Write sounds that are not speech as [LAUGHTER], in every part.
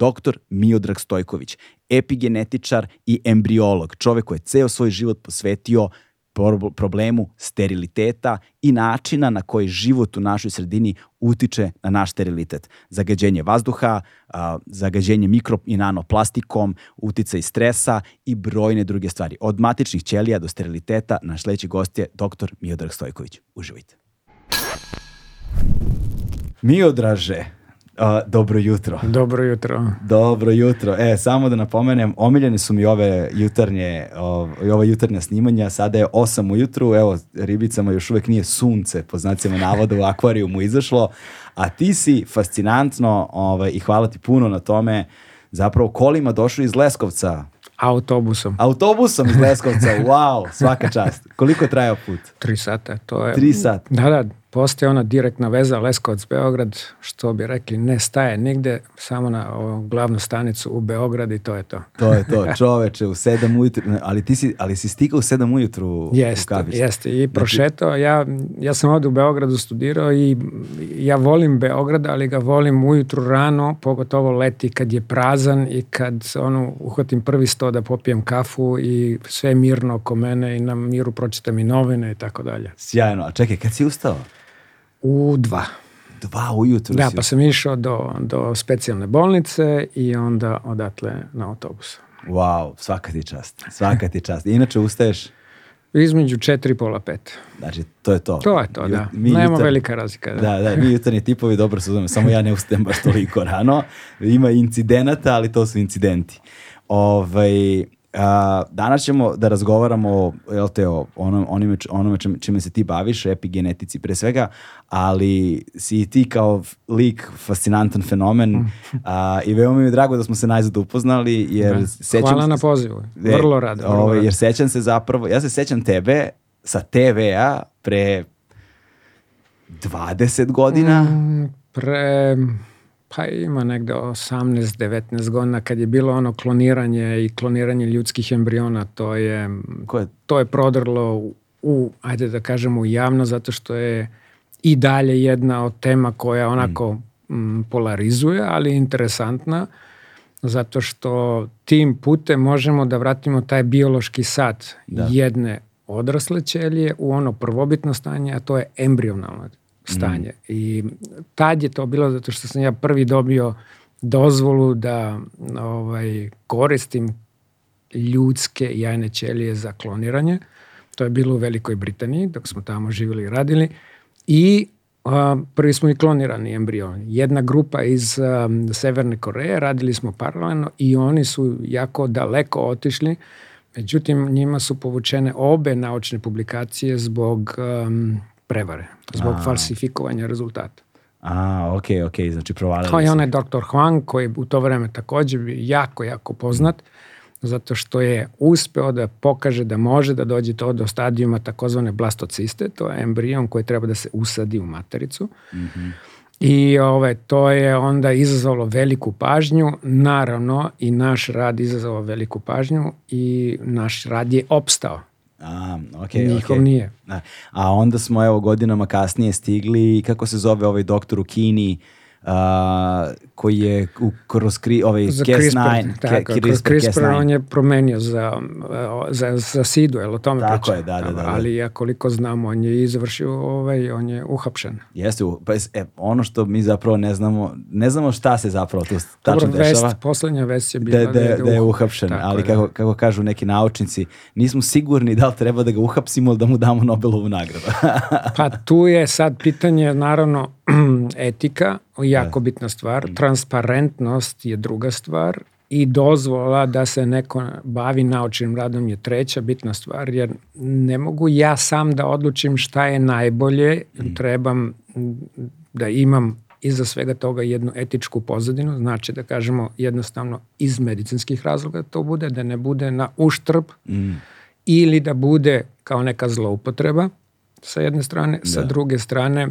Doktor Miodrag Stojković, epigenetičar i embriolog, čovek koji je ceo svoj život posvetio problemu steriliteta i načina na koji život u našoj sredini utiče na naš sterilitet. Zagađenje vazduha, zagađenje mikro i nanoplastikom, uticaj stresa i brojne druge stvari. Od matičnih ćelija do steriliteta, naš sledeći gost je dr. Miodrag Stojković. Uživajte. Miodraže, Uh, dobro jutro. Dobro jutro. Dobro jutro. E, samo da napomenem, omiljene su mi ove jutarnje, ova jutarnja snimanja. Sada je 8 ujutru, evo, ribicama još uvek nije sunce, po znacima navoda u akvarijumu izašlo, a ti si fascinantno ovaj, i hvala ti puno na tome, zapravo kolima došli iz Leskovca. Autobusom. Autobusom iz Leskovca, [LAUGHS] wow, svaka čast. Koliko je trajao put? Tri sata, to je... Tri sata? Da, da, postoje ona direktna veza Leskovac-Beograd, što bi rekli, ne staje nigde, samo na o, glavnu stanicu u Beograd i to je to. To je to, [LAUGHS] čoveče, u sedam ujutru, ali ti si, ali si stigao u sedam ujutru jeste, u Kabiš. Jeste, i znači- prošetao, ja, ja sam ovde u Beogradu studirao i ja volim Beograd, ali ga volim ujutru rano, pogotovo leti kad je prazan i kad ono, uhvatim prvi sto da popijem kafu i sve mirno oko mene i na miru pročitam i novine i tako dalje. Sjajno, a čekaj, kad si ustao? U dva. Dva ujutru Da, si... pa sam išao do, do specijalne bolnice i onda odatle na autobus. Wow, svaka ti čast, svaka ti čast. Inače ustaješ? Između četiri i pola pet. Znači, to je to. To je to, da. Mi Nema jutar... velika razlika. Da, da, da mi jutarnji tipovi dobro su samo ja ne ustajem baš toliko rano. Ima incidenata, ali to su incidenti. Ovaj, a, danas ćemo da razgovaramo jel te, o onom, onime, onome čime se ti baviš, epigenetici pre svega, ali si i ti kao lik fascinantan fenomen a, i veoma mi je drago da smo se najzad upoznali. Jer da. sećam Hvala na pozivu, vrlo rado. Vrlo ovaj. Jer sećam se zapravo, ja se sećam tebe sa TV-a pre 20 godina. Mm, pre pa ima negde 18-19 godina kad je bilo ono kloniranje i kloniranje ljudskih embriona, to je, je? to je prodrlo u, ajde da kažemo, u javno, zato što je i dalje jedna od tema koja onako mm. m, polarizuje, ali interesantna, zato što tim putem možemo da vratimo taj biološki sat da. jedne odrasle ćelije u ono prvobitno stanje, a to je embrionalno stanje. Mm. I tad je to bilo zato što sam ja prvi dobio dozvolu da ovaj, koristim ljudske jajne ćelije za kloniranje. To je bilo u Velikoj Britaniji, dok smo tamo živjeli i radili. I a, prvi smo i klonirani embrioni. Jedna grupa iz a, Severne Koreje, radili smo paralelno i oni su jako daleko otišli. Međutim, njima su povučene obe naučne publikacije zbog um, prevare, zbog A. falsifikovanja rezultata. A, ok, ok, znači provalili Kao i onaj doktor Huang koji u to vreme takođe bi jako, jako poznat, zato što je uspeo da pokaže da može da dođe to do stadijuma takozvane blastociste, to je embrion koji treba da se usadi u matericu. Mm -hmm. I ove, to je onda izazvalo veliku pažnju, naravno i naš rad izazvao veliku pažnju i naš rad je opstao. A, okay, Njihov okay. nije. A, a onda smo evo godinama kasnije stigli, kako se zove ovaj doktor u Kini, a, koji je u, kroz kri, ovaj Za Cas9, CRISPR, tako, Ke- kroz CRISPR Cas9. on je promenio za, za, za SIDU, je li o tome Tako pričam? je, da, da, da, da. Ali ja koliko znam, on je izvršio, ovaj, on je uhapšen. Jeste, pa, e, ono što mi zapravo ne znamo, ne znamo šta se zapravo tu tačno Dobro, vest, poslednja vest je Da, bila da, da je uh- uhapšen, tako ali kako, kako kažu neki naučnici, nismo sigurni da li treba da ga uhapsimo ili da mu damo Nobelovu nagradu. [LAUGHS] Pa tu je sad pitanje, naravno, [CLEARS THROAT] etika, jako bitna stvar, transparentnost je druga stvar i dozvola da se neko bavi naučnim radom je treća bitna stvar, jer ne mogu ja sam da odlučim šta je najbolje, trebam da imam iza svega toga jednu etičku pozadinu, znači da kažemo jednostavno iz medicinskih razloga to bude, da ne bude na uštrb ili da bude kao neka zloupotreba sa jedne strane, sa druge strane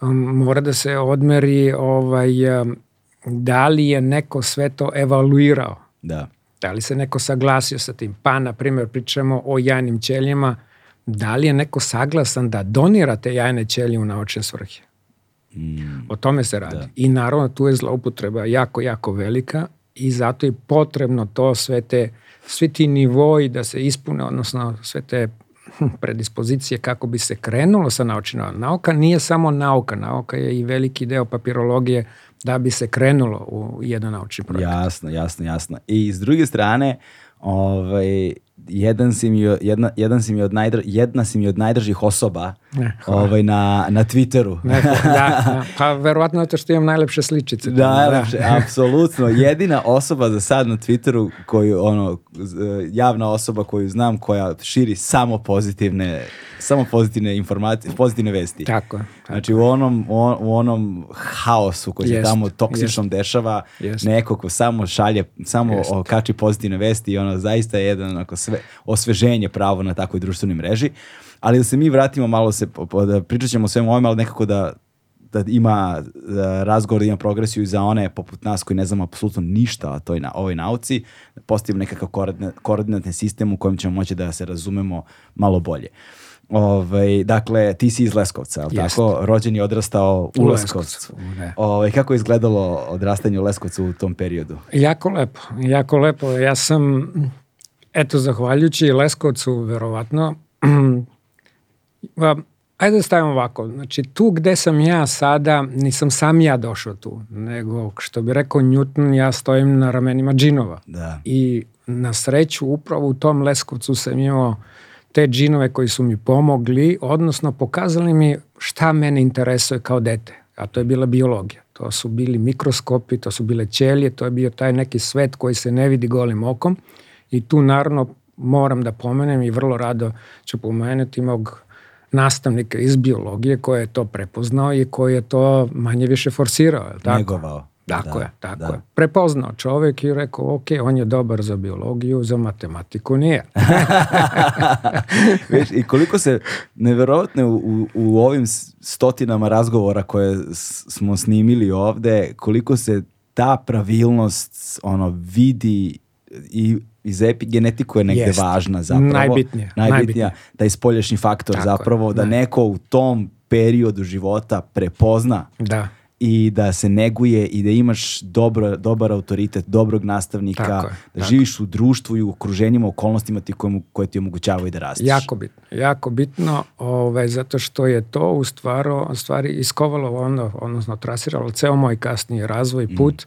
um, mora da se odmeri ovaj, um, da li je neko sve to evaluirao, da. da li se neko saglasio sa tim. Pa, na primjer, pričamo o jajnim ćelijama, da li je neko saglasan da donira te jajne ćelije u naučne svrhe. O tome se radi. I naravno tu je zloupotreba jako, jako velika i zato je potrebno to sve te, svi ti nivoji da se ispune, odnosno sve te hm, predispozicije kako bi se krenulo sa naučnim radom. Nauka nije samo nauka, nauka je i veliki deo papirologije da bi se krenulo u jedan naučni projekt. Jasno, jasno, jasno. I s druge strane, ovaj, jedan si mi, jedna, jedan si mi od najdr, jedna si mi od najdržih osoba Ne, hvala. ovaj, na, na Twitteru. Neko, [LAUGHS] da, da, pa verovatno zato što imam najlepše sličice. Da, najlepše, apsolutno. Jedina osoba za sad na Twitteru koju, ono, javna osoba koju znam koja širi samo pozitivne, samo pozitivne informacije, pozitivne vesti. Tako je. tako. Znači u onom, u on- u onom haosu koji se tamo toksičnom dešava, Jest. neko ko samo šalje, samo Jest. kači pozitivne vesti i ono zaista je jedan onako sve, osveženje pravo na takvoj društvenoj mreži. Ali da se mi vratimo malo se, da pričat ćemo o svemu ovome, ali nekako da da ima da razgovor, da ima progresiju i za one poput nas koji ne znamo apsolutno ništa o toj na, ovoj nauci, da postavimo nekakav koordinat, koordinatni sistem u kojem ćemo moći da se razumemo malo bolje. Ovaj, dakle, ti si iz Leskovca, ali tako? Rođen i odrastao u, U Leskovcu. Leskovcu, da. Ovaj, kako je izgledalo odrastanje u Leskovcu u tom periodu? Jako lepo, jako lepo. Ja sam, eto, zahvaljujući Leskovcu, verovatno, [CLEARS THROAT] ajde da stavimo ovako, znači tu gde sam ja sada, nisam sam ja došao tu, nego što bi rekao Newton, ja stojim na ramenima džinova. Da. I na sreću upravo u tom Leskovcu sam imao te džinove koji su mi pomogli, odnosno pokazali mi šta mene interesuje kao dete, a to je bila biologija. To su bili mikroskopi, to su bile ćelije, to je bio taj neki svet koji se ne vidi golim okom i tu naravno moram da pomenem i vrlo rado ću pomenuti mog nastavnika iz biologije koji je to prepoznao i koji je to manje više forsirao. Tako? Negovao. Tako Da, je, tako da. je. Prepoznao čovjek i rekao, ok, on je dobar za biologiju, za matematiku nije. [LAUGHS] Viš, I koliko se, neverovatno je u, u, ovim stotinama razgovora koje smo snimili ovde, koliko se ta pravilnost ono vidi i iz epigenetiku je negde Jest. važna zapravo. Najbitnija, Najbitnija, najbitnija. taj spoljašnji faktor Tako je, zapravo, da da. neko u tom periodu života prepozna Da, i da se neguje i da imaš dobro, dobar autoritet, dobrog nastavnika, Tako je, da tako. živiš u društvu i u okruženjima, okolnostima ti koje, koje ti omogućavaju da rasteš. jako bitno. Jako bitno, ovaj, zato što je to u stvaru, stvari iskovalo, ono, odnosno trasiralo ceo moj kasniji razvoj, Mm. put,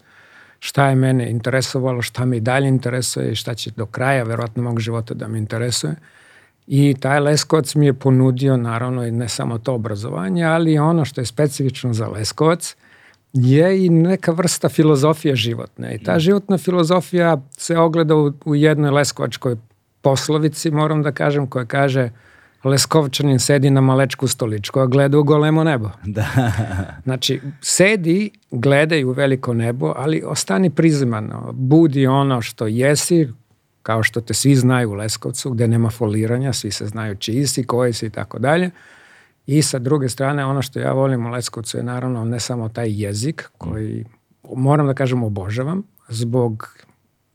šta je mene interesovalo, šta me i dalje interesuje i šta će do kraja, verovatno mog života da me interesuje. I taj Leskovac mi je ponudio, naravno, ne samo to obrazovanje, ali ono što je specifično za Leskovac, je i neka vrsta filozofije životne. I ta životna filozofija se ogleda u, u jednoj leskovačkoj poslovici, moram da kažem, koja kaže Leskovčanin sedi na malečku stoličku, a gleda u golemo nebo. [LAUGHS] Da. Znači, sedi, gledaj u veliko nebo, ali ostani prizeman, budi ono što jesi, kao što te svi znaju u Leskovcu, gde nema foliranja, svi se znaju čiji si, koji si i tako dalje. I sa druge strane, ono što ja volim u Leskovcu je naravno ne samo taj jezik, koji moram da kažem obožavam, zbog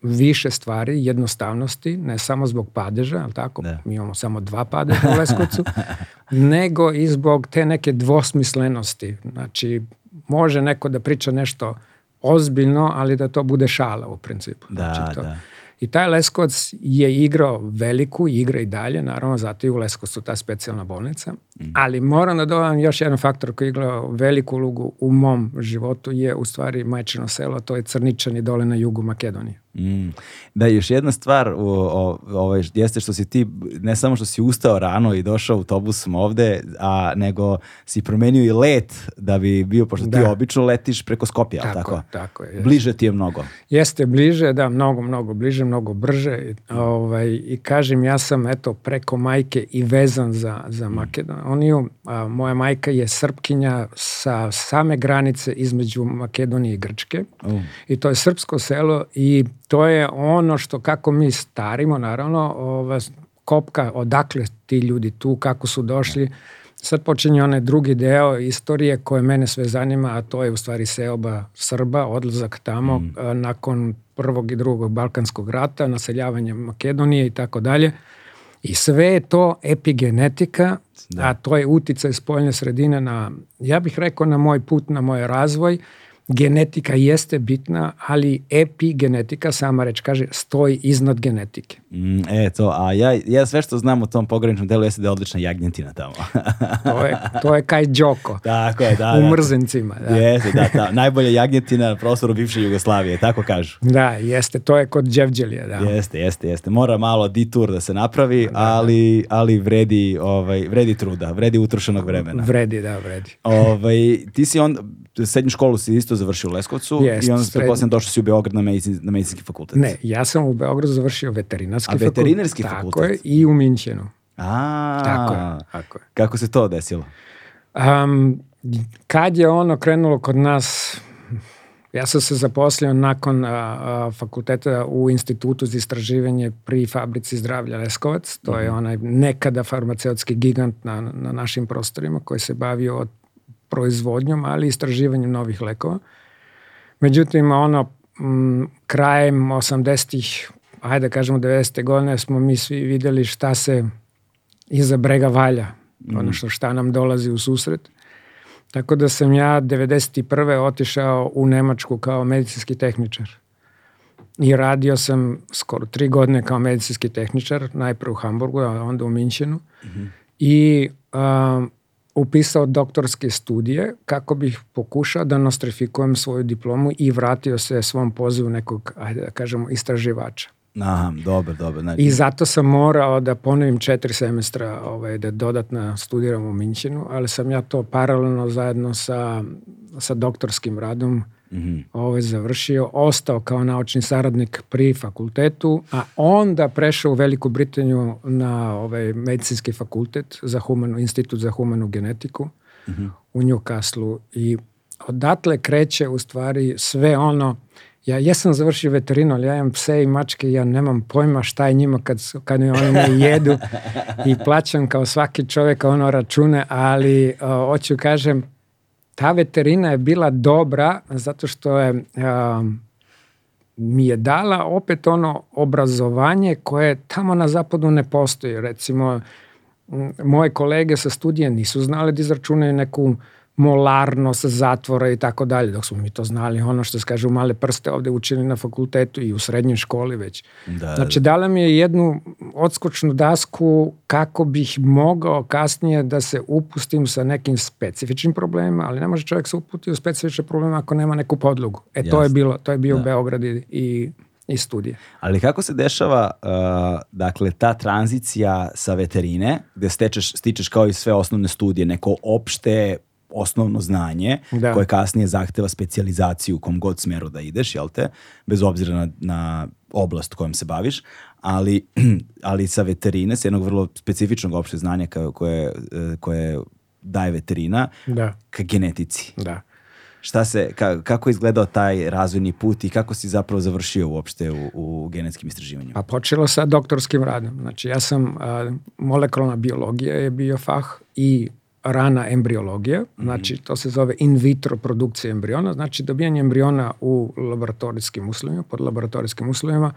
više stvari, jednostavnosti, ne samo zbog padeža, ali tako, Da. mi imamo samo dva padeža u Leskovcu, [LAUGHS] nego i zbog te neke dvosmislenosti. Znači, može neko da priča nešto ozbiljno, ali da to bude šala u principu. Da, znači to. da. I taj Leskovac je igrao veliku, igra i dalje, naravno, zato i u Leskovcu ta specijalna bolnica. Mm. Ali moram da dodam još jedan faktor koji je igrao veliku ulogu u mom životu je u stvari majčino selo, to je Crničani dole na jugu Makedonije. Mm. Da, još jedna stvar o, o, ovaj, jeste što si ti, ne samo što si ustao rano i došao autobusom ovde, a nego si promenio i let da bi bio, pošto da. ti obično letiš preko Skopja, tako? Tako, tako je. Bliže ti je mnogo. Jeste bliže, da, mnogo, mnogo bliže, mnogo brže. Ovaj, I kažem, ja sam eto preko majke i vezan za, za Makedoniju. A, moja majka je srpkinja sa same granice između Makedonije i Grčke. Uh. I to je srpsko selo i to je ono što kako mi starimo, naravno, ova, kopka odakle ti ljudi tu, kako su došli. Sad počinje onaj drugi deo istorije koje mene sve zanima, a to je u stvari seoba Srba, odlazak tamo mm. nakon prvog i drugog Balkanskog rata, naseljavanje Makedonije i tako dalje. I sve je to epigenetika, da. a to je uticaj spoljne sredine na, ja bih rekao, na moj put, na moj razvoj genetika jeste bitna, ali epigenetika, sama reč kaže, stoji iznad genetike. Mm, e, to, a ja, ja sve što znam o tom pograničnom delu jeste da je odlična jagnjetina tamo. [LAUGHS] to, je, to je kaj džoko. Tako je, da. U da. mrzencima. Da. Jeste, da, da. Najbolja jagnjetina na prostoru bivše Jugoslavije, tako kažu. Da, jeste, to je kod Đevđelija, da. Jeste, jeste, jeste. Mora malo ditur da se napravi, da, da. ali, ali vredi, ovaj, vredi truda, vredi utrošenog vremena. Vredi, da, vredi. Ovaj, ti si on, srednju školu si isto završio u Leskovcu Jest, i onda se posljedno došao si u Beograd na, medicin, na medicinski fakultet. Ne, ja sam u Beogradu završio veterinarski fakultet. A veterinarski fakultet? Tako je, i u Minćenu. A, tako je, tako je. Kako se to desilo? Um, kad je ono krenulo kod nas, ja sam se zaposlio nakon a, a, fakulteta u institutu za istraživanje pri fabrici zdravlja Leskovac. To je mhm. onaj nekada farmaceutski gigant na, na našim prostorima koji se bavio od proizvodnjom, ali i istraživanjem novih lekova. Međutim, ono, m, krajem 80-ih, ajde da kažemo 90. godine, smo mi svi videli šta se iza brega valja, mm. ono što šta nam dolazi u susret. Tako da sam ja 91. otišao u Nemačku kao medicinski tehničar. I radio sam skoro tri godine kao medicinski tehničar, najprve u Hamburgu, a onda u Minčenu. Mm -hmm. I um, upisao doktorske studije kako bih pokušao da nostrifikujem svoju diplomu i vratio se svom pozivu nekog, ajde da kažemo, istraživača. Aha, dobro, dobro. Znači... I zato sam morao da ponovim četiri semestra ovaj, da dodatno studiram u Minčinu, ali sam ja to paralelno zajedno sa, sa doktorskim radom mm -hmm. ovaj, završio, ostao kao naučni saradnik pri fakultetu, a onda prešao u Veliku Britaniju na ovaj, medicinski fakultet za humanu, institut za humanu genetiku mm -hmm. u Newcastle i odatle kreće u stvari sve ono Ja jesam završio veterinu, ali ja imam pse i mačke ja nemam pojma šta je njima kad, kad oni ne jedu [LAUGHS] i plaćam kao svaki čovjek ono račune, ali o, hoću kažem, ta veterina je bila dobra zato što je um, mi je dala opet ono obrazovanje koje tamo na zapadu ne postoji. Recimo, moje kolege sa studije nisu znali da izračunaju neku molarnost zatvora i tako dalje, dok smo mi to znali, ono što se kaže u male prste ovde učili na fakultetu i u srednjoj školi već. Da, znači, da. dala mi je jednu odskočnu dasku kako bih mogao kasnije da se upustim sa nekim specifičnim problemima, ali ne može čovjek se uputiti u specifične probleme ako nema neku podlogu. E, Jasne. to je bilo, to je bio da. Beograd i, i i studije. Ali kako se dešava uh, dakle ta tranzicija sa veterine gde stečeš, stičeš kao i sve osnovne studije neko opšte osnovno znanje da. koje kasnije zahteva specijalizaciju u kom god smeru da ideš, jel te? Bez obzira na, na oblast kojom se baviš, ali, [CLEARS THROAT] ali sa veterine, sa jednog vrlo specifičnog opšte znanja koje, koje daje veterina da. ka genetici. Da. Šta se, ka, kako je izgledao taj razvojni put i kako si zapravo završio uopšte u, u genetskim istraživanjima? Pa počelo sa doktorskim radom. Znači ja sam, a, molekularna biologija je bio fah i rana embriologija, mm -hmm. znači to se zove in vitro produkcija embriona, znači dobijanje embriona u laboratorijskim uslovima, pod laboratorijskim uslovima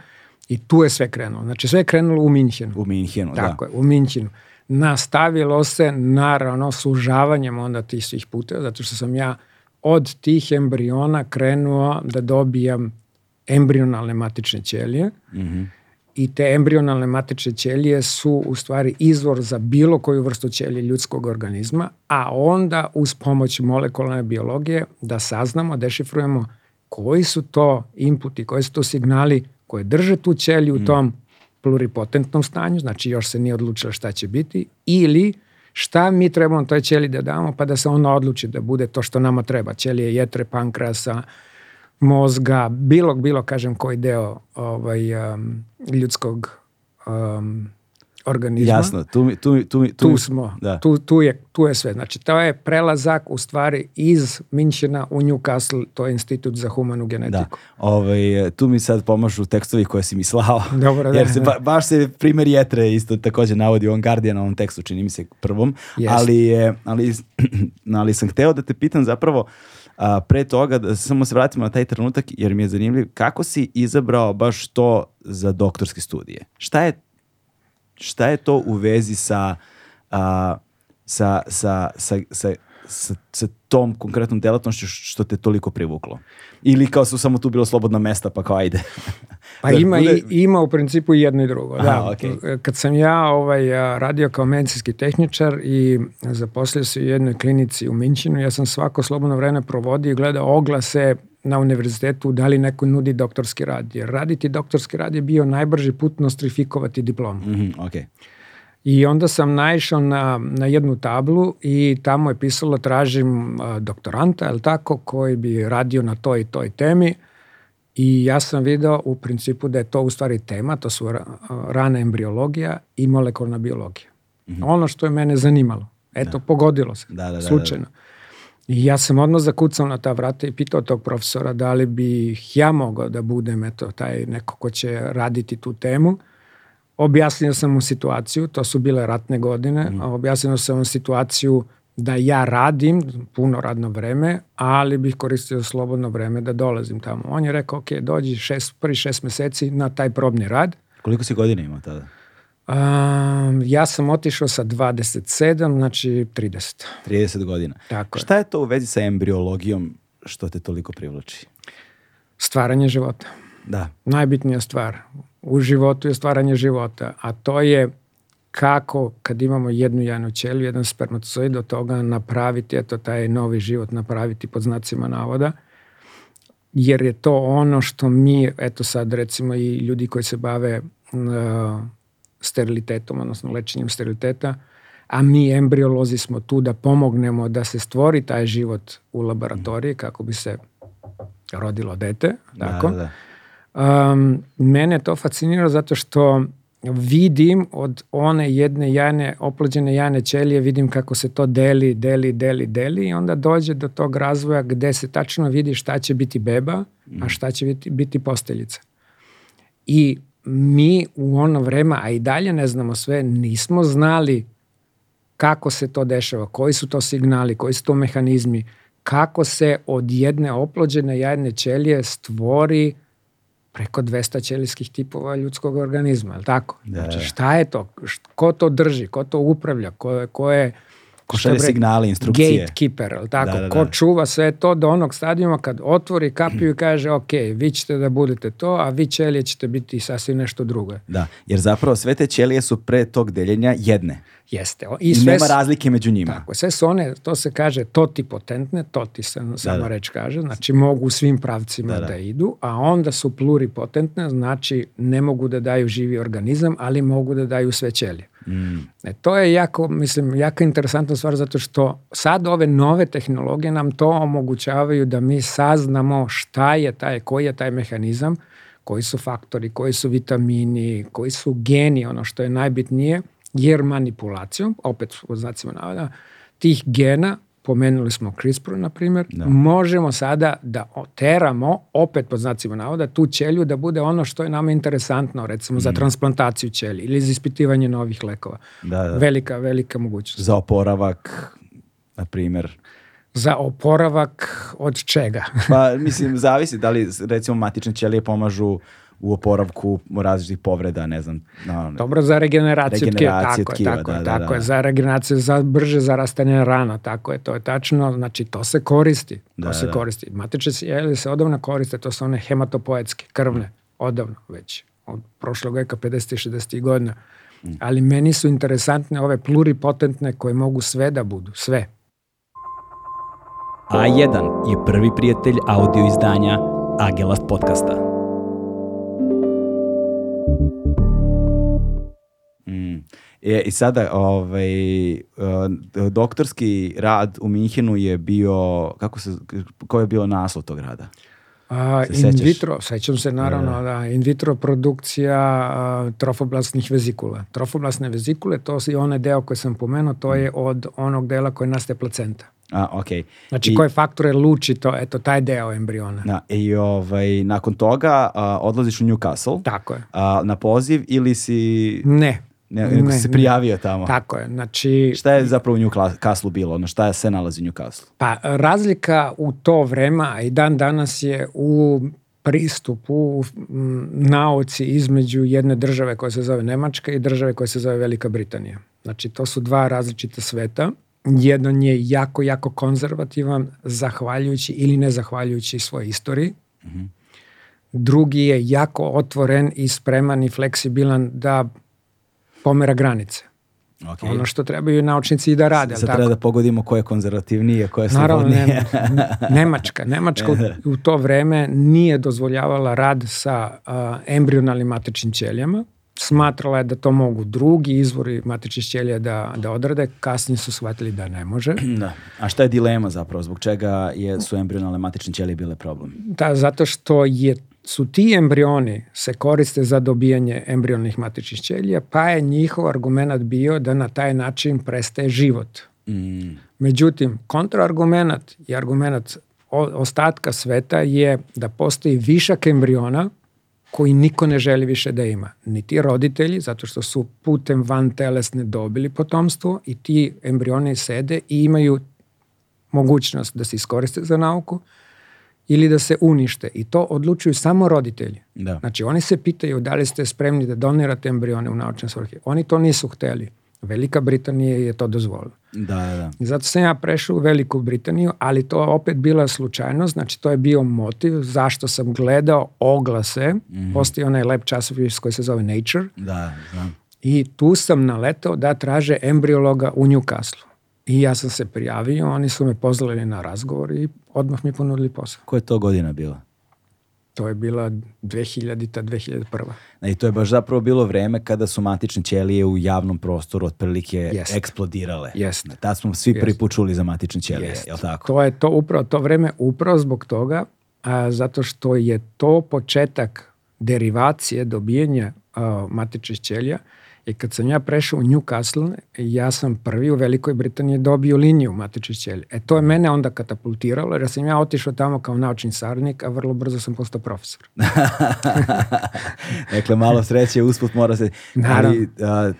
i tu je sve krenulo. Znači sve je krenulo u Minhenu. U Minhenu, da. Tako je, u Minhenu. Nastavilo se naravno sužavanjem onda tih svih puteva, zato što sam ja od tih embriona krenuo da dobijam embrionalne matične ćelije i te embrionalne matične ćelije su u stvari izvor za bilo koju vrstu ćelije ljudskog organizma, a onda uz pomoć molekularne biologije da saznamo, dešifrujemo koji su to inputi, koji su to signali koje drže tu ćeliju u tom pluripotentnom stanju, znači još se nije odlučila šta će biti, ili šta mi trebamo toj ćeliji da damo, pa da se ona odluči da bude to što nama treba. Ćelije jetre, pankrasa, mozga, bilo, bilo kažem koji deo ovaj, um, ljudskog um, organizma. Jasno, tu, mi- tu, mi- tu, mi- Tu smo, Da. tu, tu, je, tu je sve. Znači, to je prelazak u stvari iz Minchena u Newcastle, to je institut za humanu Da, genetiku. ovaj, tu mi sad pomažu tekstovi koje si mi slao. Dobro, da, Jer se, ba, baš se primjer Jetre isto takođe navodi u On Guardianovom tekstu, čini mi se prvom. Jeste. Ali, je, ali, [CLEARS THROAT] ali sam hteo da te pitam zapravo a, pre toga, da samo se vratimo na taj trenutak, jer mi je zanimljiv, kako si izabrao baš to za doktorske studije? Šta je, šta je to u vezi sa, a, sa, sa, sa, sa, sa, sa tom konkretnom delatnošću što te toliko privuklo? Ili kao su samo tu bilo slobodna mesta, pa kao ajde. Pa Da ima, bude- i, ima u principu i jedno i drugo. Aha, da. okej. Kad sam ja ovaj, radio kao medicinski tehničar i zaposlio se u jednoj klinici u Minčinu, ja sam svako slobodno vreme provodio i gledao oglase na univerzitetu da li neko nudi doktorski rad. Jer raditi doktorski rad je bio najbrži put nostrifikovati diplomu. Mhm, okej. I onda sam naišao na, na jednu tablu i tamo je pisalo tražim doktoranta, je tako, koji bi radio na toj i toj temi. I ja sam video u principu da je to u stvari tema, to su ra, rana embriologija i molekularna biologija. Ono što je mene zanimalo. Eto, pogodilo se, Da, da, da, da. slučajno. I ja sam odmah zakucao na ta vrata i pitao tog profesora da li bih ja mogao da budem eto, taj neko ko će raditi tu temu. Objasnio sam mu situaciju, to su bile ratne godine, a objasnio sam mu situaciju da ja radim puno radno vreme, ali bih koristio slobodno vreme da dolazim tamo. On je rekao, ok, dođi šest, prvi šest meseci na taj probni rad. Koliko si godina imao tada? Um, ja sam otišao sa 27, znači 30. 30 godina. Tako je. Šta je to u vezi sa embriologijom što te toliko privlači? Stvaranje života. Da. najbitnija stvar u životu je stvaranje života, a to je kako kad imamo jednu jajnu ćeliju, jedan spermatozoid od toga napraviti, eto taj novi život napraviti pod znacima navoda, jer je to ono što mi, eto sad recimo i ljudi koji se bave uh, sterilitetom, odnosno lečenjem steriliteta, a mi embriolozi smo tu da pomognemo da se stvori taj život u laboratoriji kako bi se rodilo dete, tako? Da, da. Um, mene to fascinira zato što vidim od one jedne jajne, oplođene jajne ćelije, vidim kako se to deli, deli, deli, deli i onda dođe do tog razvoja gde se tačno vidi šta će biti beba, a šta će biti, biti posteljica. I mi u ono vreme, a i dalje ne znamo sve, nismo znali kako se to dešava, koji su to signali, koji su to mehanizmi, kako se od jedne oplođene jajne ćelije stvori preko 200 ćelijskih tipova ljudskog organizma, je li tako? Da, Znači da. šta je to? Ko to drži? Ko to upravlja? Ko je, ko je Ko šalje signale, instrukcije. Gatekeeper, je li tako? Da, da, Ko da. čuva sve to do onog stadijuma kad otvori kapiju i kaže ok, vi ćete da budete to, a vi ćelije ćete biti sasvim nešto drugo. Da, jer zapravo sve te ćelije su pre tog deljenja jedne. Jeste. I, sve nema razlike među njima. Tako, sve su one, to se kaže totipotentne, toti se sama da. reč kaže, znači mogu u svim pravcima Da, da, da. idu, a onda su pluripotentne, znači ne mogu da daju živi organizam, ali mogu da daju sve ćelije. Mm. E, to je jako, mislim, jako interesantna stvar zato što sad ove nove tehnologije nam to omogućavaju da mi saznamo šta je taj, koji je taj mehanizam, koji su faktori, koji su vitamini, koji su geni, ono što je najbitnije, jer manipulacijom, opet u znacima navoda, tih gena, pomenuli smo CRISPR, na primjer, Da. možemo sada da oteramo, opet pod znacima navoda, tu ćelju da bude ono što je nama interesantno, recimo za transplantaciju ćelji ili za ispitivanje novih lekova. Da, da. Velika, velika mogućnost. Za oporavak, na primjer. Za oporavak od čega? Pa, mislim, zavisi da li, recimo, matične ćelije pomažu u oporavku različitih povreda, ne znam. No, Dobro za regeneraciju, Regeneraciju tkiva, tako tkiva, je, tako da, je, da, tako da. je, za regeneraciju, za brže zarastanje rana, tako je, to je tačno, znači to se koristi, to Da, se da. koristi. Matične cijelije se odavno koriste, to su one hematopoetske, krvne, odavno već, od prošlog veka 50. 60. godina. Mm. Ali meni su interesantne ove pluripotentne koje mogu sve da budu, sve. A1 je prvi prijatelj audio izdanja Agelast podcasta. Mm. E, I sada, ovaj, uh, doktorski rad u Minhenu je bio, kako se, ko je bio naslov tog rada? A, Se in sećaš? vitro, sećam se naravno, Da, da, in vitro produkcija a, trofoblastnih vezikula. Trofoblastne vezikule, to je onaj deo koji sam pomenuo, to je od onog dela koji nastaje placenta. A, okej. Znači, I- koje faktore luči to, eto, taj deo embriona. Da, I ovaj, nakon toga a, odlaziš u Newcastle Tako je. a, na poziv ili si, Ne. Ne, nego si se prijavio tamo? Tako je, znači, Šta je zapravo u Newcastle bilo? Ono, šta je se nalazi u Newcastle? pa razlika u to vreme, a i dan danas je u pristupu u nauci između jedne države koja se zove Nemačka i države koja se zove Velika Britanija. Znači, to su dva različita sveta. Jedan je jako, jako konzervativan, zahvaljujući ili ne zahvaljujući svojoj istoriji. Drugi je jako otvoren i spreman i fleksibilan da pomera granice. Okay. Ono što trebaju naučnici i da rade. Sad treba da pogodimo ko je konzervativnije, ko je Naravno, slobodnije. ne, [LAUGHS] Nemačka. Nemačka u, u to vreme nije dozvoljavala rad sa a, embrionalnim matičnim ćelijama. Smatrala je da to mogu drugi izvori matičnih ćelija da, da odrade. Kasnije su shvatili da ne može. [CLEARS THROAT] da. A šta je dilema zapravo? Zbog čega je, su embrionalne matične ćelije bile problem? Da, zato što je, su ti embrioni se koriste za dobijanje embrionalnih matičnih ćelija, pa je njihov argument bio da na taj način prestaje život. Mm, Međutim, kontraargumenat i argumenat o- ostatka sveta je da postoji višak embriona koji niko ne želi više da ima. Niti roditelji, zato što su putem van telesne dobili potomstvo i ti embrioni sede i imaju mogućnost da se iskoriste za nauku ili da se unište. I to odlučuju samo roditelji. da. Znači, oni se pitaju da li ste spremni da donirate embrione u naučne svrhe. Oni to nisu hteli. Velika Britanija je to dozvolila. Da, da, da. I zato sam ja prešao u Veliku Britaniju, ali to opet bila slučajnost, znači to je bio motiv zašto sam gledao oglase, mm. postoji onaj lep časopis koji se zove Nature Da, znam. i tu sam naletao da traže embriologa u Newcastle. I ja sam se prijavio, oni su me pozvali na razgovor i odmah mi ponudili posao. Koja je to godina bila? To je bila 2000-ta, 2001. I to je baš zapravo bilo vreme kada su matične ćelije u javnom prostoru otprilike Jest. eksplodirale. Jest. Tad smo svi prvi Jest. put čuli za matične ćelije, Jest. jel tako? To je to upravo to vreme upravo zbog toga a, zato što je to početak derivacije dobijanja a, matičnih ćelija i kad sam ja prešao u Newcastle, ja sam prvi u Velikoj Britaniji dobio liniju matičnih ćelija. E to je mene onda katapultiralo jer sam ja otišao tamo kao naučni saradnik, a vrlo brzo sam postao profesor. [LAUGHS] dakle, malo sreće, usput mora se... Naravno. Ali, a,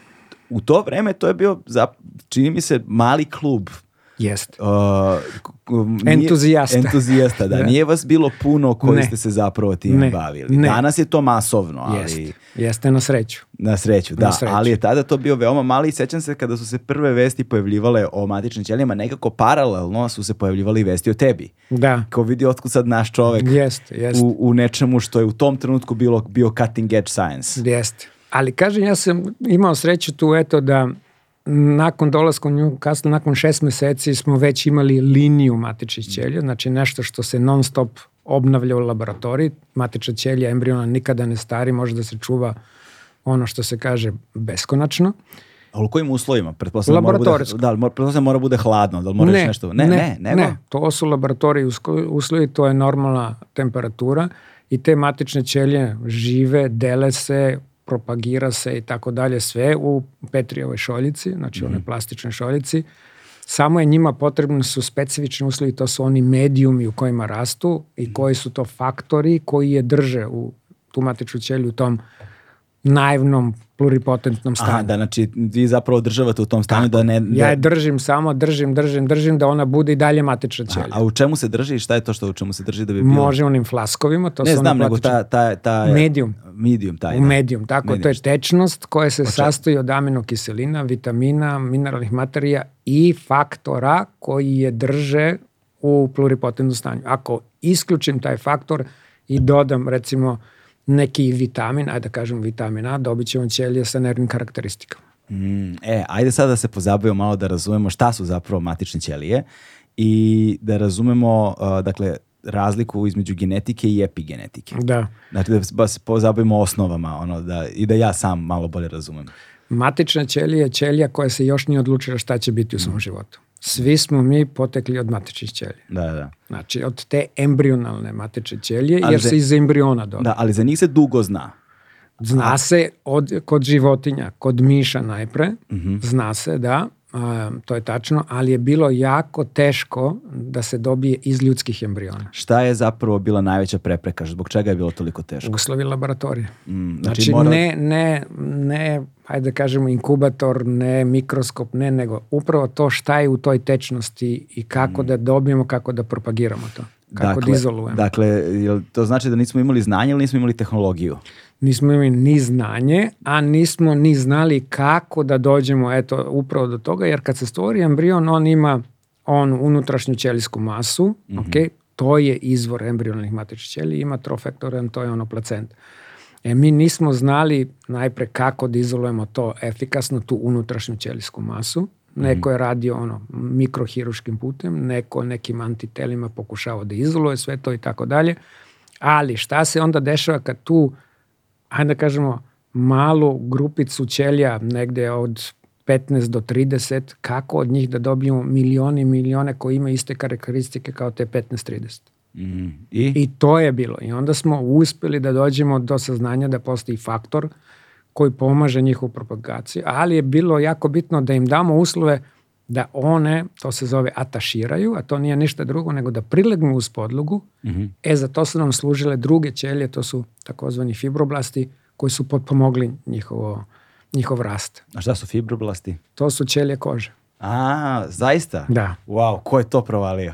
u to vreme to je bio, zap, čini mi se, mali klub Jeste. Uh, nije- Entuzijasta. Entuzijasta, da. Nije vas bilo puno koji Ne. ste se zapravo time Ne. bavili. Ne. Danas je to masovno, ali Jeste. Jeste na sreću. na sreću, da. sreću. Ali je tada to bio veoma mali i sećam se kada su se prve vesti pojavljivale o matičnim ćelijama, nekako paralelno su se pojavljivali vesti o tebi. Da. Kao vidi otkud sad naš čovek Jeste, jeste. u, u nečemu što je u tom trenutku bilo, bio cutting edge science. Jeste. Ali kažem, ja sam imao sreću tu eto da nakon dolaska u Newcastle, nakon šest meseci smo već imali liniju matičnih ćelija, znači nešto što se non stop obnavlja u laboratoriji. Matična ćelija embriona nikada ne stari, može da se čuva ono što se kaže beskonačno. A u kojim uslovima? Pretpostavljam mora bude, da, mora- pretpostavljam mora bude hladno, da li mora još nešto? Ne, ne, nego? To su laboratoriji uslovi, to je normalna temperatura i te matične ćelije žive, dele se, propagira se i tako dalje, sve u Petrijevoj šoljici, znači Mhm. one plastične šoljici. Samo je njima potrebni su specifični uslovi, to su oni medijumi u kojima rastu Mhm. i koji su to faktori koji je drže u tu matičnu ćeliju u tom naivnom pluripotentnom stanju. Aha, da, znači vi zapravo održavate u tom stanju da ne... Da... Ja je držim samo, držim, držim, držim da ona bude i dalje matična ćelija. A, a u čemu se drži i šta je to što u čemu se drži da bi bilo? Može onim flaskovima, to ne su znam, nego ta, ta, ta... Medium. Medium, taj, U da. medium, tako, Medium. to je tečnost koja se sastoji od aminokiselina, vitamina, mineralnih materija i faktora koji je drže u pluripotentnom stanju. Ako isključim taj faktor i dodam recimo neki vitamin, ajde da kažem vitamin A, dobit ćemo ćelije sa nervnim karakteristikama. Mm, e, ajde sad da se pozabavimo malo da razumemo šta su zapravo matične ćelije i da razumemo, uh, dakle, razliku između genetike i epigenetike. Da. Znači da se pozabavimo osnovama ono, da, i da ja sam malo bolje razumem. Matična ćelija je ćelija koja se još nije odlučila šta će biti u svom životu. Svi smo mi potekli od matičnih ćelija. Da, da. Znači, od te embrionalne matične ćelije, Ali jer za- se iz embriona dobije. Da, ali za njih se dugo zna. Zna se od, kod životinja, kod miša najpre, Mhm. zna se da, a, to je tačno, ali je bilo jako teško da se dobije iz ljudskih embriona. Šta je zapravo bila najveća prepreka? Zbog čega je bilo toliko teško? Uslovi laboratorije. Mm, Znači, mora- ne, ne, ne, hajde da kažemo inkubator, ne mikroskop, ne, nego upravo to šta je u toj tečnosti i kako da dobijemo, kako da propagiramo to. Kako da izolujemo. Dakle, jel to znači da nismo imali znanje ili nismo imali tehnologiju? Nismo imali ni znanje, a nismo ni znali kako da dođemo eto, upravo do toga, jer kad se stvori embrion, on ima on unutrašnju ćelijsku masu, ok, to je izvor embrionalnih matičnih ćelija, ima trofektoran, to je ono placenta. E, mi nismo znali najpre kako da izolujemo to efikasno, tu unutrašnju ćelijsku masu. Neko je radio ono mikrohiruškim putem, neko nekim antitelima pokušao da izoluje sve to i tako dalje. Ali šta se onda dešava kad tu, hajde da kažemo, malu grupicu ćelija, negde od 15 do 30, kako od njih da dobijemo milioni i milione koji imaju iste karakteristike kao te 15-30. Mm. I? I to je bilo. I onda smo uspeli da dođemo do saznanja da postoji faktor koji pomaže njihovu propagaciju, ali je bilo jako bitno da im damo uslove da one, to se zove ataširaju, a to nije ništa drugo nego da prilegnu uz podlogu. Mhm. E, za to su nam služile druge ćelije, to su takozvani fibroblasti koji su potpomogli njihovo, njihov rast. A šta su fibroblasti? To su ćelije kože. A, zaista? Da. Wow, ko je to provalio?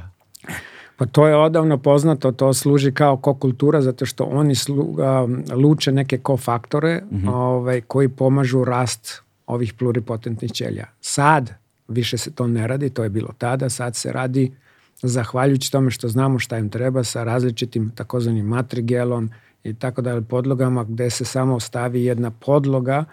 Pa to je odavno poznato, to služi kao kokultura zato što oni slu, a, luče neke kofaktore ovaj, koji pomažu rast ovih pluripotentnih ćelija. Sad više se to ne radi, to je bilo tada, sad se radi zahvaljujući tome što znamo šta im treba sa različitim takozvanim matrigelom i tako dalje podlogama gde se samo stavi jedna podloga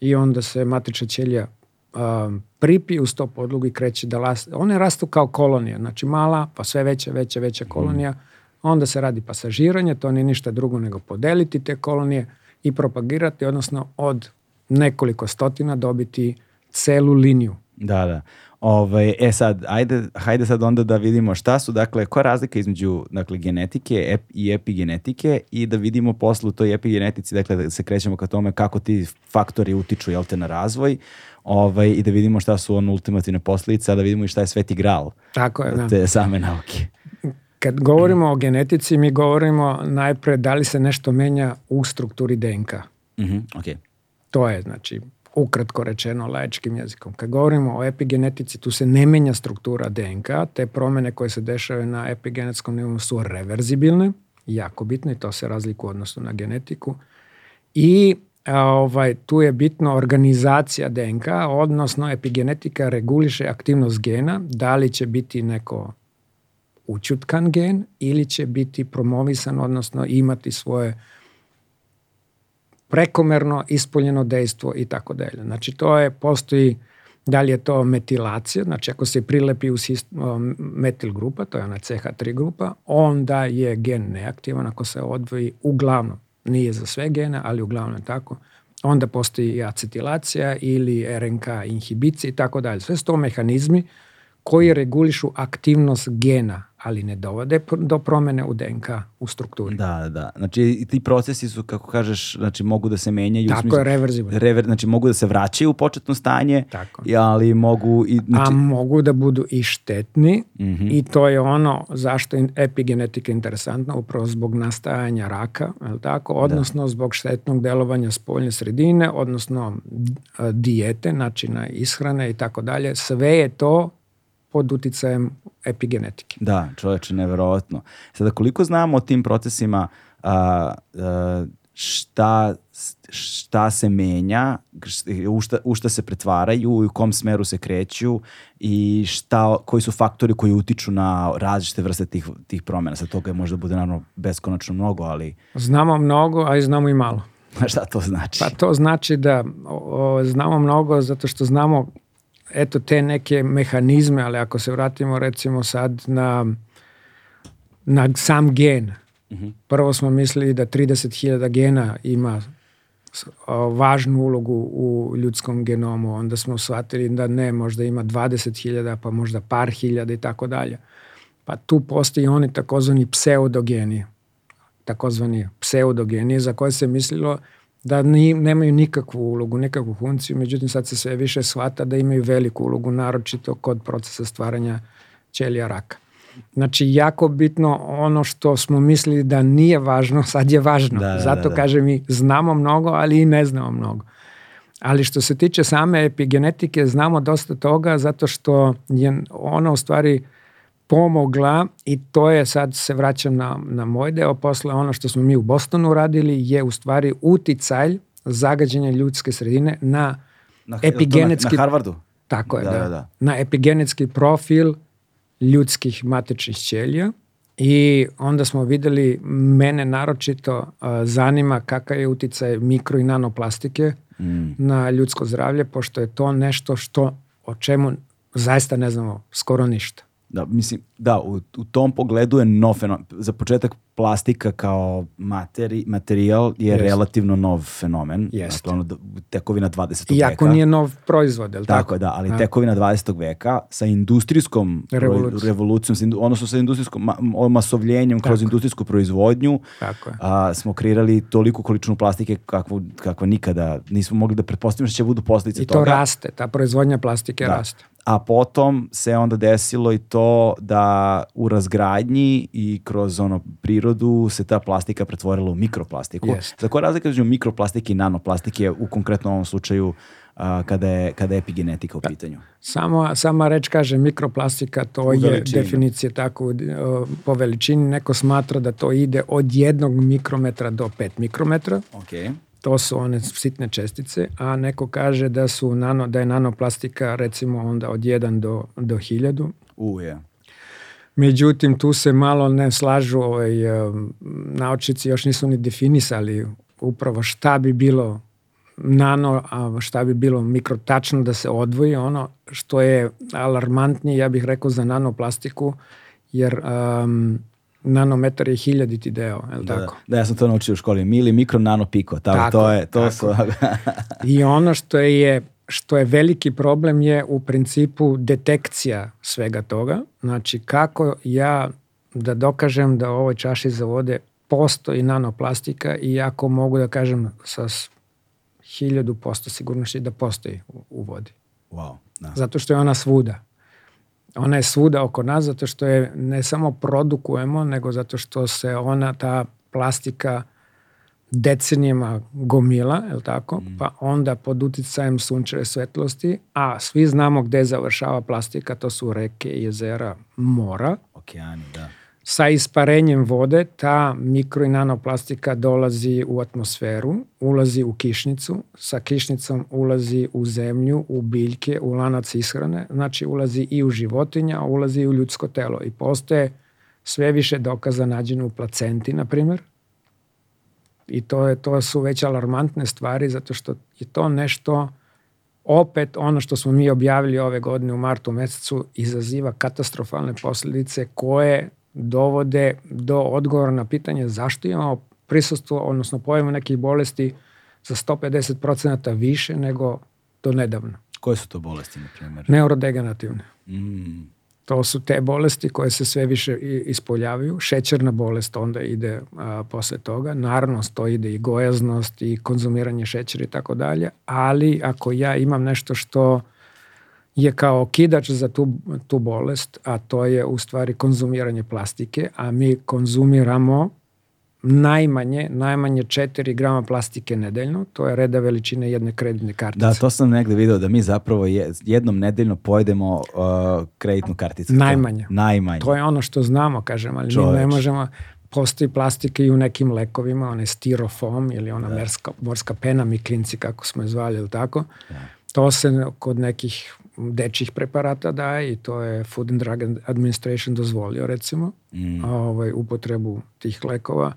i onda se matrična ćelija um, pripi uz to podlogu i kreće da raste. One rastu kao kolonija, znači mala, pa sve veća, veća, veća kolonija. Onda se radi pasažiranje, to nije ništa drugo nego podeliti te kolonije i propagirati, odnosno od nekoliko stotina dobiti celu liniju. Da, da. Ovaj, e sad, ajde, hajde sad onda da vidimo šta su, dakle, koja je razlika između dakle, genetike ep, i epigenetike i da vidimo posle u toj epigenetici, dakle, da se krećemo ka tome kako ti faktori utiču, jel te, na razvoj ovaj, i da vidimo šta su ono ultimativne posljedice, a da vidimo i šta je sveti gral Tako je, da. te same nauke. Kad govorimo o genetici, mi govorimo najpre da li se nešto menja u strukturi DNK. Mhm, ok. To je, znači, ukratko rečeno laičkim jezikom. Kad govorimo o epigenetici, tu se ne menja struktura DNK, te promene koje se dešavaju na epigenetskom nivou su reverzibilne, jako bitne, i to se razlikuje u odnosu na genetiku. I ovaj, tu je bitno organizacija DNK, odnosno epigenetika reguliše aktivnost gena, da li će biti neko učutkan gen ili će biti promovisan, odnosno imati svoje prekomerno ispoljeno dejstvo i tako dalje. Znači to je, postoji da li je to metilacija, znači ako se prilepi uz hist- um, metil grupa, to je ona CH3 grupa, onda je gen neaktivan ako se odvoji uglavnom, nije za sve gene, ali uglavnom tako, onda postoji acetilacija ili RNK inhibicija i tako dalje. Sve su to mehanizmi koji regulišu aktivnost gena, ali ne dovode do promene u DNK u strukturi. Da, da. Znači i ti procesi su, kako kažeš, znači mogu da se menjaju. Tako smislu, je, reverzibilni. Rever, znači mogu da se vraćaju u početno stanje, Tako. ali mogu... I, znači... A mogu da budu i štetni mm -hmm. i to je ono zašto je epigenetika interesantna, upravo zbog nastajanja raka, je tako? Da. odnosno da. zbog štetnog delovanja spoljne sredine, odnosno dijete, načina ishrane i tako dalje. Sve je to pod uticajem epigenetike. Da, čoveče, neverovatno. Sada, koliko znamo o tim procesima, a, a, šta, šta se menja, u šta, u šta se pretvaraju, u kom smeru se kreću i šta, koji su faktori koji utiču na različite vrste tih, tih promjena. Sa toga je možda bude naravno beskonačno mnogo, ali... Znamo mnogo, a i znamo i malo. [LAUGHS] šta to znači? Pa to znači da o, znamo mnogo zato što znamo eto te neke mehanizme, ali ako se vratimo recimo sad na, na sam gen. Uh. -huh. Prvo smo mislili da 30.000 gena ima važnu ulogu u ljudskom genomu, onda smo shvatili da ne, možda ima 20.000, pa možda par hiljada i tako dalje. Pa tu postoji oni takozvani pseudogeni, takozvani pseudogeni za koje se mislilo da ni, nemaju nikakvu ulogu, nikakvu funkciju, međutim sad se sve više shvata da imaju veliku ulogu, naročito kod procesa stvaranja ćelija raka. Znači, jako bitno ono što smo mislili da nije važno, sad je važno. Da, da, Zato da, da. kažem i znamo mnogo, ali i ne znamo mnogo. Ali što se tiče same epigenetike, znamo dosta toga zato što je ona u stvari pomogla i to je, sad se vraćam na, na moj deo posle, ono što smo mi u Bostonu radili je u stvari uticaj zagađenja ljudske sredine na, na epigenetski... Na, na Harvardu? Tako je, da, da. da. da. Na epigenetski profil ljudskih matičnih ćelija i onda smo videli, mene naročito uh, zanima kakav je uticaj mikro i nanoplastike mm. na ljudsko zdravlje, pošto je to nešto što o čemu zaista ne znamo skoro ništa. Da, mislim, da, u, u tom pogledu je nov fenomen. Za početak plastika kao materi, materijal je Jest. relativno nov fenomen. Jest. Dakle, ono, tekovina 20. Iako veka. Iako nije nov proizvod, je li tako? Tako da, ali A. tekovina 20. veka sa industrijskom Revolucijom, revolucijom odnosno sa industrijskom ma, masovljenjem tako. kroz industrijsku proizvodnju tako je. a, smo kreirali toliku količinu plastike kakvu, kakva nikada nismo mogli da pretpostavimo što će budu posljedice I toga. I to raste, ta proizvodnja plastike da. raste a potom se onda desilo i to da u razgradnji i kroz ono prirodu se ta plastika pretvorila u mikroplastiku. Yes. Za koja razlika između mikroplastike i nanoplastike u konkretno ovom slučaju a, kada, je, kada je epigenetika u da. pitanju? Samo, sama reč kaže mikroplastika, to u je veličini. definicija tako po veličini. Neko smatra da to ide od jednog mikrometra do pet mikrometra. Okay to su one sitne čestice, a neko kaže da su nano, da je nanoplastika recimo onda od 1 do, do 1000. U, je. Međutim, tu se malo ne slažu, ovaj, naučnici još nisu ni definisali upravo šta bi bilo nano, a šta bi bilo mikrotačno da se odvoji. Ono što je alarmantnije, ja bih rekao, za nanoplastiku, jer um, nanometar je hiljaditi deo, je li da, tako? Da, ja sam to naučio u školi. Mili, mikro, nano, piko. Tako, tako to je, to tako. su... I ono što je što je veliki problem je u principu detekcija svega toga. Znači kako ja da dokažem da u ovoj čaši za vode postoji nanoplastika i ako mogu da kažem sa hiljadu posto sigurnosti da postoji u, u vodi. Wow, da. Zato što je ona svuda ona je svuda oko nas zato što je ne samo produkujemo, nego zato što se ona, ta plastika decenijama gomila, je tako? Mm. Pa onda pod uticajem sunčeve svetlosti, a svi znamo gde završava plastika, to su reke, jezera, mora. Okeani, da sa isparenjem vode ta mikro i nanoplastika dolazi u atmosferu, ulazi u kišnicu, sa kišnicom ulazi u zemlju, u biljke, u lanac ishrane, znači ulazi i u životinja, ulazi i u ljudsko telo i postoje sve više dokaza nađeno u placenti, na primer. I to, je, to su već alarmantne stvari zato što je to nešto opet ono što smo mi objavili ove godine u martu mesecu izaziva katastrofalne posljedice koje dovode do odgovora na pitanje zašto imamo prisustvo, odnosno pojavu nekih bolesti za 150% više nego do nedavno. Koje su to bolesti, na primjer? Neurodegenerativne. Mm. To su te bolesti koje se sve više ispoljavaju. Šećerna bolest onda ide a, posle toga. Naravno, to ide i gojaznost i konzumiranje šećera i tako dalje. Ali ako ja imam nešto što je kao okidač za tu, tu bolest, a to je u stvari konzumiranje plastike, a mi konzumiramo najmanje, najmanje 4 grama plastike nedeljno, to je reda veličine jedne kreditne kartice. Da, to sam negde video da mi zapravo jednom nedeljno pojedemo uh, kreditnu karticu. Najmanje. To, najmanje. To je ono što znamo, kažem, ali Čoveč. mi ne možemo, postoji plastike i u nekim lekovima, onaj styrofoam ili ona da. merska, morska pena, mi klinci kako smo je zvali, ili tako. Da. To se kod nekih dečjih preparata daje i to je Food and Drug Administration dozvolio recimo mm. ovaj, upotrebu tih lekova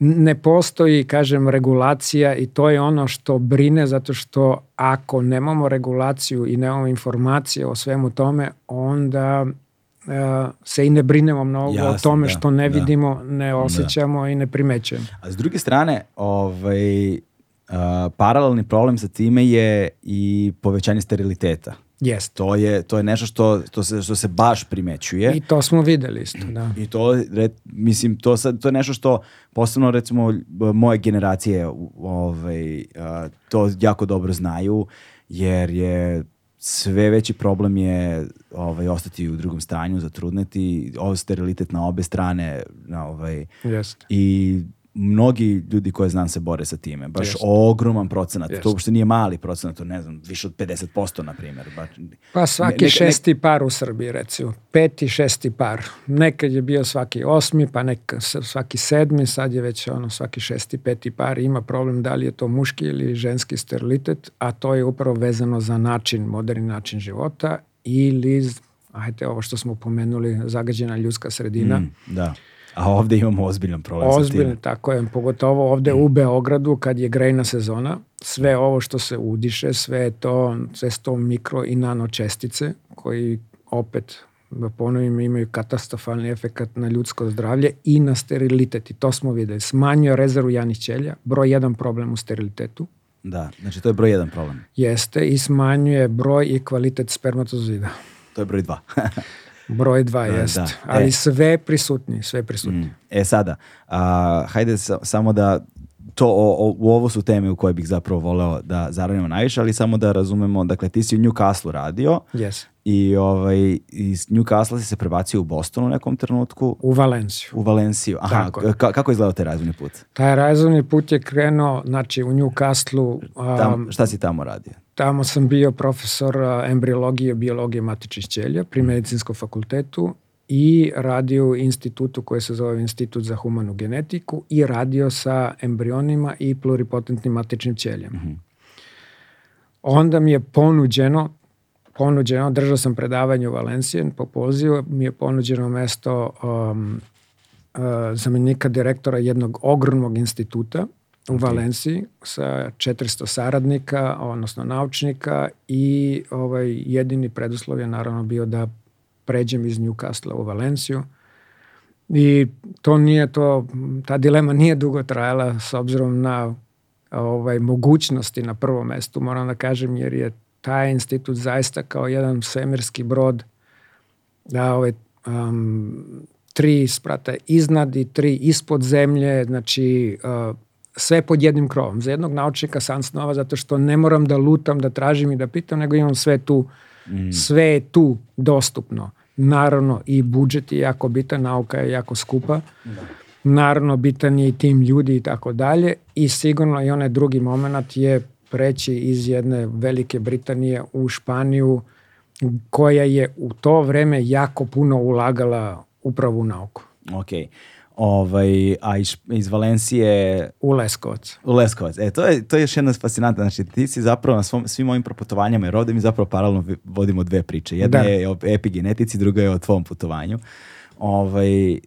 ne postoji, kažem, regulacija i to je ono što brine zato što ako nemamo regulaciju i nemamo informacije o svemu tome, onda uh, se i ne brinemo mnogo Jasne, o tome da, što ne da. vidimo, ne da. osjećamo da. i ne primećujemo. A s druge strane, ovaj, uh, paralelni problem sa time je i povećanje steriliteta. Jest. To je, to je nešto što, to se, što se baš primećuje. I to smo videli isto, da. I to, re, mislim, to, sad, to je nešto što, posebno recimo moje generacije ovaj, to jako dobro znaju, jer je sve veći problem je ovaj, ostati u drugom stanju, zatrudneti, ovo sterilitet na obe strane, na, ovaj, Jest. i mnogi ljudi koje znam se bore sa time. Baš Jest. ogroman procenat. Jest. To uopšte nije mali procenat, to ne znam, više od 50% na primjer. Baš, pa svaki ne, šesti ne... par u Srbiji recimo. Peti, šesti par. Nekad je bio svaki osmi, pa nek, svaki sedmi, sad je već ono svaki šesti, peti par. Ima problem da li je to muški ili ženski sterilitet, a to je upravo vezano za način, moderni način života ili ajte ovo što smo pomenuli, zagađena ljudska sredina. Mm, da A ovde imamo ozbiljan problem Ozbiljno, tako je. Pogotovo ovde u Beogradu kad je grejna sezona, sve ovo što se udiše, sve je to, sve to mikro i nano čestice koji opet da ponovim, imaju katastrofalni efekt na ljudsko zdravlje i na sterilitet. I to smo videli. Smanjuje rezervu janih ćelja, broj jedan problem u sterilitetu. Da, znači to je broj jedan problem. Jeste i smanjuje broj i kvalitet spermatozida. To je broj dva. [LAUGHS] Broj dva da, jest, da. ali e. sve prisutni, sve prisutni. Mm. E sada, a, hajde sa, samo da to, o, o, u ovo su teme u koje bih zapravo voleo da zaradimo najviše, ali samo da razumemo, dakle ti si u Newcastle radio yes. i ovaj, iz Newcastle si se prebacio u Boston u nekom trenutku. U Valenciju. U Valenciju, aha, ka, kako je izgledao taj razvojni put? Taj razvojni put je krenuo, znači u Newcastle. Um, Tam, šta si tamo radio? Tamo sam bio profesor embriologije, biologije matičnih ćelija pri medicinskom fakultetu i radio u institutu koji se zove Institut za humanu genetiku i radio sa embrionima i pluripotentnim matičnim ćeljem. Mm -hmm. Onda mi je ponuđeno, ponuđeno, držao sam predavanje u Valenciji, po pozivu mi je ponuđeno mesto um, uh, zamenika direktora jednog ogromnog instituta u okay. Valenciji sa 400 saradnika, odnosno naučnika i ovaj jedini preduslov je naravno bio da pređem iz Newcastle u Valenciju. I to nije to, ta dilema nije dugo trajala s obzirom na ovaj, mogućnosti na prvom mestu, moram da kažem, jer je taj institut zaista kao jedan svemirski brod da ovaj, um, tri sprata iznad i tri ispod zemlje, znači uh, sve pod jednim krovom. Za jednog naučnika san snova zato što ne moram da lutam, da tražim i da pitam, nego imam sve tu, mm. sve je tu dostupno. Naravno i budžet je jako bitan, nauka je jako skupa. Da. Naravno bitan je i tim ljudi i tako dalje i sigurno i onaj drugi moment je preći iz jedne Velike Britanije u Španiju koja je u to vreme jako puno ulagala upravo u nauku. Okej. Okay. Ovaj, a iz, iz Valencije... U Leskovac. U Leskovac. E, to je, to je još jedna fascinantna. Znači, ti si zapravo na svom, svim ovim proputovanjama, jer ovde mi zapravo paralelno vodimo dve priče. Jedna da. je o epigenetici, druga je o tvom putovanju. Ovaj, uh,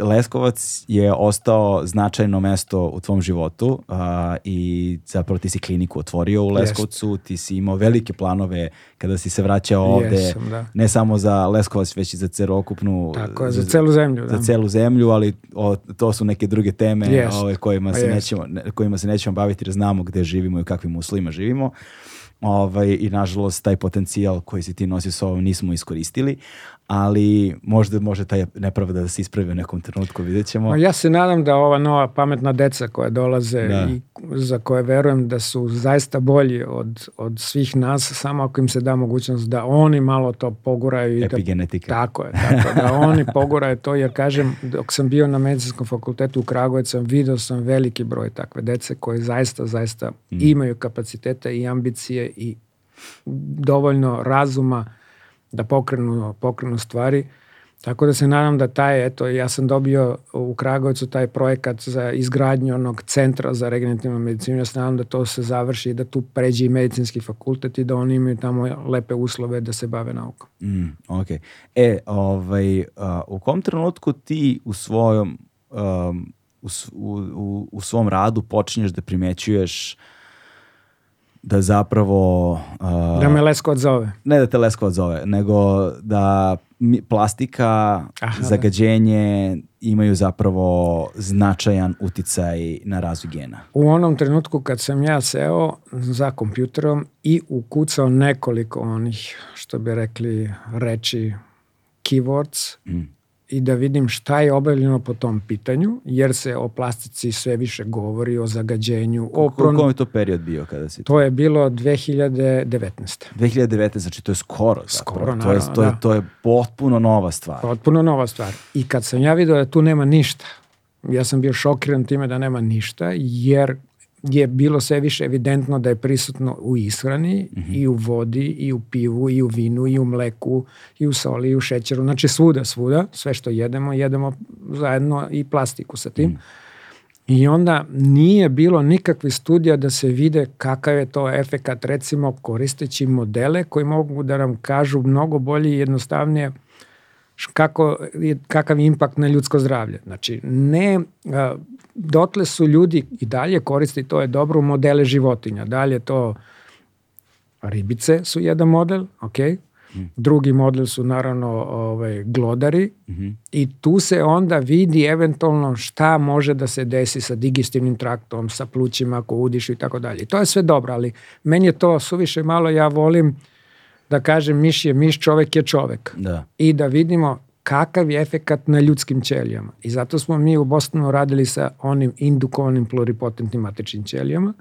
Leskovac je ostao značajno mesto u tvom životu uh, i zapravo ti si kliniku otvorio u Leskovcu, Jest. ti si imao velike planove kada si se vraćao ovde, Jesam, da. ne samo za Leskovac, već i za celokupnu... Tako za, za celu zemlju. Da. Za celu zemlju, ali o, to su neke druge teme yes. ove, kojima, pa se nećemo, kojima se nećemo baviti jer znamo gde živimo i kakvim uslovima živimo. ovaj, i nažalost taj potencijal koji si ti nosio sa ovom nismo iskoristili, ali možda može taj nepravda da se ispravi u nekom trenutku, vidjet ćemo. Ja se nadam da ova nova pametna deca koja dolaze Da. i za koje verujem da su zaista bolji od, od svih nas, samo ako im se da mogućnost da oni malo to poguraju. I da, Epigenetika. tako je, tako da oni [LAUGHS] poguraju to, jer kažem, dok sam bio na medicinskom fakultetu u Kragujevcu, video sam veliki broj takve dece koje zaista, zaista Mm. imaju kapacitete i ambicije i dovoljno razuma da pokrenu, pokrenu stvari. Tako da se nadam da taj, eto, ja sam dobio u Kragujevcu taj projekat za izgradnju onog centra za regenerativnu medicinu. Ja se nadam da to se završi i da tu pređe i medicinski fakultet i da oni imaju tamo lepe uslove da se bave naukom. Mm, ok. E, ovaj, a, u kom trenutku ti u svojom um, u, u, u svom radu počinješ da primećuješ da zapravo a, Da me Lesko zove. ne da te Leskovac zove, nego da mi- plastika, Aha, da. zagađenje imaju zapravo značajan uticaj na razvoj gena. U onom trenutku kad sam ja seo za kompjuterom i ukucao nekoliko onih, što bi rekli, reči keywords Mm. I da vidim šta je obavljeno po tom pitanju, jer se o plastici sve više govori, o zagađenju, o pron... kom je to period bio kada si To je bilo 2019. 2009. znači to je skoro. Skoro, zapravo. to, je, naravno, to, je, da. to je potpuno nova stvar. Potpuno nova stvar. I kad sam ja vidio da tu nema ništa, ja sam bio šokiran time da nema ništa, jer je bilo sve više evidentno da je prisutno u ishrani i u vodi i u pivu i u vinu i u mleku i u soli i u šećeru. Znači svuda, svuda, sve što jedemo, jedemo zajedno i plastiku sa tim. I onda nije bilo nikakvih studija da se vide kakav je to efekat, recimo koristeći modele koji mogu da nam kažu mnogo bolje i jednostavnije kako, kakav je impakt na ljudsko zdravlje. Znači, ne, a, dotle su ljudi i dalje koristi, to je dobro, modele životinja. Dalje to ribice su jedan model, ok. Drugi model su naravno ovaj, glodari i tu se onda vidi eventualno šta može da se desi sa digestivnim traktom, sa plućima ako udišu i tako dalje. To je sve dobro, ali meni je to suviše malo, ja volim da kažem miš je miš, čovek je čovek Da. i da vidimo kakav je efekat na ljudskim ćelijama. I zato smo mi u Bostonu radili sa onim indukovanim pluripotentnim matičnim ćelijama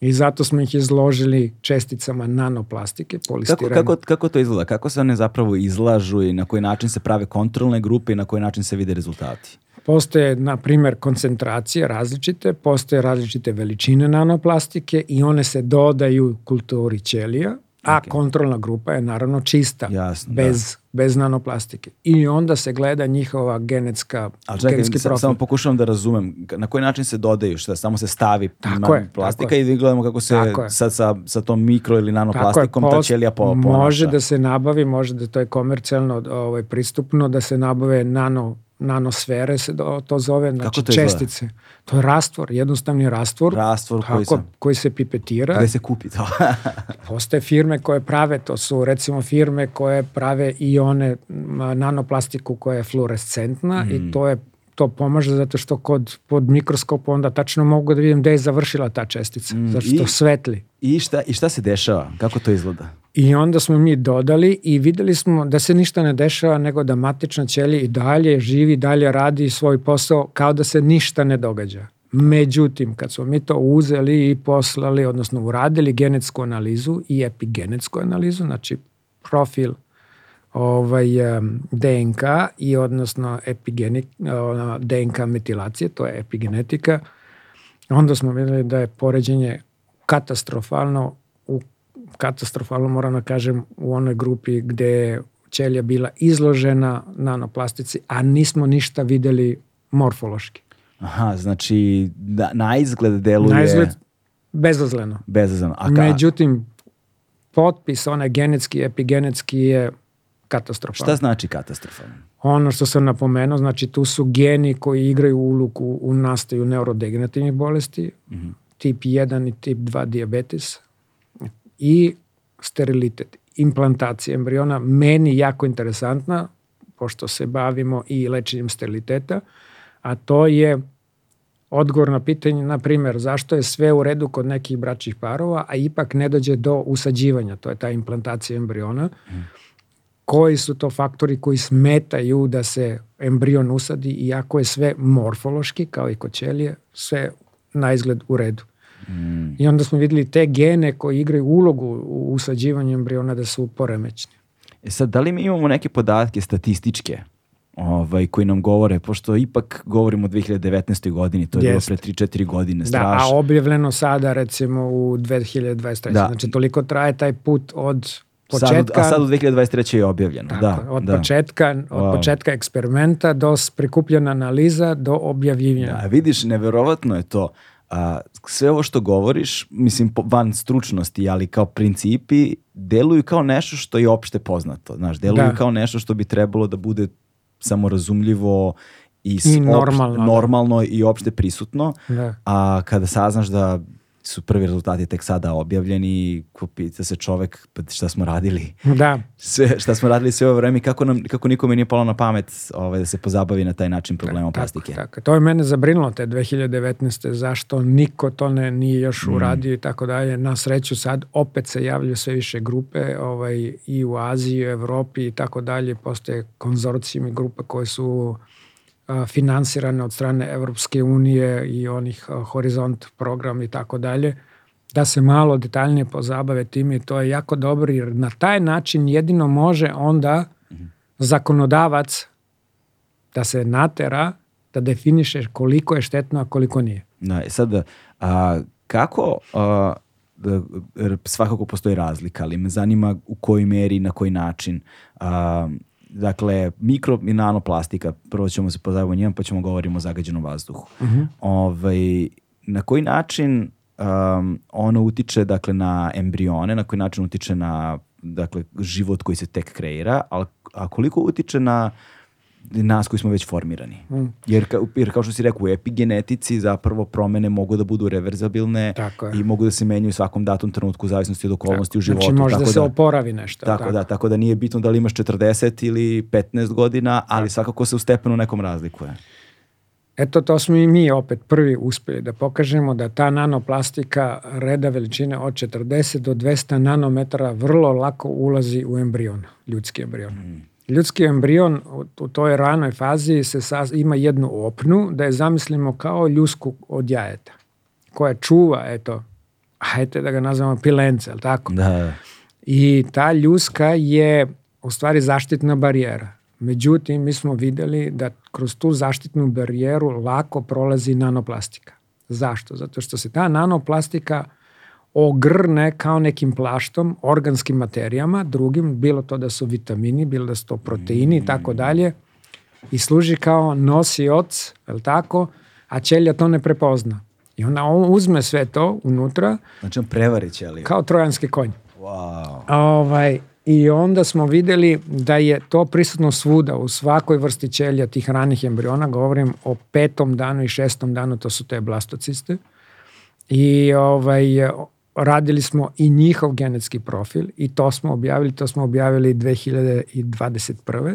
i zato smo ih izložili česticama nanoplastike, Kako, polistirena. kako, kako to izgleda? Kako se one zapravo izlažu i na koji način se prave kontrolne grupe i na koji način se vide rezultati? Postoje, na primjer, koncentracije različite, postoje različite veličine nanoplastike i one se dodaju kulturi ćelija, a kontrolna grupa je naravno čista, Jasno, bez, bez nanoplastike. I onda se gleda njihova genetska, Ali čekaj, genetski profil. samo pokušavam da razumem na koji način se dodaju, šta samo se stavi Tako je, plastika tako i gledamo kako se je. sa, sa, sa tom mikro ili Tako je, nanoplastikom ta ćelija po, Može ponaša. da se nabavi, može da to je komercijalno ovaj, pristupno, da se nabave nano, nanosfere, se to zove, znači to izgleda? čestice. To je rastvor, jednostavni rastvor. Rastvor koji tako, se- koji se pipetira. Gde se kupi to? [LAUGHS] Postoje firme koje prave, to su recimo firme koje prave i one nanoplastiku koja je fluorescentna Mm. i to je to pomaže zato što kod pod mikroskopom onda tačno mogu da vidim gde je završila ta čestica, zato što Mm, i- svetli. I šta, I šta se dešava? Kako to izgleda? I onda smo mi dodali i videli smo da se ništa ne dešava nego da matična ćelija i dalje živi, dalje radi svoj posao kao da se ništa ne događa. Međutim, kad smo mi to uzeli i poslali, odnosno uradili genetsku analizu i epigenetsku analizu, znači profil ovaj, DNK i odnosno epigenik, ona DNK metilacije, to je epigenetika, onda smo vidjeli da je poređenje katastrofalno u katastrofalno moram da kažem u onoj grupi gde je ćelija bila izložena nanoplastici, a nismo ništa videli morfološki. Aha, znači da, na izgled deluje Na izgled bezazleno. bezazleno. A ka, Međutim, potpis, onaj genetski, epigenetski je katastrofalan. šta znači katastrofalno? Ono što sam napomenuo, znači tu su geni koji igraju ulogu u nastaju neurodegenerativnih bolesti, tip 1 i tip 2 diabetes i sterilitet, implantacija embriona, meni jako interesantna, pošto se bavimo i lečenjem steriliteta, a to je odgovor na pitanje, na primjer, zašto je sve u redu kod nekih bračnih parova, a ipak ne dođe do usađivanja, to je ta implantacija embriona. Mm. Koji su to faktori koji smetaju da se embrion usadi, iako je sve morfološki, kao i kod ćelije, sve na izgled u redu. Mm. I onda smo videli te gene koji igraju ulogu u usađivanju embriona da su poremećni. E sad, da li mi imamo neke podatke statističke ovaj, koji nam govore, pošto ipak govorimo o 2019. godini, to je Jest. bilo pre 3-4 godine, strašno. Da, a objavljeno sada recimo u 2023. Da. Znači toliko traje taj put od početka... Sad, a sad u 2023. je objavljeno. Tako, da, od, da. Početka, od wow. početka eksperimenta do prikupljena analiza do objavljivanja. Da, vidiš, neverovatno je to. A, sve ovo što govoriš, mislim van stručnosti, ali kao principi, deluju kao nešto što je opšte poznato. Znaš, deluju da. kao nešto što bi trebalo da bude samorazumljivo i, I normalno, opšte, normalno i opšte prisutno. Da. A kada saznaš da su prvi rezultati tek sada objavljeni, pita se čovek pa šta smo radili. Da. Sve, šta smo radili sve ovo vreme kako, nam, kako nikome nije palo na pamet ovaj, da se pozabavi na taj način problemom tako, plastike. Tako, to je mene zabrinulo te 2019. Zašto niko to ne, nije još mm. uradio i tako dalje. Na sreću sad opet se javljaju sve više grupe ovaj, i u Aziji, i u Evropi i tako dalje. Postoje konzorcijumi grupe koje su finansirane od strane Evropske unije i onih Horizont program i tako dalje, da se malo detaljnije pozabave tim i to je jako dobro jer na taj način jedino može onda zakonodavac da se natera da definiše koliko je štetno, a koliko nije. Da, sad, a, kako, a, da, svakako postoji razlika, ali me zanima u kojoj meri, na koji način a, dakle, mikro i nanoplastika, prvo ćemo se pozaviti o njima, pa ćemo govorimo o zagađenom vazduhu. Uh mhm. -huh. ovaj, na koji način um, ono utiče dakle, na embrione, na koji način utiče na dakle, život koji se tek kreira, ali, a koliko utiče na nas koji smo već formirani. Mm. Jer, ka, jer kao što si rekao, u epigenetici zapravo promene mogu da budu reverzabilne i mogu da se menjaju u svakom datom trenutku u zavisnosti od okolnosti tako. u životu. Znači može da da se oporavi nešto. Tako, tako, da, tako da nije bitno da li imaš 40 ili 15 godina, ali tako. svakako se u stepenu nekom razlikuje. Eto, to smo i mi opet prvi uspeli da pokažemo da ta nanoplastika reda veličine od 40 do 200 nanometara vrlo lako ulazi u embrion, ljudski embrion. Mm ljudski embrion u toj ranoj fazi se sas, ima jednu opnu, da je zamislimo kao ljusku od jajeta, koja čuva, eto, hajte da ga nazvamo pilence, ali tako? Da. I ta ljuska je u stvari zaštitna barijera. Međutim, mi smo videli da kroz tu zaštitnu barijeru lako prolazi nanoplastika. Zašto? Zato što se ta nanoplastika ogrne kao nekim plaštom organskim materijama, drugim, bilo to da su vitamini, bilo da su to proteini i tako dalje, i služi kao nosioc, je tako, a ćelija to ne prepozna. I onda on uzme sve to unutra. Znači on prevari ćeliju. Kao trojanski konj. Wow. Ovaj, I onda smo videli da je to prisutno svuda, u svakoj vrsti ćelija tih ranih embriona, govorim o petom danu i šestom danu, to su te blastociste. I ovaj, radili smo i njihov genetski profil i to smo objavili, to smo objavili 2021.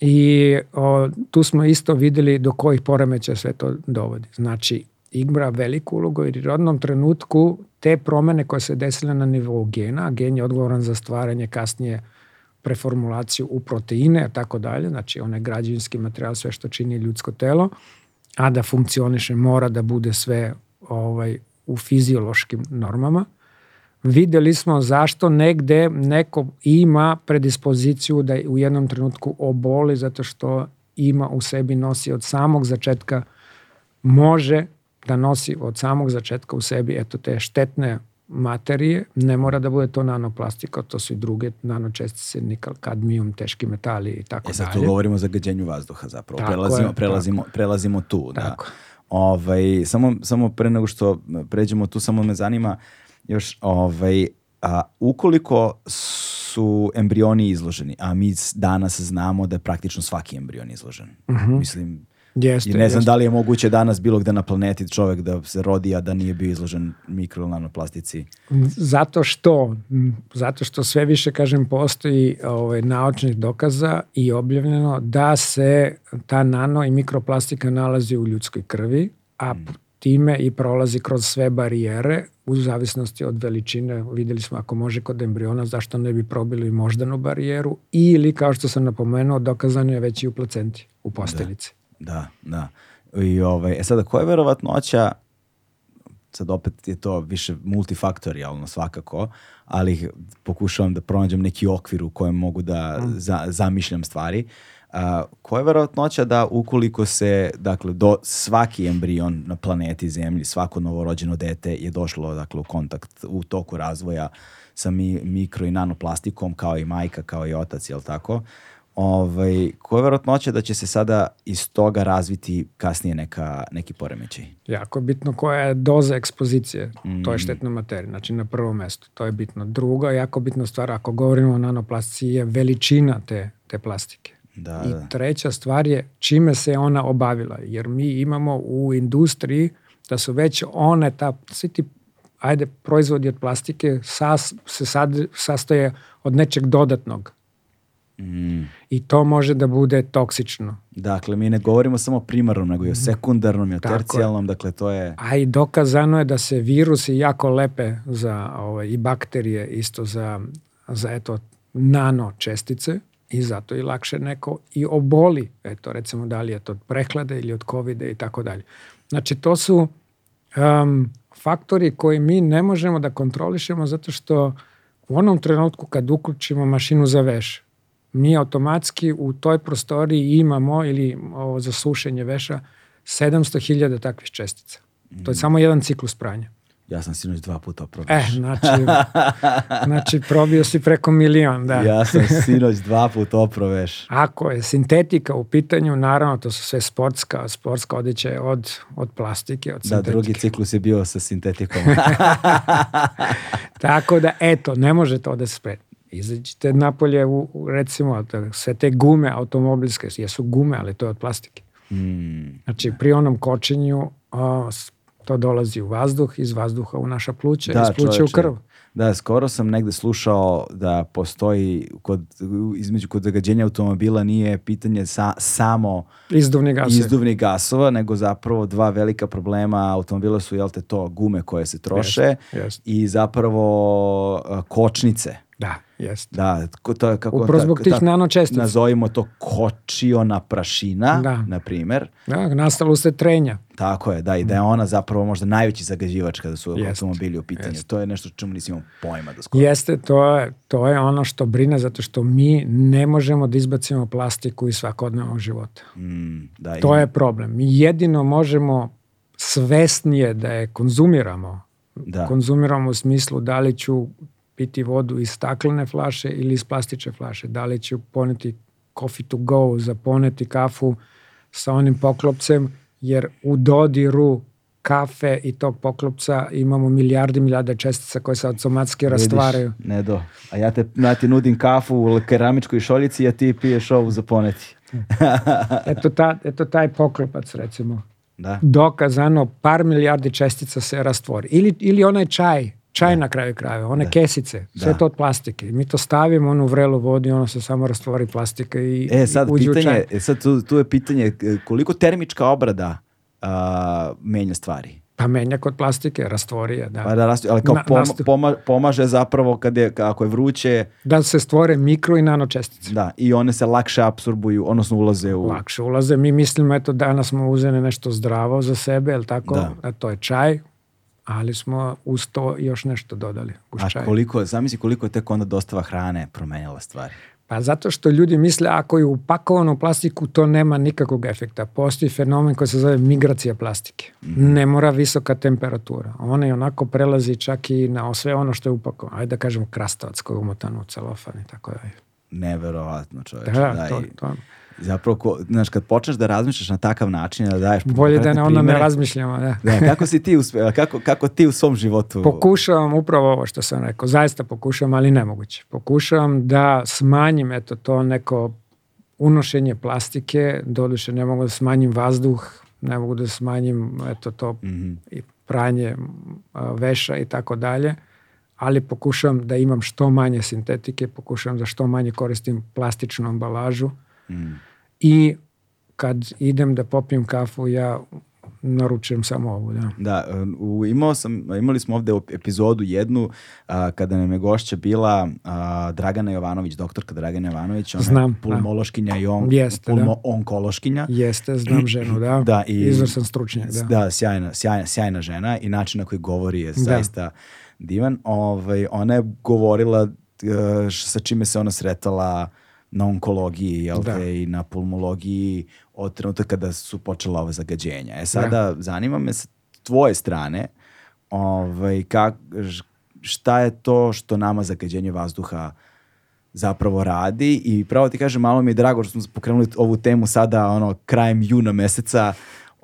I o, tu smo isto videli do kojih poremeća sve to dovodi. Znači, igra veliku ulogu jer u rodnom trenutku te promene koje se desile na nivou gena, a gen je odgovoran za stvaranje kasnije preformulaciju u proteine, tako dalje, znači onaj građevinski materijal, sve što čini ljudsko telo, a da funkcioniše mora da bude sve ovaj u fiziološkim normama. Videli smo zašto negde neko ima predispoziciju da u jednom trenutku oboli zato što ima u sebi nosi od samog začetka može da nosi od samog začetka u sebi eto te štetne materije, ne mora da bude to nanoplastika, to su i druge nanočestice, nikal, kadmijum, teški metali i tako dalje. E sad tu govorimo o zagađenju vazduha zapravo, tako prelazimo, je, prelazimo, tako. prelazimo tu. Da. Tako. Da. Ovaj, samo, samo pre nego što pređemo tu, samo me zanima još, ovaj, a, ukoliko su embrioni izloženi, a mi danas znamo da je praktično svaki embrion izložen. Uh mhm. -huh. Mislim, Jeste, I ne znam jeste. da li je moguće danas bilo gde na planeti čovek da se rodi, a da nije bio izložen mikro ili nanoplastici. Zato što, zato što sve više, kažem, postoji ovaj, naučnih dokaza i objavljeno da se ta nano i mikroplastika nalazi u ljudskoj krvi, a time i prolazi kroz sve barijere u zavisnosti od veličine. Videli smo ako može kod embriona, zašto ne bi probili moždanu barijeru ili, kao što sam napomenuo, dokazano je već i u placenti, u posteljici. Da, da. I ovaj, e sada, koja je verovatnoća, sad opet je to više multifaktorijalno svakako, ali pokušavam da pronađem neki okvir u kojem mogu da za, zamišljam stvari. A, koja je verovatnoća da ukoliko se, dakle, do svaki embrion na planeti Zemlji, svako novorođeno dete je došlo, dakle, u kontakt u toku razvoja sa mi, mikro i nanoplastikom, kao i majka, kao i otac, jel tako? Ovaj, koja je verovatnoća da će se sada iz toga razviti kasnije neka, neki poremećaj? Jako je bitno koja je doza ekspozicije Mm. toj štetnoj materiji, znači na prvom mestu. To je bitno. Drugo, jako bitna stvar, ako govorimo o nanoplastici, je veličina te, te plastike. Da, I da. treća stvar je čime se ona obavila. Jer mi imamo u industriji da su već one, ta, svi ti ajde, proizvodi od plastike sas, se sad, sastoje od nečeg dodatnog. Mm. I to može da bude toksično. Dakle, mi ne govorimo samo o primarnom, nego i o sekundarnom i o Tako je. tercijalnom, dakle, to je... A i dokazano je da se virusi jako lepe za ovaj, i bakterije isto za, za eto, nano čestice i zato i lakše neko i oboli, eto recimo da li je to od prehlade ili od covida i tako dalje. Znači to su um, faktori koji mi ne možemo da kontrolišemo zato što u onom trenutku kad uključimo mašinu za veš, mi automatski u toj prostoriji imamo ili ovo za sušenje veša 700.000 takvih čestica. To je samo jedan ciklus pranja. Ja sam sinoć dva puta E, probaš. znači, znači probio si preko milion, da. Ja sam sinoć dva puta oproveš. Ako je sintetika u pitanju, naravno to su sve sportska, sportska odjeća od, od plastike, od Da, sintetike. drugi ciklus je bio sa sintetikom. [LAUGHS] [LAUGHS] Tako da, eto, ne može to da se spredi. Izađite napolje, u, u, recimo, da sve te gume automobilske, jesu gume, ali to je od plastike. Mm, Znači, pri onom kočenju a, s- to dolazi u vazduh, iz vazduha u naša pluća, Da, iz pluća u krv. Da, skoro sam negde slušao da postoji kod, između kod zagađenja automobila nije pitanje sa, samo Izduvni gasovi. izduvnih gasova, nego zapravo dva velika problema automobila su, jel te, to gume koje se troše Jest, jest. i zapravo kočnice. Da, jest. Da, to je kako Upravo zbog tih ta- nanočestica. Nazovimo to kočiona prašina, Da. na primer. Da, nastalo se trenja. Tako je, da, i da je ona zapravo možda najveći zagađivač kada su Jest, automobili u pitanju. jest. To je nešto čemu nisi imao pojma do skoro. Jeste, to je, to je ono što brine zato što mi ne možemo da izbacimo plastiku iz svakodnevnog života. Mm, da, To i- je problem. Mi jedino možemo svesnije da je konzumiramo. Da. Konzumiramo u smislu da li ću piti vodu iz staklene flaše ili iz plastične flaše. Da li ću poneti coffee to go, zaponeti kafu sa onim poklopcem, jer u dodiru kafe i tog poklopca imamo milijardi milijarde čestica koje se automatski Vidiš, rastvaraju. Ne do. A ja, te, ja ti nudim kafu u keramičkoj šoljici, a ti piješ ovu za poneti. [LAUGHS] Eto, ta, eto taj poklopac recimo. Da. dokazano par milijardi čestica se rastvori. Ili, ili onaj čaj, čaj na kraju krajeva, one kesice, sve Da. to od plastike. Mi to stavimo onu vrelu vodu i ono se samo rastvori plastika i E, sad, i uđe u pitanje, čaj. e, sad tu, tu je pitanje e, koliko termička obrada a, menja stvari? Pa menja kod plastike, rastvori je, da. Pa da rastu, ali kao Na- poma- pomaže zapravo kad je, ako je vruće, Da se stvore mikro i nano čestice. da, i one se lakše apsorbuju, odnosno ulaze u... Lakše ulaze. Mi mislimo, eto, danas smo uzeli nešto zdravo za sebe, jel tako? Da. A to je čaj, ali smo uz to još nešto dodali. A koliko, zamisli koliko je tek onda dostava hrane promenjala stvari. Pa zato što ljudi misle ako je upakovano u plastiku to nema nikakvog efekta. Postoji fenomen koji se zove migracija plastike. Mhm. Ne mora visoka temperatura. Ona i onako prelazi čak i na sve ono što je upakovano. Ajde da kažemo krastavac koji je umotan u celofan i tako dalje. Neverovatno čoveče. Da, da, to, i to. Zapravo, ko, znaš, kad počneš da razmišljaš na takav način, da daješ Bolje da ne onda ne razmišljamo. Da. Da, kako si ti uspe, kako, kako ti u svom životu... Pokušavam upravo ovo što sam rekao. Zaista pokušavam, ali nemoguće. Pokušavam da smanjim eto to neko unošenje plastike. Doduše ne mogu da smanjim vazduh, ne mogu da smanjim eto to Mhm. i pranje a, veša i tako dalje. Ali pokušavam da imam što manje sintetike, pokušavam da što manje koristim plastičnu ambalažu. Mm. I kad idem da popijem kafu, ja naručujem samo ovu, da. Da, u, imao sam, imali smo ovde epizodu jednu a, kada nam je gošća bila a, Dragana Jovanović, doktorka Dragana Jovanović, ona Znam, je pulmološkinja da. i on, Jeste, pulmo, da. onkološkinja. Jeste, znam ženu, da. Da, i, Izvrstan stručnjak, da. Da, sjajna, sjajna, sjajna žena i način na koji govori je zaista divan. Ovaj, ona je govorila uh, sa čime se ona sretala na onkologiji jel Da. te, i na pulmologiji od trenutka kada su počela ova zagađenja. E sada, zanima me s tvoje strane, ovaj, kak, šta je to što nama zagađenje vazduha zapravo radi i pravo ti kažem, malo mi je drago što smo pokrenuli ovu temu sada ono krajem juna meseca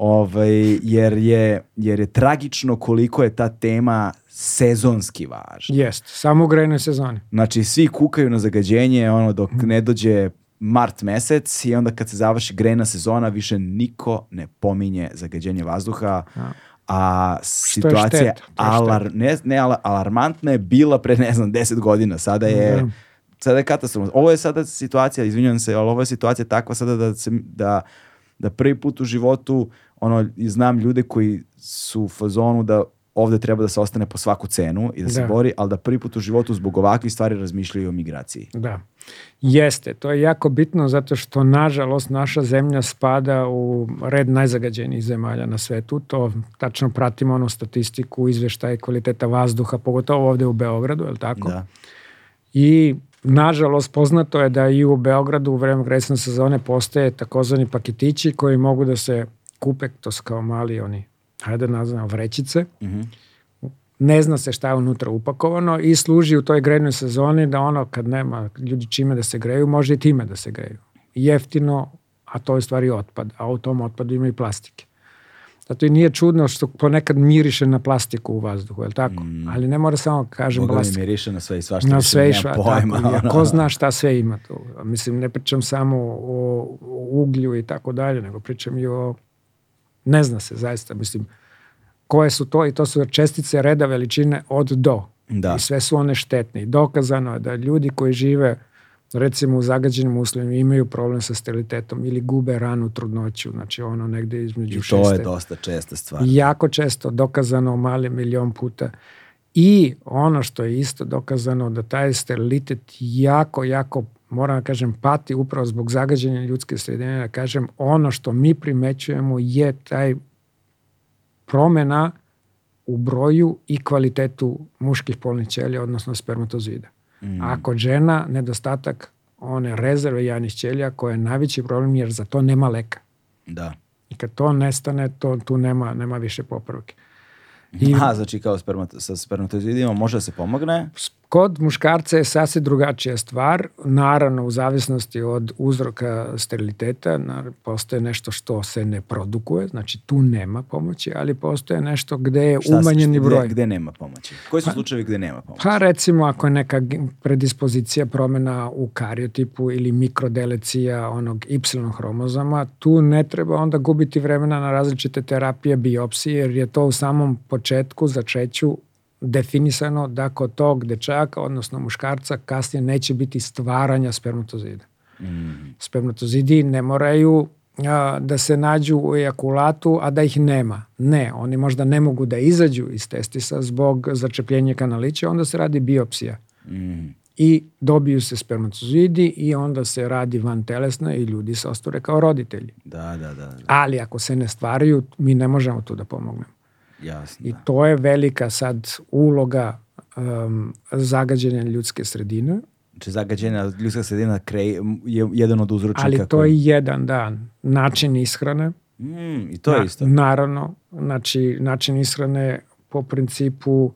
ovaj, jer, je, jer je tragično koliko je ta tema sezonski važna. Jeste, samo u grejnoj sezoni. Znači, svi kukaju na zagađenje ono dok ne dođe mart mesec i onda kad se završi grejna sezona više niko ne pominje zagađenje vazduha. A situacija šteta, to je alar, ne, ne ala- alarmantna je bila pre ne znam 10 godina. Sada je Da. sada je katastrofalno. Ovo je sada situacija, izvinjavam se, ali ovo je situacija takva sada da se da da prvi put u životu ono znam ljude koji su u fazonu da ovde treba da se ostane po svaku cenu i da se Da. bori, ali da prvi put u životu zbog ovakvih stvari razmišljaju o migraciji. Da. Jeste, to je jako bitno zato što nažalost naša zemlja spada u red najzagađenijih zemalja na svetu. To tačno pratimo onu statistiku, izveštaje kvaliteta vazduha, pogotovo ovde u Beogradu, je li tako? Da. I nažalost poznato je da i u Beogradu u vreme grejsne sezone postoje takozvani paketići koji mogu da se kupe, to su kao mali oni, hajde da nazvamo vrećice. Mhm. Ne zna se šta je unutra upakovano i služi u toj grejnoj sezoni da ono kad nema ljudi čime da se greju, može i time da se greju. Jeftino, a to je stvari otpad, a u tom otpadu ima i plastike. Zato i nije čudno što ponekad miriše na plastiku u vazduhu, je li tako? Ali ne mora samo kažem Boga mi plastika. miriše na sve i svašta. Na sve i nemam sva, pojma, tako, ono. ko zna šta sve ima tu. Mislim, ne pričam samo o, o uglju i tako dalje, nego pričam i o, ne zna se zaista, mislim, koje su to i to su čestice reda veličine od do. Da. I sve su one štetne. I dokazano je da ljudi koji žive recimo u zagađenim uslovima imaju problem sa sterilitetom ili gube ranu trudnoću, znači ono negde između I to je šeste dosta česta stvar. jako često dokazano mali milion puta. I ono što je isto dokazano da taj sterilitet jako, jako, moram da kažem, pati upravo zbog zagađenja ljudske sredine, da kažem, ono što mi primećujemo je taj promena u broju i kvalitetu muških polnih ćelija, odnosno spermatozida. A kod žena nedostatak one rezerve jajnih ćelija koja je najveći problem jer za to nema leka. Da. I kad to nestane, to, tu nema, nema više popravke. I [LAUGHS] Aha, znači kao spermat, sa spermatozoidima može da se pomogne. Kod muškarca je sasvim drugačija stvar. Naravno, u zavisnosti od uzroka steriliteta, postoje nešto što se ne produkuje, znači tu nema pomoći, ali postoje nešto gde je Šta umanjeni gde- broj. Gde nema pomoći? Koji su slučajevi gde nema pomoći? Pa recimo ako je neka predispozicija promena u kariotipu ili mikrodelecija onog Y hromozoma, tu ne treba onda gubiti vremena na različite terapije biopsije, jer je to u samom početku začeću definisano da kod tog dečaka, odnosno muškarca, kasnije neće biti stvaranja spermatozida. Spermatozidi ne moraju a, da se nađu u ejakulatu, a da ih nema. Ne, oni možda ne mogu da izađu iz testisa zbog začepljenja kanalića, onda se radi biopsija. Mhm. I dobiju se spermatozidi i onda se radi van telesna i ljudi se ostvare kao roditelji. Da, da, da, da. Ali ako se ne stvaraju, mi ne možemo tu da pomognemo. Jasno. I Da. to je velika sad uloga um, zagađenja ljudske sredine, Znači zagađena ljudska sredina krej, je jedan od uzročnika. ali to koji- je jedan dan. Način ishrane, Mm, I to je Na- isto. Naravno, znači način ishrane po principu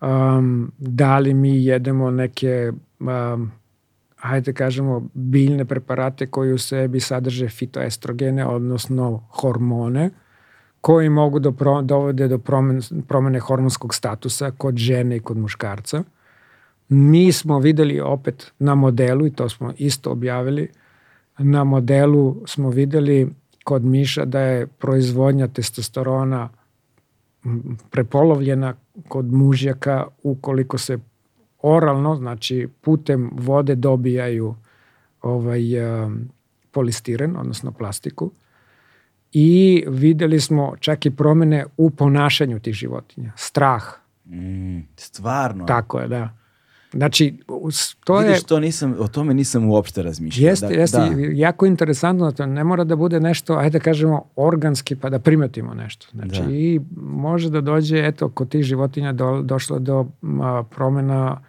um, da li mi jedemo neke um, hajde kažemo biljne preparate koji u sebi sadrže fitoestrogene, odnosno hormone, koji mogu da pro, dovode do promene, promene hormonskog statusa kod žene i kod muškarca. Mi smo videli opet na modelu, i to smo isto objavili, na modelu smo videli kod miša da je proizvodnja testosterona prepolovljena kod mužjaka ukoliko se oralno, znači putem vode dobijaju ovaj polistiren, odnosno plastiku i videli smo čak i promene u ponašanju tih životinja. Strah. Mm, stvarno? Tako je, da. Znači, to Vidiš, je... to nisam, o tome nisam uopšte razmišljao. Jeste, da, jeste, da. jako interesantno, to ne mora da bude nešto, ajde da kažemo, organski pa da primetimo nešto. Znači, Da. i može da dođe, eto, kod tih životinja do, došlo do a, promena,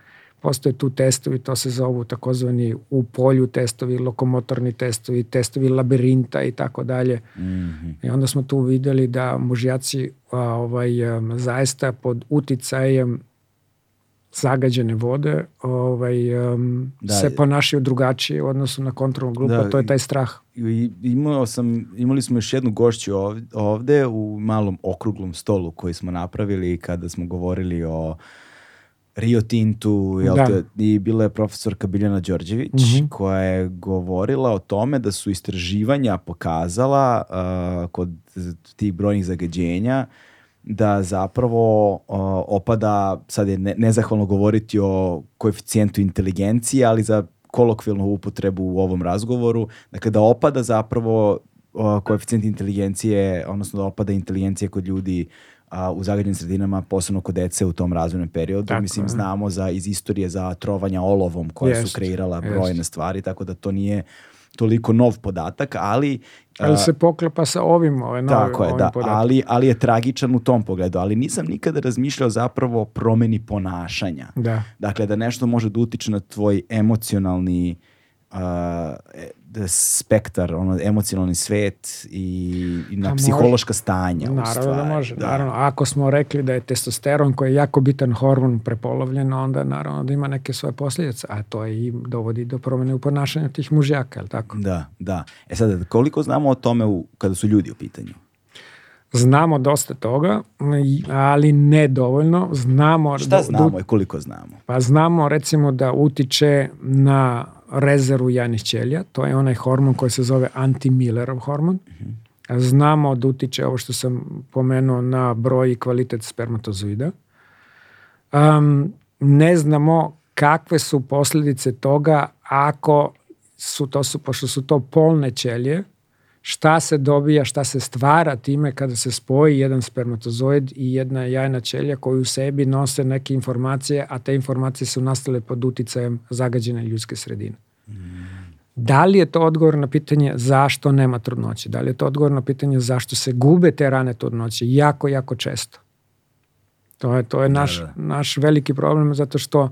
postoje tu testovi, to se zovu takozvani u polju testovi, lokomotorni testovi, testovi labirinta i tako dalje. Mhm. I onda smo tu videli da mužjaci a, ovaj, zaista pod uticajem zagađene vode ovaj, um, Da. se ponašaju drugačije u odnosu na kontrolnu grupu, Da, to je taj strah. I imao sam, imali smo još jednu gošću ovde, ovde u malom okruglom stolu koji smo napravili kada smo govorili o Rio Tintu jel Da. te, i bila je profesorka Biljana Đorđević Mhm. koja je govorila o tome da su istraživanja pokazala uh, kod tih brojnih zagađenja da zapravo uh, opada, sad je ne, nezahvalno govoriti o koeficijentu inteligencije, ali za kolokvilnu upotrebu u ovom razgovoru, dakle da opada zapravo uh, koeficijent inteligencije, odnosno da opada inteligencija kod ljudi a, u zagađenim sredinama, posebno kod dece u tom razvojnom periodu. Tako Mislim, je. znamo za, iz istorije za trovanja olovom koja su Jest, kreirala jest. brojne stvari, tako da to nije toliko nov podatak, ali... Ali se poklepa sa ovim, ovaj, novim, tako je, ovim da, podatkom. ali, ali je tragičan u tom pogledu, ali nisam nikada razmišljao zapravo o promeni ponašanja. Da. Dakle, da nešto može da utiče na tvoj emocionalni uh, da spektar, ono, emocionalni svet i, i na Pa može. psihološka stanja. u Naravno da može. Naravno, ako smo rekli da je testosteron koji je jako bitan hormon prepolovljen, onda naravno da ima neke svoje posljedice, a to je i dovodi do promene u ponašanju tih mužjaka, je li tako? Da, da. E sad, koliko znamo o tome u, kada su ljudi u pitanju? Znamo dosta toga, ali ne dovoljno. Znamo Šta da- znamo i koliko znamo? Pa znamo recimo da utiče na rezervu jajnih ćelija, to je onaj hormon koji se zove anti-Millerov hormon. Znamo da utiče ovo što sam pomenuo na broj i kvalitet spermatozoida. Um, ne znamo kakve su posljedice toga ako su to su, pošto su to polne ćelije, šta se dobija, šta se stvara time kada se spoji jedan spermatozoid i jedna jajna ćelija koji u sebi nose neke informacije, a te informacije su nastale pod uticajem zagađene ljudske sredine. Da li je to odgovor na pitanje zašto nema trudnoće? Da li je to odgovor na pitanje zašto se gube te rane trudnoće? Jako, jako često. To je, to je naš, da. naš veliki problem zato što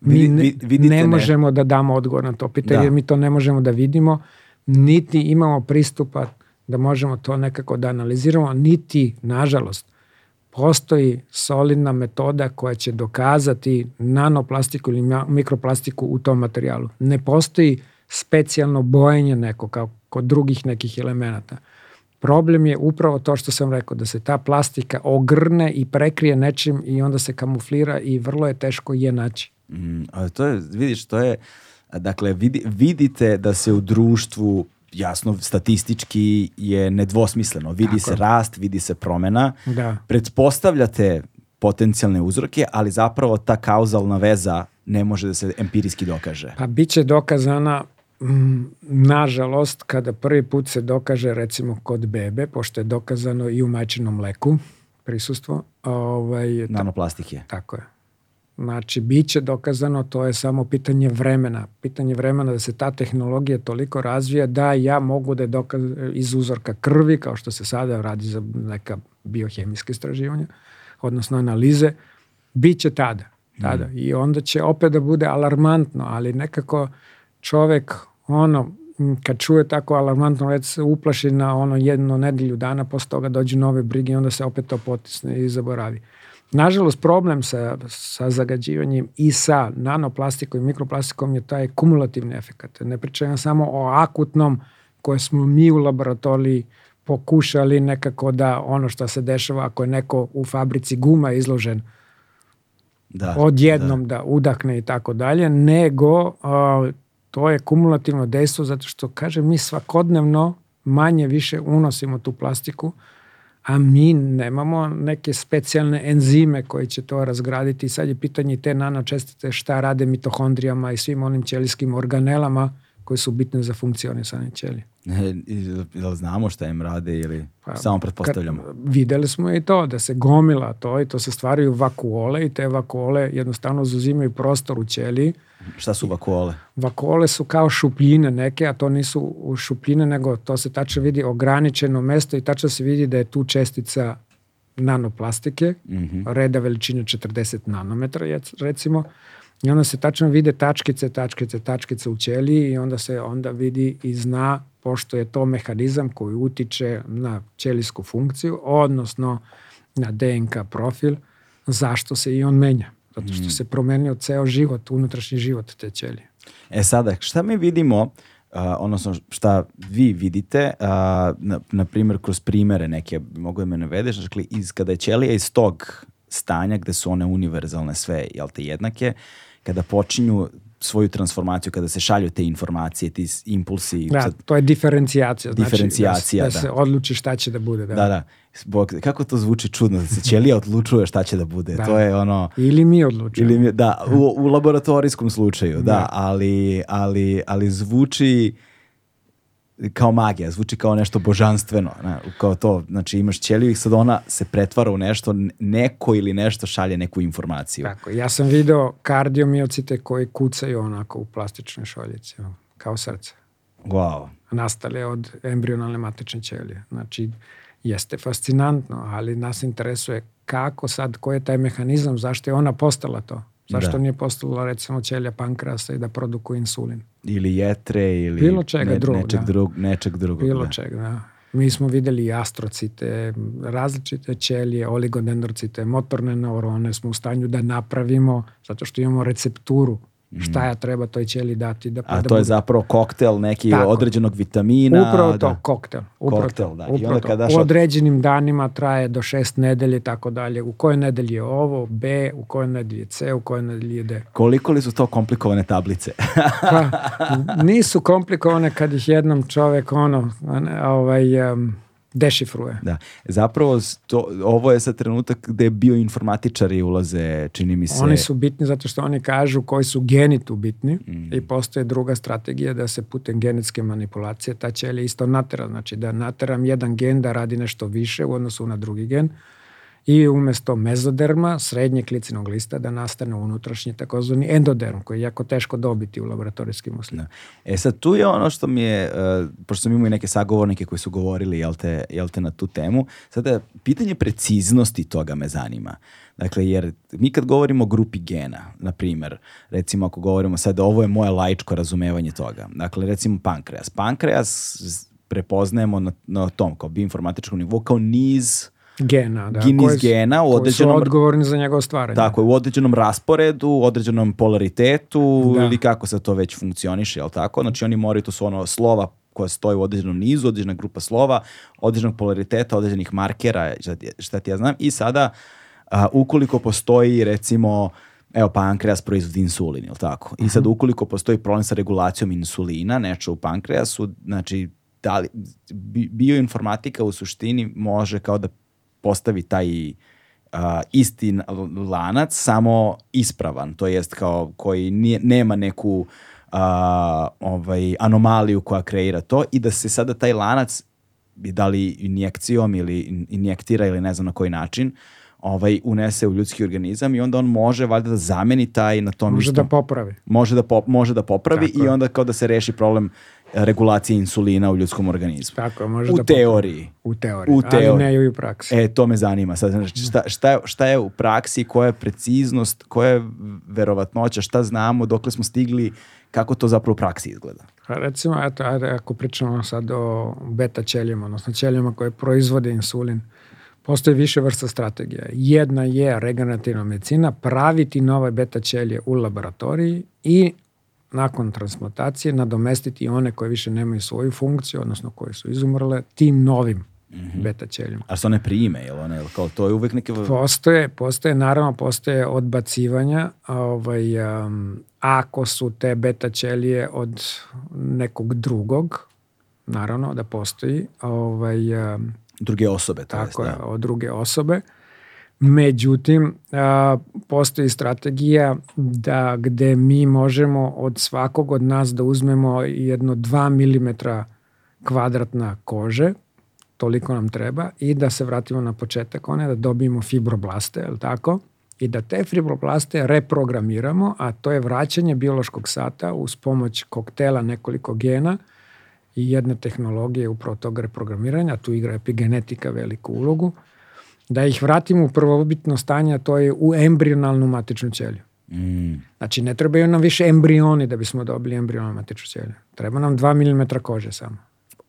mi ne, vi- vidite ne ne- možemo da damo odgovor na to pitanje Da. jer mi to ne možemo da vidimo, niti imamo pristupa da možemo to nekako da analiziramo, niti, nažalost, postoji solidna metoda koja će dokazati nanoplastiku ili mikroplastiku u tom materijalu. Ne postoji specijalno bojenje neko kao kod drugih nekih elemenata. Problem je upravo to što sam rekao, da se ta plastika ogrne i prekrije nečim i onda se kamuflira i vrlo je teško je naći. Mm, a to je, vidiš, to je, dakle, vidi, vidite da se u društvu jasno, statistički je nedvosmisleno. Vidi Tako se rast, vidi se promena. Da. Pretpostavljate potencijalne uzroke, ali zapravo ta kauzalna veza ne može da se empirijski dokaže. Pa bit će dokazana mm, nažalost kada prvi put se dokaže recimo kod bebe, pošto je dokazano i u majčinom mleku prisustvo, ovaj, Nanoplastike. tako je. Znači, bit će dokazano, to je samo pitanje vremena. Pitanje vremena da se ta tehnologija toliko razvija da ja mogu da je dokaz iz uzorka krvi, kao što se sada radi za neka biohemijska istraživanja, odnosno analize, bit će tada. tada. I onda će opet da bude alarmantno, ali nekako čovek, ono, kad čuje tako alarmantno, već se uplaši na ono jednu nedelju dana, posle toga dođu nove brige i onda se opet to potisne i zaboravi. Nažalost, problem sa, sa zagađivanjem i sa nanoplastikom i mikroplastikom je taj kumulativni efekt. Ne pričam samo o akutnom koje smo mi u laboratoriji pokušali nekako da ono što se dešava ako je neko u fabrici guma izložen Da, odjednom da. udahne i tako dalje, nego a, to je kumulativno dejstvo zato što, kažem, mi svakodnevno manje više unosimo tu plastiku, a mi nemamo neke specijalne enzime koji će to razgraditi. Sad je pitanje te nanočestice šta rade mitohondrijama i svim onim ćelijskim organelama koje su bitne za funkcionisanje ćelije. E, Jel znamo šta im rade ili pa, samo pretpostavljamo? Kad, videli smo i to, da se gomila to i to se stvaraju vakuole i te vakuole jednostavno zuzimaju prostor u ćeliji. Šta su vakuole? Vakuole su kao šupljine neke, a to nisu šupljine, nego to se tačno vidi ograničeno mesto i tačno se vidi da je tu čestica nanoplastike, mm -hmm. reda veličine 40 nanometra recimo, i onda se tačno vide tačkice, tačkice, tačkice u ćeliji i onda se onda vidi i zna pošto je to mehanizam koji utiče na ćelijsku funkciju, odnosno na DNK profil, zašto se i on menja. Zato što mm. se promenio ceo život, unutrašnji život te ćelije. E sada, šta mi vidimo, uh, odnosno šta vi vidite, uh, na, na primjer kroz primere neke, mogu da me navedeš, dakle, iz, kada je ćelija iz tog stanja gde su one univerzalne sve, jel te, jednake, kada počinju svoju transformaciju, kada se šalju te informacije, ti impulsi. Da, to je diferencijacija. Diferencijacija, znači, da. Se, da se odluči šta će da bude. Da, da. da. Bog, kako to zvuči čudno, da se ćelija odlučuje šta će da bude. Da. To je ono... Ili mi odlučujemo. Ili mi, da, u, u laboratorijskom slučaju, da, da ali, ali, ali zvuči kao magija, zvuči kao nešto božanstveno, ne, kao to, znači imaš ćeliju i sad ona se pretvara u nešto, neko ili nešto šalje neku informaciju. Tako, ja sam video kardiomiocite koji kucaju onako u plastičnoj šoljici, kao srce. Wow. Nastale od embrionalne matične ćelije. Znači, jeste fascinantno, ali nas interesuje kako sad, koji je taj mehanizam, zašto je ona postala to. Zašto da. nije postala recimo ćelija pankrasa i da produkuje insulin? Ili jetre ili Bilo čega ne, drugog, nečeg, da. drug, nečeg drugog. Bilo da. čega, da. Mi smo videli i astrocite, različite ćelije, oligodendrocite, motorne neurone smo u stanju da napravimo zato što imamo recepturu šta ja treba toj ćeli dati. Da, A da to bude. je zapravo koktel neki Tako. određenog vitamina. Upravo da. to, koktel. Upravo koktel, da. Upravo I onda kada U određenim danima traje do šest nedelje i tako dalje. U kojoj nedelji je ovo, B, u kojoj nedelji je C, u kojoj nedelji je D. Koliko li su to komplikovane tablice? pa, nisu komplikovane kad ih jednom čovek ono, ovaj, um, dešifruje. Da. Zapravo to, ovo je sad trenutak gde bioinformatičari ulaze, čini mi se. Oni su bitni zato što oni kažu koji su geni tu bitni mm. i postoje druga strategija da se putem genetske manipulacije ta ćelija isto natera. Znači da nateram jedan gen da radi nešto više u odnosu na drugi gen i umesto mezoderma, srednje klicinog lista, da nastane unutrašnji takozvani endoderm, koji je jako teško dobiti u laboratorijskim uslovima. Da. E sad, tu je ono što mi je, uh, pošto sam imao i neke sagovornike koji su govorili, jel te, jel te na tu temu, sada pitanje preciznosti toga me zanima. Dakle, jer mi kad govorimo o grupi gena, na primer, recimo ako govorimo sad, ovo je moje laičko razumevanje toga. Dakle, recimo pankreas. Pankreas prepoznajemo na, na tom, kao bioinformatičkom nivou, kao niz gena, da, niz koji, gena u određenom... Su odgovorni za njegovo stvaranje. Tako je, u određenom rasporedu, u određenom polaritetu da. ili kako se to već funkcioniše, jel tako? Znači oni moraju, to su ono slova koja stoji u određenom nizu, određena grupa slova, određenog polariteta, određenih markera, šta ti, šta ti ja znam. I sada, a, ukoliko postoji recimo evo pankreas proizvodi insulin, jel tako? I sad mhm. ukoliko postoji problem sa regulacijom insulina, nešto u pankreasu, znači da li, bioinformatika u suštini može kao da postavi taj uh, isti lanac, samo ispravan, to jest kao koji nije, nema neku uh, ovaj, anomaliju koja kreira to i da se sada taj lanac da li injekcijom ili injektira ili ne znam na koji način ovaj unese u ljudski organizam i onda on može valjda da zameni taj na tom može istom. da popravi. Može da po, može da popravi Tako i onda kao da se reši problem regulacije insulina u ljudskom organizmu. Tako, može u da teoriji. U teoriji, u teoriji. ali ne i u praksi. E, to me zanima. Sad, znači, šta, šta, je, šta je u praksi, koja je preciznost, koja je verovatnoća, šta znamo, dokle smo stigli, kako to zapravo u praksi izgleda? Pa recimo, eto, ajde, ako pričamo sad o beta ćelijama, odnosno ćelijama koje proizvode insulin, postoji više vrsta strategija. Jedna je regenerativna medicina, praviti nove beta ćelije u laboratoriji i nakon transplantacije nadomestiti one koje više nemaju svoju funkciju, odnosno koje su izumrle, tim novim mm -hmm. beta ćelijama. A što one prime, jel one, kao to je uvek neke... Postoje, postoje, naravno, postoje odbacivanja, ovaj, um, ako su te beta ćelije od nekog drugog, naravno da postoji, ovaj, um, druge osobe. To tako je, da. od druge osobe, Međutim, postoji strategija da gde mi možemo od svakog od nas da uzmemo jedno 2 mm kvadratna kože, toliko nam treba, i da se vratimo na početak one, da dobijemo fibroblaste, je tako? I da te fibroblaste reprogramiramo, a to je vraćanje biološkog sata uz pomoć koktela nekoliko gena i jedne tehnologije upravo tog reprogramiranja, tu igra epigenetika veliku ulogu, da ih vratimo u prvobitno stanje, a to je u embrionalnu matičnu ćeliju. Mm. Znači, ne trebaju nam više embrioni da bismo dobili embrionalnu matičnu ćeliju. Treba nam 2 mm kože samo.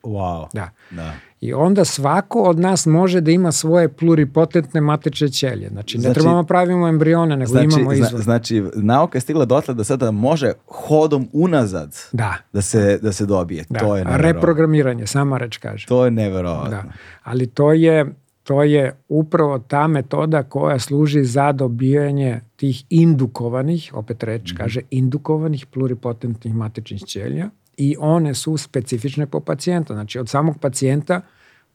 Wow. Da. da. I onda svako od nas može da ima svoje pluripotentne matične ćelije. Znači, ne znači, trebamo pravimo embrione, nego znači, imamo izvor. Zna, znači, nauka je stigla dotle da sada može hodom unazad da, da, se, da se dobije. Da. To je Reprogramiranje, sama reč kaže. To je neverovatno. Da. Ali to je, to je upravo ta metoda koja služi za dobijanje tih indukovanih, opet reč mm -hmm. kaže, indukovanih pluripotentnih matičnih ćelija i one su specifične po pacijenta. Znači od samog pacijenta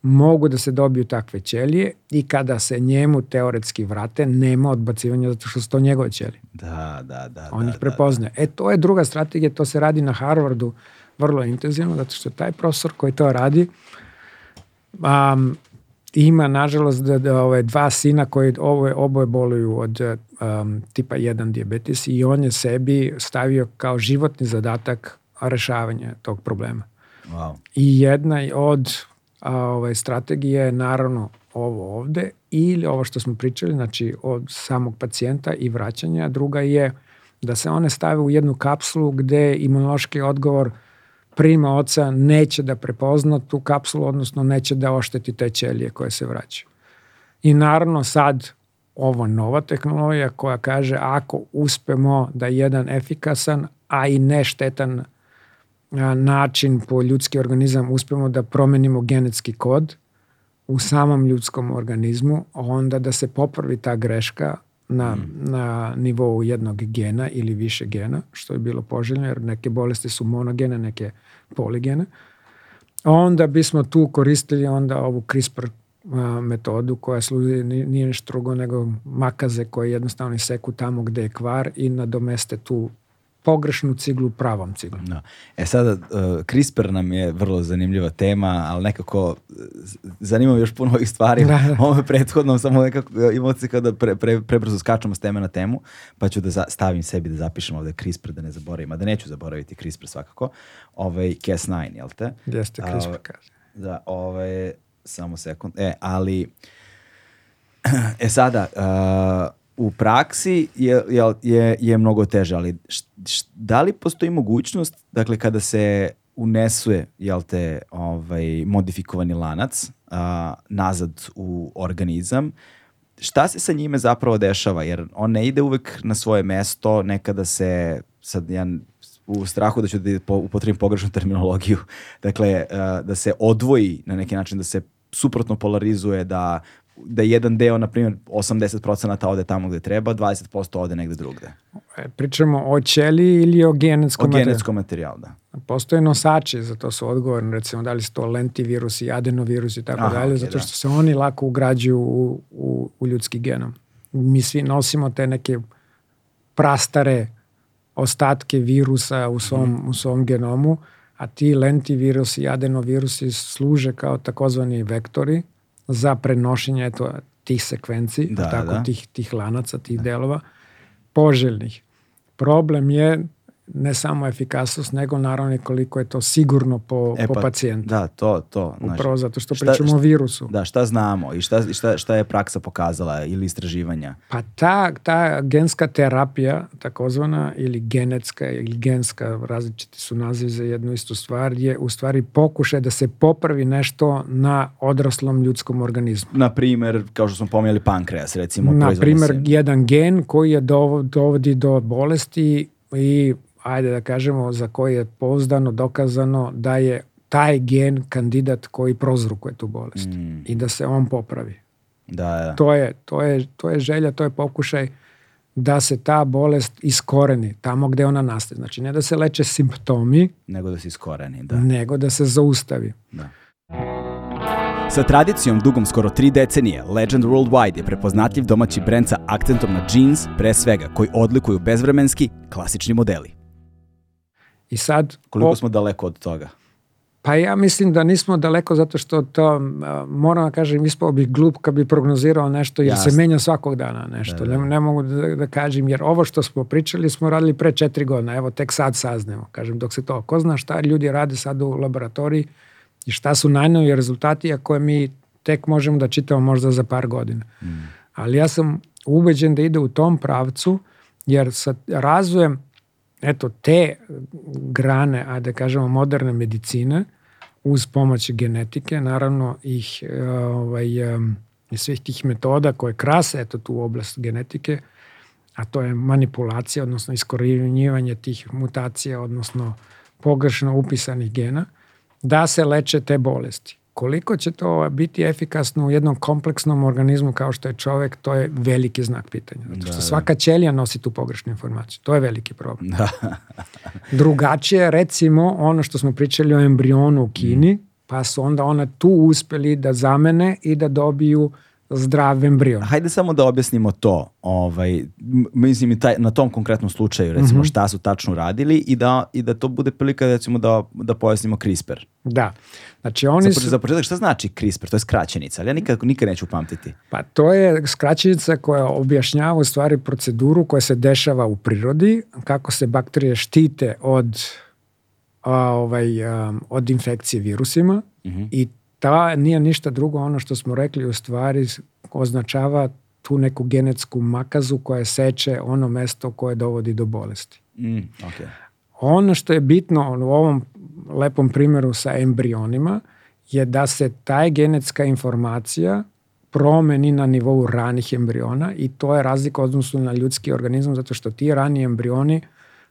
mogu da se dobiju takve ćelije i kada se njemu teoretski vrate, nema odbacivanja zato što su to njegove ćelije. Da, da, da. On da, ih prepoznaje. Da, da. E, to je druga strategija, to se radi na Harvardu vrlo intenzivno, zato što taj profesor koji to radi um, ima, nažalost, da, da ove dva sina koji oboje, oboje boluju od um, tipa 1 diabetes i on je sebi stavio kao životni zadatak rešavanje tog problema. Wow. I jedna od a, ovaj, strategije je naravno ovo ovde ili ovo što smo pričali, znači od samog pacijenta i vraćanja. Druga je da se one stave u jednu kapsulu gde imunološki odgovor prima oca neće da prepozna tu kapsulu, odnosno neće da ošteti te ćelije koje se vraćaju. I naravno sad ovo nova tehnologija koja kaže ako uspemo da jedan efikasan, a i neštetan način po ljudski organizam uspemo da promenimo genetski kod u samom ljudskom organizmu, onda da se popravi ta greška na, mm. na nivou jednog gena ili više gena, što je bilo poželjno, jer neke bolesti su monogene, neke poligene. Onda bismo tu koristili onda ovu CRISPR metodu koja služi nije nešto drugo nego makaze koje jednostavno seku tamo gde je kvar i nadomeste tu pogrešnu ciglu pravom ciglu. No. Da. E sada, uh, CRISPR nam je vrlo zanimljiva tema, ali nekako uh, zanima još puno ovih stvari. Da, da. [LAUGHS] Ovo je prethodno, samo nekako uh, imao se kada pre, pre, prebrzo skačemo s teme na temu, pa ću da za, stavim sebi da zapišem ovde CRISPR, da ne zaboravim, a da neću zaboraviti CRISPR svakako. Ovaj, Cas9, jel te? Jeste, CRISPR kaže. Da, ovaj, samo sekund. E, ali, [CLEARS THROAT] e sada, uh, u praksi je, je, je, je mnogo teže, ali š, š, da li postoji mogućnost, dakle, kada se unesuje, jel te, ovaj, modifikovani lanac a, nazad u organizam, šta se sa njime zapravo dešava? Jer on ne ide uvek na svoje mesto, nekada se, sad ja u strahu da ću da upotrebim pogrešnu terminologiju, [LAUGHS] dakle, da se odvoji na neki način, da se suprotno polarizuje, da da jedan deo, na primjer, 80% ode tamo gde treba, 20% ode negde drugde. E, pričamo o ćeliji ili o genetskom materijalu? O genetskom materijalu, da. Postoje nosači, za to su odgovorni, recimo da li su to lentivirusi, adenovirusi i tako Aha, dalje, okay, zato da. što da. se oni lako ugrađuju u, u, u ljudski genom. Mi svi nosimo te neke prastare ostatke virusa u svom, mm. u svom genomu, a ti lentivirusi i adenovirusi služe kao takozvani vektori za prenošenje eto, tih sekvenci, da, tako, da. Tih, tih lanaca, tih da. delova, poželjnih. Problem je ne samo efikasnost, nego naravno i koliko je to sigurno po, e, po pa, pacijentu. Da, to, to. Upravo zato što šta, pričamo šta, o virusu. Da, šta znamo i šta, šta, šta je praksa pokazala ili istraživanja? Pa ta, ta genska terapija, takozvana, ili genetska ili genska, različiti su nazivi za jednu istu stvar, je u stvari pokušaj da se popravi nešto na odraslom ljudskom organizmu. Na primer, kao što smo pomenuli pankreas, recimo. Na primer, jedan gen koji je dovodi do bolesti i ajde da kažemo, za koji je pouzdano dokazano da je taj gen kandidat koji prozrukuje tu bolest mm. i da se on popravi. Da, da. To je, to, je, to je želja, to je pokušaj da se ta bolest iskoreni tamo gde ona nastaje. Znači ne da se leče simptomi, nego da se iskoreni, da. Nego da se zaustavi. Da. Sa tradicijom dugom skoro tri decenije, Legend Worldwide je prepoznatljiv domaći brend sa akcentom na jeans, pre svega, koji odlikuju bezvremenski, klasični modeli. I sad... Koliko o- smo daleko od toga? Pa ja mislim da nismo daleko zato što to, moram da kažem, ispao bi glup kad bi prognozirao nešto jer Jasno. se menja svakog dana nešto. Ne, ne mogu da, da kažem, jer ovo što smo pričali smo radili pre četiri godina, evo tek sad saznemo. Kažem, dok se to, ko zna šta ljudi rade sad u laboratoriji i šta su najnoviji rezultati, a koje mi tek možemo da čitamo možda za par godina. Ali ja sam ubeđen da ide u tom pravcu, jer sa razvojem eto, te grane, a da kažemo moderne medicine, uz pomoć genetike, naravno ih, e, ovaj, i svih tih metoda koje krase eto, tu oblast genetike, a to je manipulacija, odnosno iskorjenjivanje tih mutacija, odnosno pogrešno upisanih gena, da se leče te bolesti. Koliko će to biti efikasno u jednom kompleksnom organizmu kao što je čovek, to je veliki znak pitanja. Zato što svaka ćelija nosi tu pogrešnu informaciju. To je veliki problem. Da. [LAUGHS] Drugačije, recimo, ono što smo pričali o embrionu u Kini, pa su onda ona tu uspeli da zamene i da dobiju zdrav embrion. Hajde samo da objasnimo to, ovaj, mislim i taj, na tom konkretnom slučaju, recimo Mhm. šta su tačno radili i da, i da to bude prilika recimo da, da pojasnimo CRISPR. Da. Znači oni Za, su... za početak šta znači CRISPR? To je skraćenica, ali ja nikad, nikad neću pamtiti. Pa to je skraćenica koja objašnjava u stvari proceduru koja se dešava u prirodi, kako se bakterije štite od, a, ovaj, a, od infekcije virusima i ta nije ništa drugo ono što smo rekli u stvari označava tu neku genetsku makazu koja seče ono mesto koje dovodi do bolesti. Mm, okay. Ono što je bitno u ovom lepom primjeru sa embrionima je da se taj genetska informacija promeni na nivou ranih embriona i to je razlika u odnosu na ljudski organizam zato što ti rani embrioni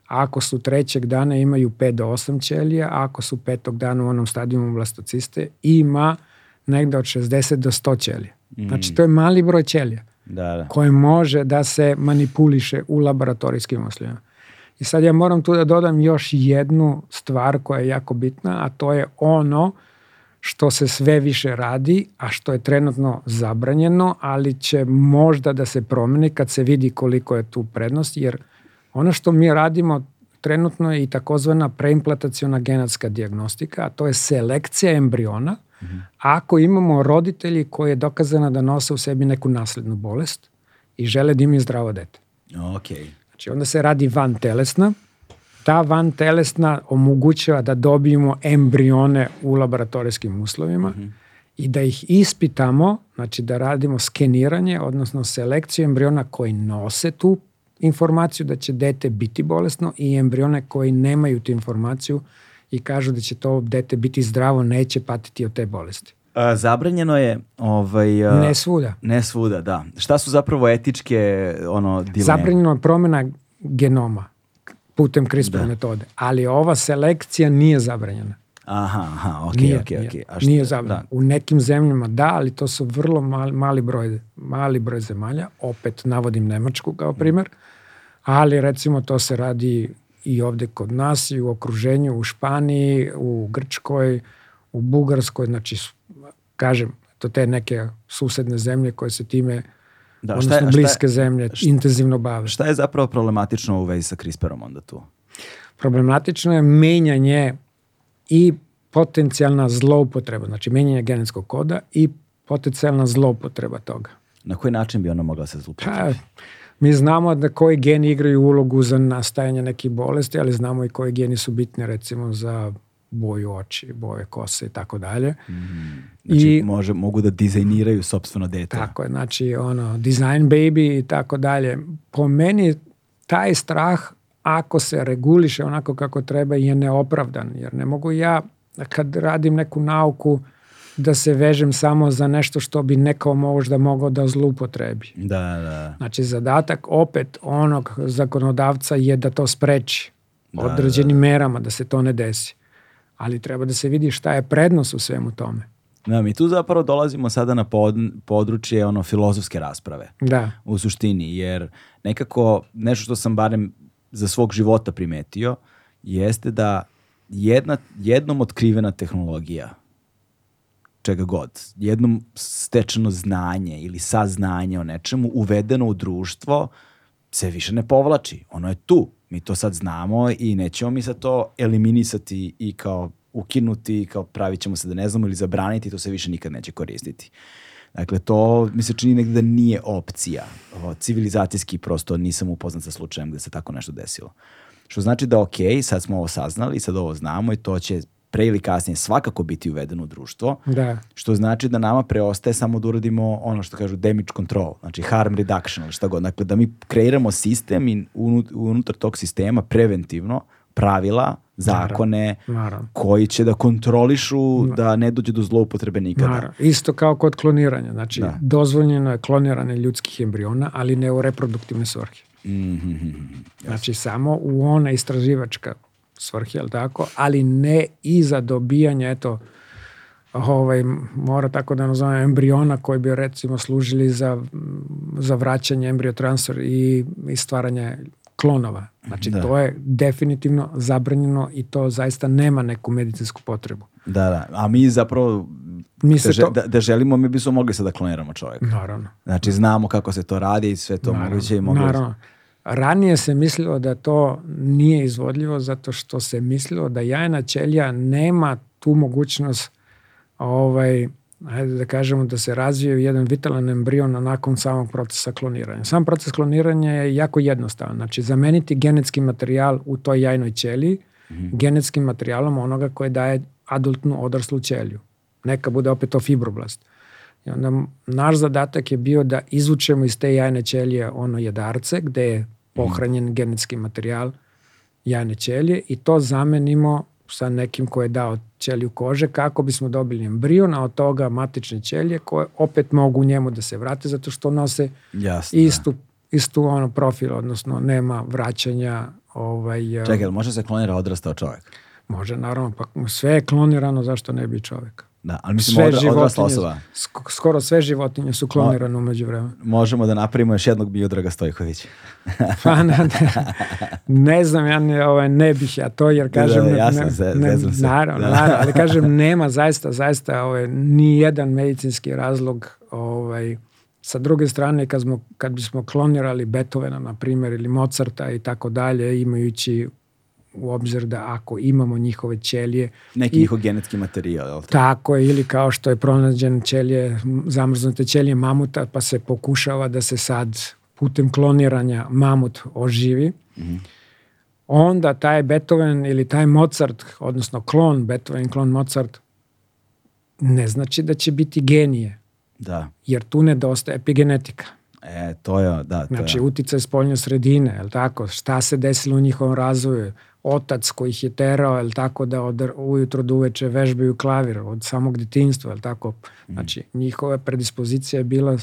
ako su trećeg dana imaju 5 do 8 ćelija, ako su petog dana u onom stadijumu blastociste ima negde od 60 do 100 ćelija. Znači to je mali broj ćelija Da, da. koje može da se manipuliše u laboratorijskim uslovima. I sad ja moram tu da dodam još jednu stvar koja je jako bitna, a to je ono što se sve više radi, a što je trenutno zabranjeno, ali će možda da se promeni kad se vidi koliko je tu prednost, jer ono što mi radimo trenutno je i takozvana preimplantaciona genetska dijagnostika, a to je selekcija embriona, ako imamo roditelji koji je dokazano da nose u sebi neku naslednu bolest i žele da imaju zdravo dete. Ok. Znači onda se radi van telesna, ta van telesna omogućava da dobijemo embrione u laboratorijskim uslovima i da ih ispitamo, znači da radimo skeniranje, odnosno selekciju embriona koji nose tu informaciju da će dete biti bolesno i embrione koji nemaju tu informaciju i kažu da će to dete biti zdravo, neće patiti od te bolesti. A, zabranjeno je ovaj, a, Ne svuda. ne svuda, da. Šta su zapravo etičke ono, dileme? Zabranjeno je promjena genoma putem CRISPR metode, ali ova selekcija nije zabranjena. Aha, aha, ok, nije, ok, nije, ok. A šta- nije zabranjeno. da. U nekim zemljama da, ali to su vrlo mali, mali, broj, mali broj zemalja. Opet navodim Nemačku kao primjer. Ali recimo to se radi i ovde kod nas i u okruženju, u Španiji, u Grčkoj, u Bugarskoj, znači kažem, to te neke susedne zemlje koje se time, Da, odnosno šta je- šta je- bliske zemlje, intenzivno bave. Šta je zapravo problematično u vezi sa CRISPR-om onda tu? Problematično je menjanje i potencijalna zloupotreba, znači menjanje genetskog koda i potencijalna zloupotreba toga. Na koji način bi ona mogla se zlupiti? Mi znamo da koji geni igraju ulogu za nastajanje nekih bolesti, ali znamo i koji geni su bitni recimo za boju oči, boje kose i tako dalje. Znači, I može, mogu da dizajniraju sobstveno dete. tako je, znači ono, design baby i tako dalje. Po meni taj strah ako se reguliše onako kako treba je neopravdan, jer ne mogu ja kad radim neku nauku da se vežem samo za nešto što bi neko možda mogao da zlupotrebi. Da, da. Znači, zadatak opet onog zakonodavca je da to spreči Da, određenim merama, da se to ne desi. Ali treba da se vidi šta je prednost u svemu tome. Da, mi tu zapravo dolazimo sada na pod, područje ono filozofske rasprave. Da, u suštini, jer nekako nešto što sam barem za svog života primetio jeste da jedna, jednom otkrivena tehnologija čega god, jednom stečeno znanje ili saznanje o nečemu uvedeno u društvo se više ne povlači. Ono je tu. Mi to sad znamo i nećemo mi sad to eliminisati i kao ukinuti kao pravit ćemo se da ne znamo ili zabraniti, to se više nikad neće koristiti. Dakle, to mi se čini negde da nije opcija. O, civilizacijski prosto nisam upoznat sa slučajem gde se tako nešto desilo. Što znači da ok, sad smo ovo saznali, sad ovo znamo i to će pre ili kasnije svakako biti uvedeno u društvo, Da. što znači da nama preostaje samo da uradimo ono što kažu damage control, znači harm reduction ili šta god. Dakle, da mi kreiramo sistem i unu- unutar tog sistema preventivno pravila, zakone Naravno. koji će da kontrolišu da ne dođe do zloupotrebe nikada. Naravno. Isto kao kod kloniranja. Znači, Da. dozvoljeno je kloniranje ljudskih embriona, ali ne u reproduktivne svrhe. Mhm. Znači, samo u ona istraživačka svrhe, jel tako? Ali ne i za dobijanje, eto, ovaj, mora tako da nazovem embriona koji bi recimo služili za, za vraćanje embriotransfer i, i stvaranje klonova. Znači, Da. to je definitivno zabranjeno i to zaista nema neku medicinsku potrebu. Da, da. A mi zapravo Mi da, seže- to... da, da želimo, mi bismo mogli sad da kloniramo čovjeka. Naravno. Znači, znamo kako se to radi i sve to moguće i mogli... Naravno. Ranije se mislilo da to nije izvodljivo zato što se mislilo da jajna ćelija nema tu mogućnost ovaj, ajde da kažemo da se razvije jedan vitalan embrion nakon samog procesa kloniranja. Sam proces kloniranja je jako jednostavan. Znači, zameniti genetski materijal u toj jajnoj ćeliji genetskim materijalom onoga koje daje adultnu odraslu ćeliju. Neka bude opet to fibroblast. I onda naš zadatak je bio da izvučemo iz te jajne ćelije ono jedarce gde je pohranjen genetski materijal jajne ćelije i to zamenimo sa nekim ko je dao ćeliju kože kako bismo dobili embrion, a od toga matične ćelije koje opet mogu njemu da se vrate zato što nose Jasno. istu, istu ono profil, odnosno nema vraćanja ovaj, Da. Čekaj, može se klonira odrastao čovjek? može naravno, pa sve je klonirano, zašto ne bi čovjek? Da, ali mislim Sve odra, odrasla osoba. sk- skoro sve životinje su klonirane umeđu vremenu. Možemo da napravimo još jednog Miodraga Stojkovića. Pa ne, ne, ne znam, ja ne, ovaj, ne bih ja to, jer kažem... da, ne- jasno, ne, ne, zezam se. naravno, Da. naravno, ali kažem, [LAUGHS] nema zaista, zaista ovaj, ni jedan medicinski razlog ovaj, sa druge strane, kad, smo, kad bismo klonirali Beethovena, na primjer, ili Mozarta i tako dalje, imajući u obzir da ako imamo njihove ćelije, Neki I- njihov genetski materijal, jel? te? Tako je, ili kao što je pronađen ćelije, zamrznute ćelije mamuta, pa se pokušava da se sad putem kloniranja mamut oživi. Onda taj Beethoven ili taj Mozart, odnosno klon Beethoven, klon Mozart, ne znači da će biti genije, Da. jer tu nedostaje epigenetika. E, to je, da, to Znači, je. uticaj spoljne sredine, je tako? Šta se desilo u njihovom razvoju? Otac koji ih je terao, je tako, da od ujutro do uveče vežbaju klavir od samog detinjstva, je tako? Znači, njihova predispozicija je bila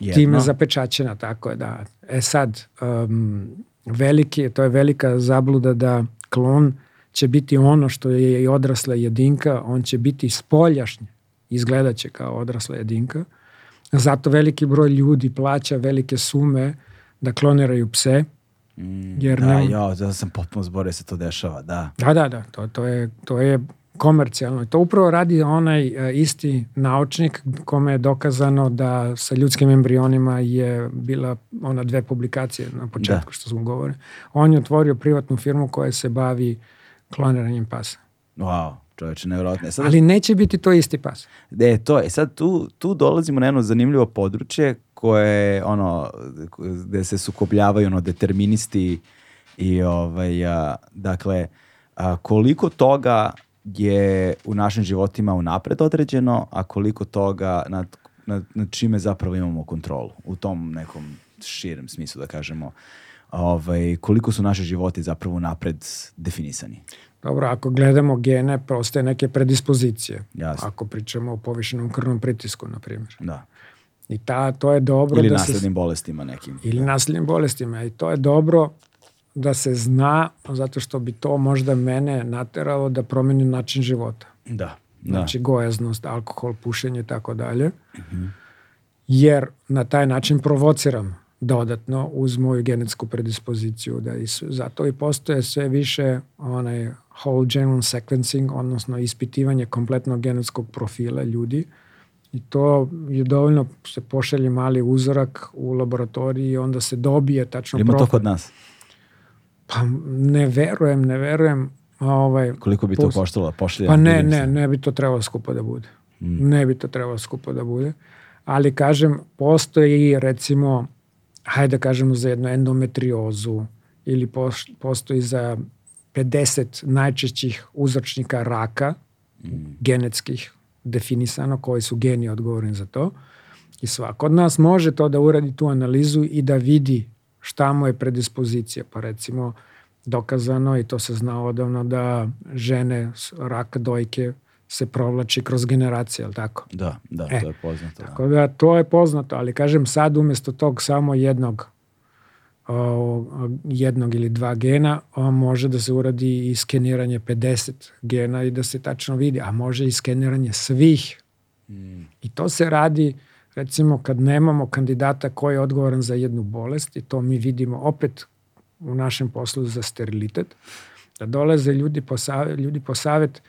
Jedno. time zapečaćena, tako je da. E sad, um, veliki, to je velika zabluda da klon će biti ono što je i odrasla jedinka, on će biti spoljašnji, izgledat će kao odrasla jedinka. Zato veliki broj ljudi plaća velike sume da kloniraju pse, Mm, jer da, nam- jo, da sam potpuno zborio se to dešava, da. Da, da, da, to, to, je, to je komercijalno. To upravo radi onaj e, isti naučnik kome je dokazano da sa ljudskim embrionima je bila ona dve publikacije na početku Da. što smo govorili. On je otvorio privatnu firmu koja se bavi kloniranjem pasa. Wow, čovječe, nevjerojatno. E Sad, Ali neće biti to isti pas. E, to je. Sad tu, tu dolazimo na jedno zanimljivo područje koje, ono, gde se sukobljavaju, ono, deterministi i, ovaj, a, dakle, a, koliko toga je u našim životima unapred određeno, a koliko toga nad, nad, nad čime zapravo imamo kontrolu u tom nekom širem smislu, da kažemo, ovaj, koliko su naši životi zapravo unapred definisani. Dobro, ako gledamo gene, postoje neke predispozicije. Jasno. Ako pričamo o povišenom krvnom pritisku, na primjer. Da. I ta, to je dobro Ili da se... naslednim bolestima nekim. ili nasljednim bolestima i to je dobro da se zna zato što bi to možda mene nateralo da promenim način života. Da. da. Znači gojaznost, alkohol, pušenje i tako dalje. Jer na taj način provociram dodatno uz moju genetsku predispoziciju da i s- zato i postoje sve više onaj whole genome sequencing, odnosno ispitivanje kompletnog genetskog profila ljudi i to je dovoljno, se pošalje mali uzorak u laboratoriji i onda se dobije tačno Ima to kod nas? Pa ne verujem, ne verujem. Ovaj, Koliko bi to koštalo? Pošalje pa ne, ne, ne bi to trebalo skupo da bude. Mm. Ne bi to trebalo skupo da bude. Ali kažem, postoji recimo, hajde da kažemo za jednu endometriozu ili postoji za 50 najčešćih uzročnika raka, mm. genetskih, definisano, koji su geni odgovorni za to. I svako od nas može to da uradi tu analizu i da vidi šta mu je predispozicija. Pa recimo, dokazano i to se zna odavno da žene raka dojke se provlači kroz generacije, ali tako? Da, da, e, to je poznato. Da. Tako da to je poznato, ali kažem sad umjesto tog samo jednog jednog ili dva gena, može da se uradi i skeniranje 50 gena i da se tačno vidi, a može i skeniranje svih. Mm. I to se radi recimo kad nemamo kandidata koji je odgovoran za jednu bolest i to mi vidimo opet u našem poslu za sterilitet, da dolaze ljudi po savjet, ljudi po savjet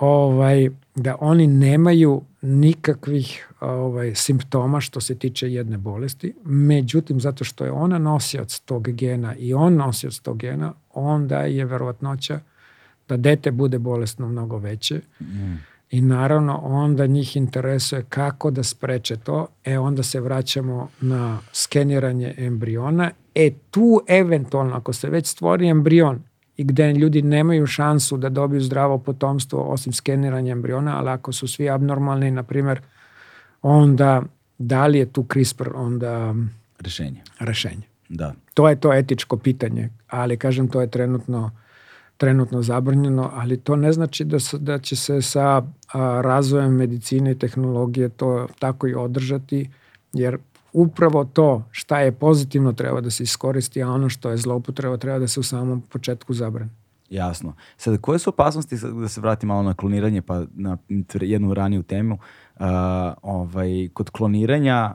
ovaj, da oni nemaju nikakvih ovaj, simptoma što se tiče jedne bolesti, međutim zato što je ona nosioc tog gena i on nosioc tog gena, onda je verovatnoća da dete bude bolesno mnogo veće. Mm. I naravno onda njih interesuje kako da spreče to, e onda se vraćamo na skeniranje embriona, e tu eventualno ako se već stvori embrion i gde ljudi nemaju šansu da dobiju zdravo potomstvo osim skeniranja embriona, ali ako su svi abnormalni, na primjer, onda da li je tu CRISPR onda rešenje. Rešenje. Da. To je to etičko pitanje, ali kažem to je trenutno trenutno zabranjeno, ali to ne znači da, da će se sa a, razvojem medicine i tehnologije to tako i održati, jer upravo to šta je pozitivno treba da se iskoristi, a ono što je zloupotreba treba da se u samom početku zabrani. Jasno. Sad, koje su opasnosti, da se vratim malo na kloniranje, pa na jednu raniju temu, uh, ovaj, kod kloniranja,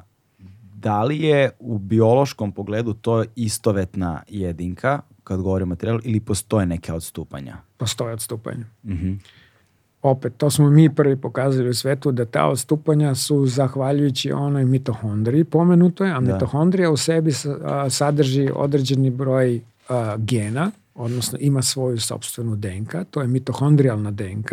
da li je u biološkom pogledu to istovetna jedinka, kad govorimo o materijalu, ili postoje neke odstupanja? Postoje odstupanja. Uh mhm. -huh opet, to smo mi prvi pokazali u svetu da ta odstupanja su zahvaljujući onoj mitohondriji pomenutoj, a da. mitohondrija u sebi sadrži određeni broj a, gena, odnosno ima svoju sobstvenu DNK, to je mitohondrijalna DNK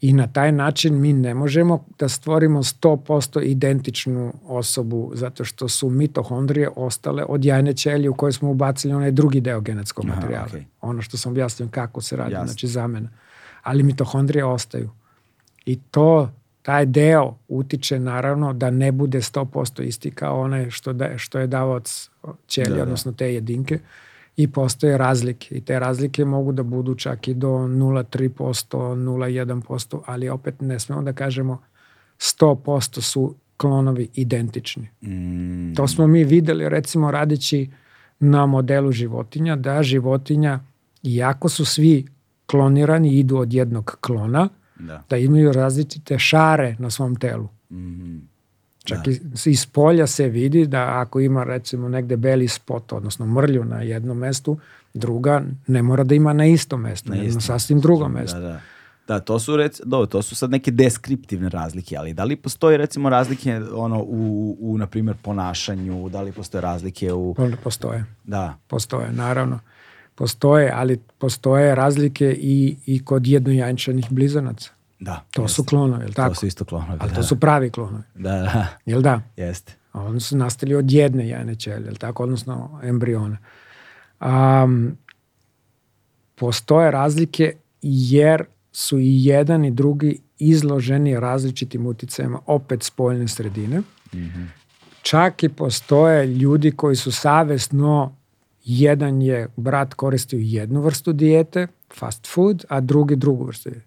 i na taj način mi ne možemo da stvorimo 100% identičnu osobu zato što su mitohondrije ostale od jajne ćelije u kojoj smo ubacili onaj drugi deo genetskog materijala. Okay. Ono što sam objasnio kako se radi, Jasne. znači zamena ali mitohondrije ostaju. I to, taj deo utiče naravno da ne bude 100% isti kao onaj što, da, što je davac ćelija, da, da. odnosno te jedinke i postoje razlike i te razlike mogu da budu čak i do 0,3%, 0,1%, ali opet ne smemo da kažemo 100% su klonovi identični. Mm. To smo mi videli recimo radići na modelu životinja, da životinja, iako su svi klonirani idu od jednog klona, da, da imaju različite šare na svom telu. Mm -hmm. Čak da. i, iz polja se vidi da ako ima recimo negde beli spot, odnosno mrlju na jednom mestu, druga ne mora da ima na istom mestu, na jedno sasvim drugom mestu. Da, da. Da, to su rec, do, to su sad neke deskriptivne razlike, ali da li postoji recimo razlike ono u, u na primjer ponašanju, da li postoje razlike u Postoje. Da. Postoje, naravno postoje, ali postoje razlike i, i kod jednojančanih blizanaca. Da. To jeste. su klonovi, je li tako? To su isto klonovi. Ali da. to su pravi klonovi. Da, da. Jel da? Jeste. Oni su nastali od jedne jajne ćelije, jel tako? Odnosno embriona. Um, postoje razlike jer su i jedan i drugi izloženi različitim uticajima opet spoljne sredine. Mm -hmm. Čak i postoje ljudi koji su savesno jedan je brat koristio jednu vrstu dijete, fast food, a drugi drugu vrstu dijete.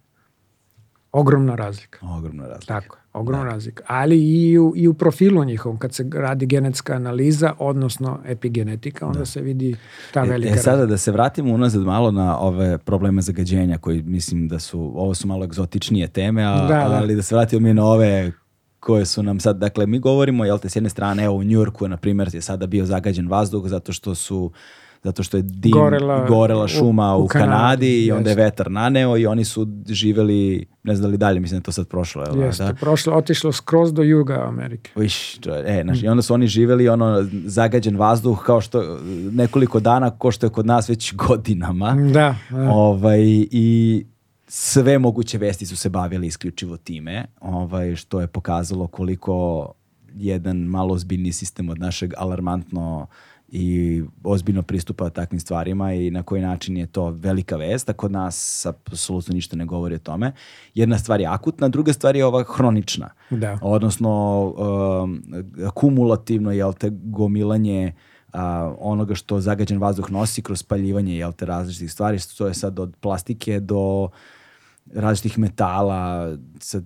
Ogromna razlika. Ogromna razlika. Tako, ogromna da. razlika. Ali i u, i u profilu njihovom, kad se radi genetska analiza, odnosno epigenetika, onda da. se vidi ta e, velika e, e sada da se vratimo unazad malo na ove probleme zagađenja, koji mislim da su, ovo su malo egzotičnije teme, a, da, da. ali da se vratimo mi na ove koje su nam sad, dakle mi govorimo, jel te, s jedne strane, evo u Njurku, na primjer, je sada bio zagađen vazduh zato što su zato što je dim, Gorela gorela šuma u, u- u Kanadi, Kanadi, i onda je vetar naneo i oni su živeli, ne znam da li dalje, mislim da to sad prošlo. jel da? Jeste, prošlo, otišlo skroz do juga Amerike. Je- e, znaš, i onda su oni živeli ono zagađen vazduh kao što nekoliko dana ko što je kod nas već godinama. Da, da. Ovaj, I sve moguće vesti su se bavili isključivo time, ovaj, što je pokazalo koliko jedan malo ozbiljni sistem od našeg alarmantno i ozbiljno pristupa takvim stvarima i na koji način je to velika vest, a kod nas apsolutno ništa ne govori o tome. Jedna stvar je akutna, druga stvar je ova hronična. Da. Odnosno, um, kumulativno, jel te, gomilanje a, onoga što zagađen vazduh nosi kroz spaljivanje, jel te, različitih stvari, to je sad od plastike do različitih metala, sad,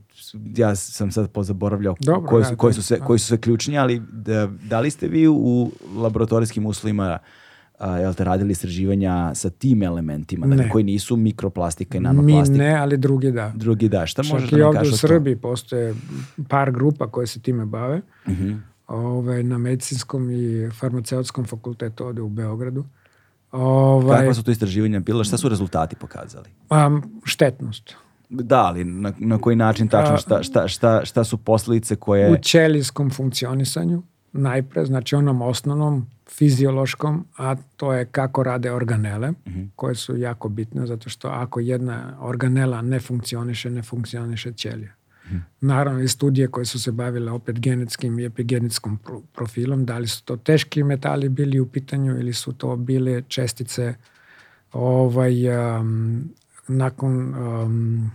ja sam sad pozaboravljao Dobro, koji, da, su, koji, to- su sve, koji su sve ključni, ali da, da li ste vi u laboratorijskim uslovima a, jel te, radili istraživanja sa tim elementima, dakle, koji nisu mikroplastika i Mi nanoplastika? ne, ali drugi da. Drugi da, šta možeš Čak da i nam kažeš u? Srbiji postoje par grupa koje se time bave. Mhm. Ovaj, na medicinskom i farmaceutskom fakultetu ovdje u Beogradu. Ovaj, Kakva su to istraživanja bila? Šta su rezultati pokazali? pa, štetnost. Da, ali na, na koji način tačno, šta, šta, šta, šta su posljedice koje... U ćelijskom funkcionisanju najpre, znači onom osnovnom fiziološkom, a to je kako rade organele, koje su jako bitne, zato što ako jedna organela ne funkcioniše, ne funkcioniše ćelija. Naravno i studije koje su se bavile opet genetskim i epigenetskom pro- profilom, da li su to teški metali bili u pitanju ili su to bile čestice ovaj, um, nakon um,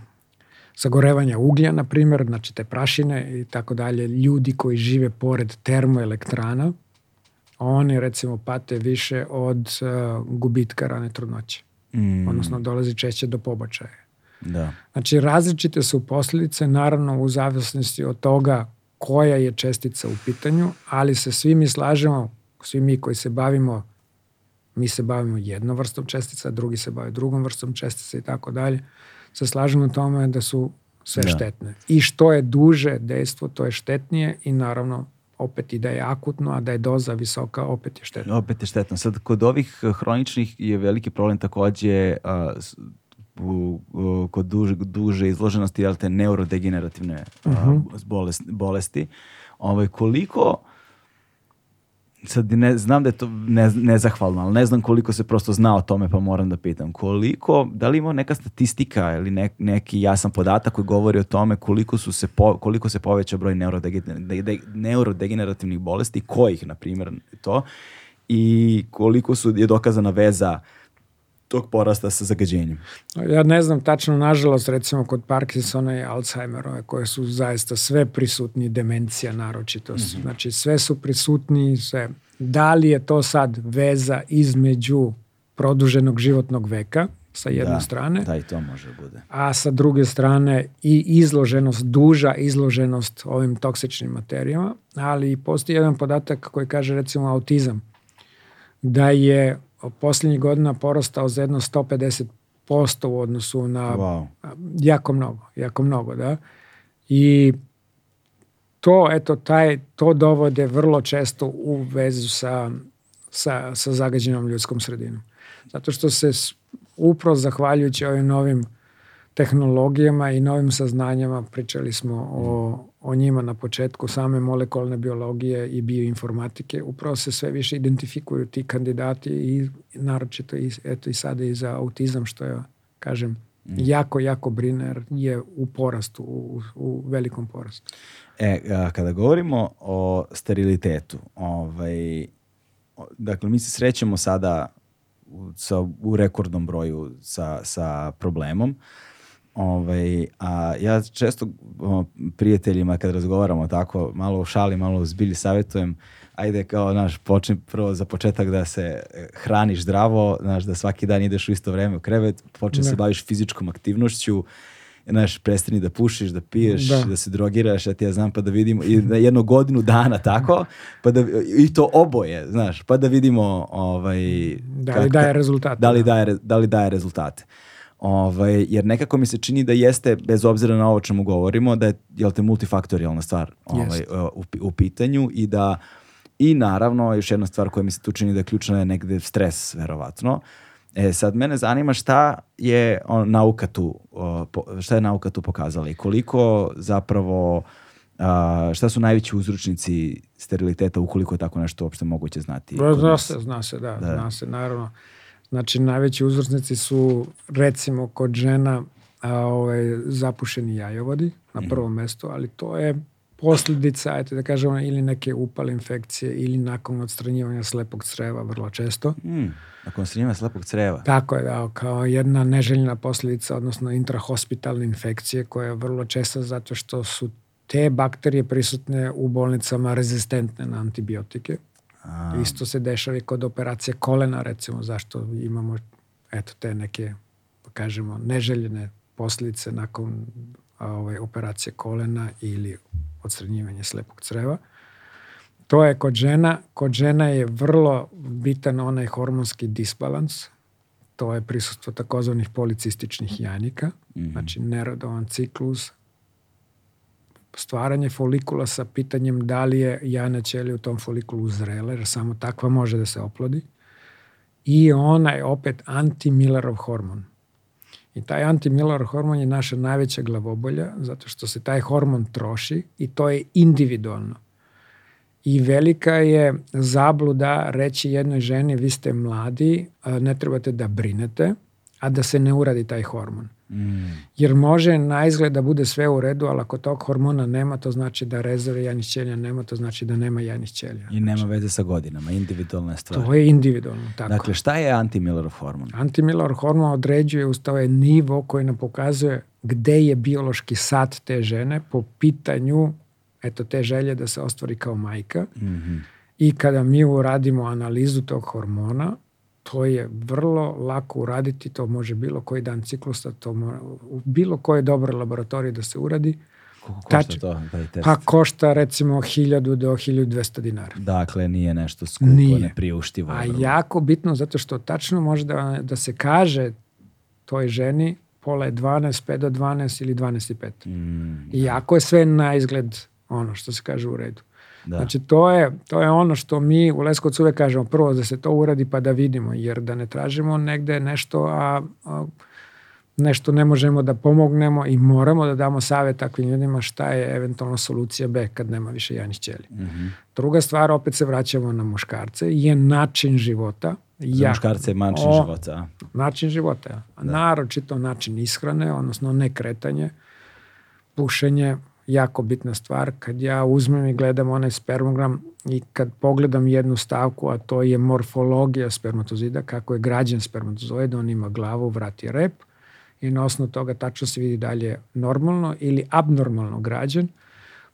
sagorevanja uglja, na primjer, znači te prašine i tako dalje, ljudi koji žive pored termoelektrana, oni recimo pate više od uh, gubitka rane trudnoće. Mm, Odnosno dolazi češće do pobačaja. Da. Znači različite su posljedice, naravno u zavisnosti od toga koja je čestica u pitanju, ali se svi mi slažemo, svi mi koji se bavimo, mi se bavimo jednom vrstom čestica, drugi se bave drugom vrstom čestica i tako dalje, se slažemo u tome da su sve Da. štetne. I što je duže dejstvo, to je štetnije i naravno opet i da je akutno, a da je doza visoka, opet je štetno. Opet je štetno. Sad, kod ovih hroničnih je veliki problem takođe a, u, u- kod duže, duže izloženosti, jel te, neurodegenerativne a, Mhm. bolest- bolesti. Ovaj, koliko sad ne, znam da je to ne, nezahvalno, ali ne znam koliko se prosto zna o tome, pa moram da pitam. Koliko, da li ima neka statistika ili nek- neki jasan podatak koji govori o tome koliko, su se po- koliko se poveća broj neurodegener- de- de- neurodegenerativnih bolesti, kojih, na primjer, to, i koliko su, je dokazana veza tog porasta sa zagađenjem. Ja ne znam tačno, nažalost, recimo kod Parkinsona i Alzheimerove, koje su zaista sve prisutni, demencija naročito. su. Znači, sve su prisutni, sve. Da li je to sad veza između produženog životnog veka, sa jedne Da, strane, Da, i to može da bude. a sa druge strane i izloženost, duža izloženost ovim toksičnim materijama, ali postoji jedan podatak koji kaže recimo autizam, da je posljednjih godina porastao za jedno 150% u odnosu na Wow. jako mnogo, jako mnogo, da. I to, eto, taj, to dovode vrlo često u vezu sa, sa, sa zagađenom ljudskom sredinom. Zato što se upravo zahvaljujući ovim novim tehnologijama i novim saznanjama, pričali smo o, o njima na početku same molekularne biologije i bioinformatike, upravo se sve više identifikuju ti kandidati i naročito i, eto i sada i za autizam, što je, kažem, jako, jako brine jer je u porastu, u, u velikom porastu. E, a, kada govorimo o sterilitetu, ovaj, dakle, mi se srećemo sada u, sa, u rekordnom broju sa, sa problemom, Ovaj, a ja često o, prijateljima kad razgovaramo tako, malo u šali, malo u zbilji savjetujem, ajde kao, znaš, počni prvo za početak da se e, hraniš zdravo, znaš, da svaki dan ideš u isto vreme u krevet, počni da se Da. baviš fizičkom aktivnošću, znaš, prestani da pušiš, da piješ, da, Da. se drogiraš, ja ti ja znam, pa da vidimo, i na jednu godinu dana tako, pa da, i to oboje, znaš, pa da vidimo ovaj, Da li kak- daje rezultate, Da li da. daje, da li daje rezultate. Ovaj, jer nekako mi se čini da jeste, bez obzira na ovo čemu govorimo, da je jel te, multifaktorijalna stvar ovaj, u, u pitanju i da I naravno, još jedna stvar koja mi se tu čini da je ključna je negde stres, verovatno. E, sad mene zanima šta je on, nauka tu, o, po, šta je nauka tu pokazala i koliko zapravo, a, šta su najveći uzročnici steriliteta ukoliko je tako nešto uopšte moguće znati? Zna se, zna se, da, Da. zna se, naravno. Znači, najveći uzročnici su, recimo, kod žena a, ovaj, zapušeni jajovodi na Mhm. prvom mestu, ali to je posljedica, ajte da kažemo, ili neke upale infekcije ili nakon odstranjivanja slepog creva vrlo često. Mm, nakon srednjima slepog creva. Tako je, da, kao jedna neželjena posljedica, odnosno intrahospitalne infekcije koja je vrlo česta zato što su te bakterije prisutne u bolnicama rezistentne na antibiotike. A, Isto se dešava i kod operacije kolena, recimo, zašto imamo eto, te neke, da kažemo, neželjene posljedice nakon a, ovaj, operacije kolena ili odstranjivanja slepog creva. To je kod žena. Kod žena je vrlo bitan onaj hormonski disbalans. To je prisustvo takozvanih policističnih jajnika, znači nerodovan ciklus, stvaranje folikula sa pitanjem da li je jajna ćelija u tom folikulu zrela, jer samo takva može da se oplodi. I onaj opet anti-Millerov hormon. I taj anti-Millerov hormon je naša najveća glavobolja, zato što se taj hormon troši i to je individualno. I velika je zabluda reći jednoj ženi vi ste mladi, ne trebate da brinete, a da se ne uradi taj hormon. mm, Jer može na izgled da bude sve u redu, ali ako tog hormona nema, to znači da rezerve jajnih ćelija nema, to znači da nema jajnih ćelija. I nema veze sa godinama, individualna je stvar. To je individualno, tako. Dakle, šta je anti-Millerov hormon? Antimilor hormon određuje uz to je nivo koji nam pokazuje gde je biološki sat te žene po pitanju eto te želje da se ostvari kao majka. Mhm. I kada mi uradimo analizu tog hormona, to je vrlo lako uraditi, to može bilo koji dan ciklusa, to mora, u bilo koje dobre laboratorije da se uradi, Koliko košta Tačno. to, taj test? pa košta recimo 1000 do 1200 dinara. Dakle, nije nešto skupo, Nije. nepriuštivo. A vrlo. jako bitno zato što tačno može da, da se kaže toj ženi pola je 12, 5 do 12 ili 12 i 5. Mm, I jako je sve na izgled ono što se kaže u redu. Da. Znači to je, to je ono što mi u Leskovcu uvek kažemo prvo da se to uradi pa da vidimo jer da ne tražimo negde nešto a, a nešto ne možemo da pomognemo i moramo da damo savjet takvim ljudima šta je eventualno solucija B kad nema više jajnih ćelija. Mhm. Druga stvar, opet se vraćamo na muškarce, je način života. Za jako- muškarce je mančin O, života. Način života. A Naročito način ishrane, odnosno ne kretanje, pušenje, jako bitna stvar. Kad ja uzmem i gledam onaj spermogram i kad pogledam jednu stavku, a to je morfologija spermatozida, kako je građen spermatozoid, on ima glavu, vrat i rep i na osnovu toga tačno se vidi da je normalno ili abnormalno građen.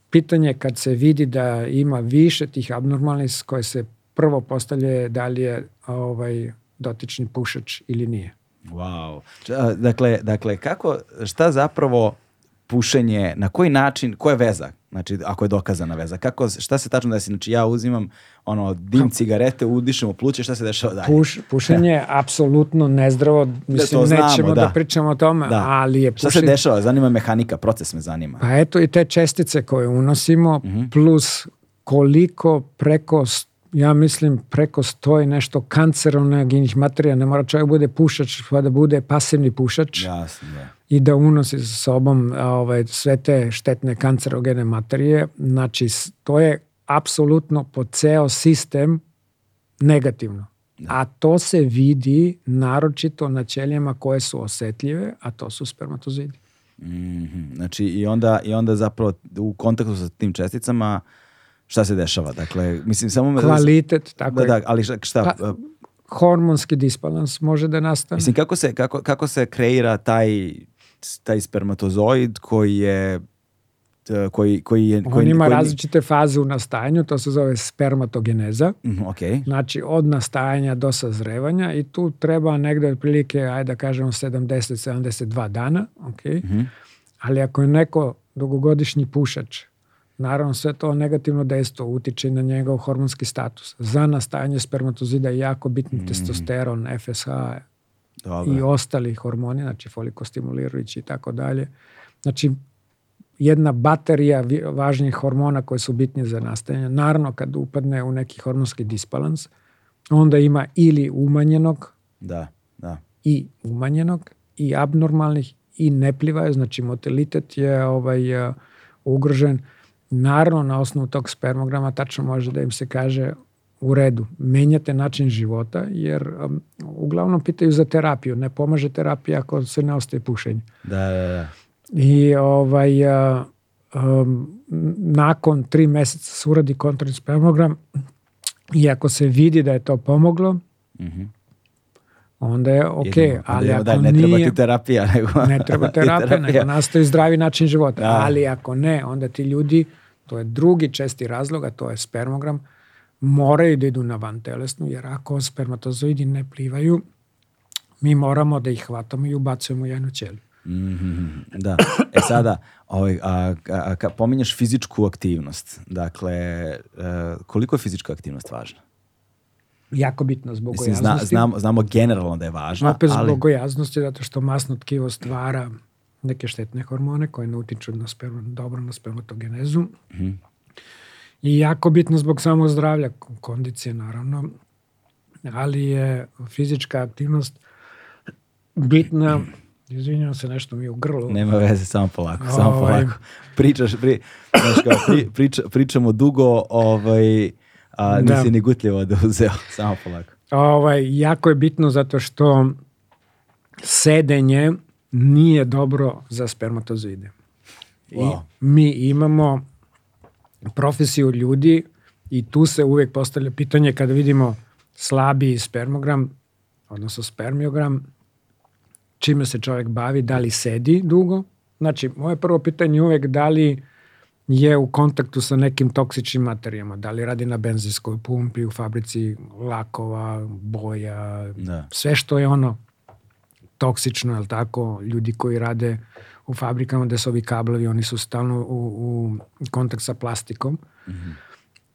Pitanje je kad se vidi da ima više tih abnormalnih koje se prvo postavlja da li je ovaj, dotični pušač ili nije. Wow. Dakle, dakle, kako, šta zapravo pušenje, na koji način, koja je veza? Znači, ako je dokazana veza, kako, šta se tačno desi? Znači, ja uzimam ono, dim cigarete, udišem u pluće, šta se dešava dalje? Puš, pušenje je [LAUGHS] apsolutno nezdravo, mislim, to znamo, nećemo da. da. pričamo o tome, Da. ali je Šta se pušenje... dešava? Zanima me mehanika, proces me zanima. Pa eto i te čestice koje unosimo, Mhm. plus koliko preko, ja mislim preko stoji nešto kancerogenih materija, ne mora čovjek bude pušač, pa da bude pasivni pušač Jasno, da. I da unosi sa sobom ovaj, sve te štetne kancerogene materije. Znači, to je apsolutno po ceo sistem negativno. A to se vidi naročito na ćelijama koje su osetljive, a to su spermatozidi. Mhm. Znači, i onda, i onda zapravo u kontaktu sa tim česticama šta se dešava? Dakle, mislim, samo me... Kvalitet, tako Da, je. da, ali šta, šta Pa, hormonski disbalans može da nastane. Mislim, kako se, kako, kako se kreira taj, taj spermatozoid koji je koji, koji je... On koji, ima koji, različite faze u nastajanju, to se zove spermatogeneza, Mhm, ok. znači od nastajanja do sazrevanja i tu treba negde otprilike, ajde da kažemo 70-72 dana, ok. Mhm. Ali ako je neko dugogodišnji pušač, naravno sve to negativno dejstvo utiče na njegov hormonski status. Za nastajanje spermatozida je jako bitni Mhm. testosteron, FSH Dobro. i ostali hormoni, znači folikostimulirajući i tako dalje. Znači, jedna baterija važnijih hormona koje su bitni za nastajanje. Naravno, kad upadne u neki hormonski disbalans, onda ima ili umanjenog Da, da. i umanjenog i abnormalnih i ne plivaju, znači motilitet je ovaj, uh, ugrožen. Naravno, na osnovu tog spermograma tačno može da im se kaže u redu, menjate način života, jer um, uglavnom pitaju za terapiju. Ne pomaže terapija ako se ne ostaje pušenje. Da, da, da. I ovaj, a, um, nakon tri meseca se uradi kontrolni spermogram i ako se vidi da je to pomoglo, Mhm. onda je ok, onda ali ako dalje. ne nije... treba ti terapija, [LAUGHS] nego... ne treba [LAUGHS] terapija, nego nastoji zdravi način života. Da. Ali ako ne, onda ti ljudi, to je drugi česti razlog, a to je spermogram, moraju da idu na vantelesnu, jer ako spermatozoidi ne plivaju, mi moramo da ih hvatamo i ubacujemo u jednu ćeliju. Mhm, da. E sada, ovaj, a, a, a, pominješ fizičku aktivnost. Dakle, e, koliko je fizička aktivnost važna? Jako bitno zbog Mislim, zna, znamo, znamo generalno da je važna, Opet ali... zbog gojaznosti, zato što masno tkivo stvara neke štetne hormone koje ne utiču na sperma, dobro na spermatogenezu. Mhm. I jako bitno zbog samog zdravlja, kondicije naravno, ali je fizička aktivnost bitna, izvinjavam se, nešto mi je u grlu. Nema veze, samo polako, samo Ovaj. polako. Pričaš, pri, znaš kao, pri, priča, pričamo dugo, ovaj, a Da. nisi ni gutljivo da uzeo, samo polako. Ovaj, jako je bitno zato što sedenje nije dobro za spermatozoide. I Wow. mi imamo profesiju ljudi i tu se uvijek postavlja pitanje kada vidimo slabiji spermogram, odnosno spermiogram, čime se čovjek bavi, da li sedi dugo. Znači, moje prvo pitanje je uvijek da li je u kontaktu sa nekim toksičnim materijama, da li radi na benzinskoj pumpi, u fabrici lakova, boja, Da. sve što je ono toksično, jel tako, ljudi koji rade u fabrikama gde su ovi kablovi, oni su stalno u, u kontakt sa plastikom.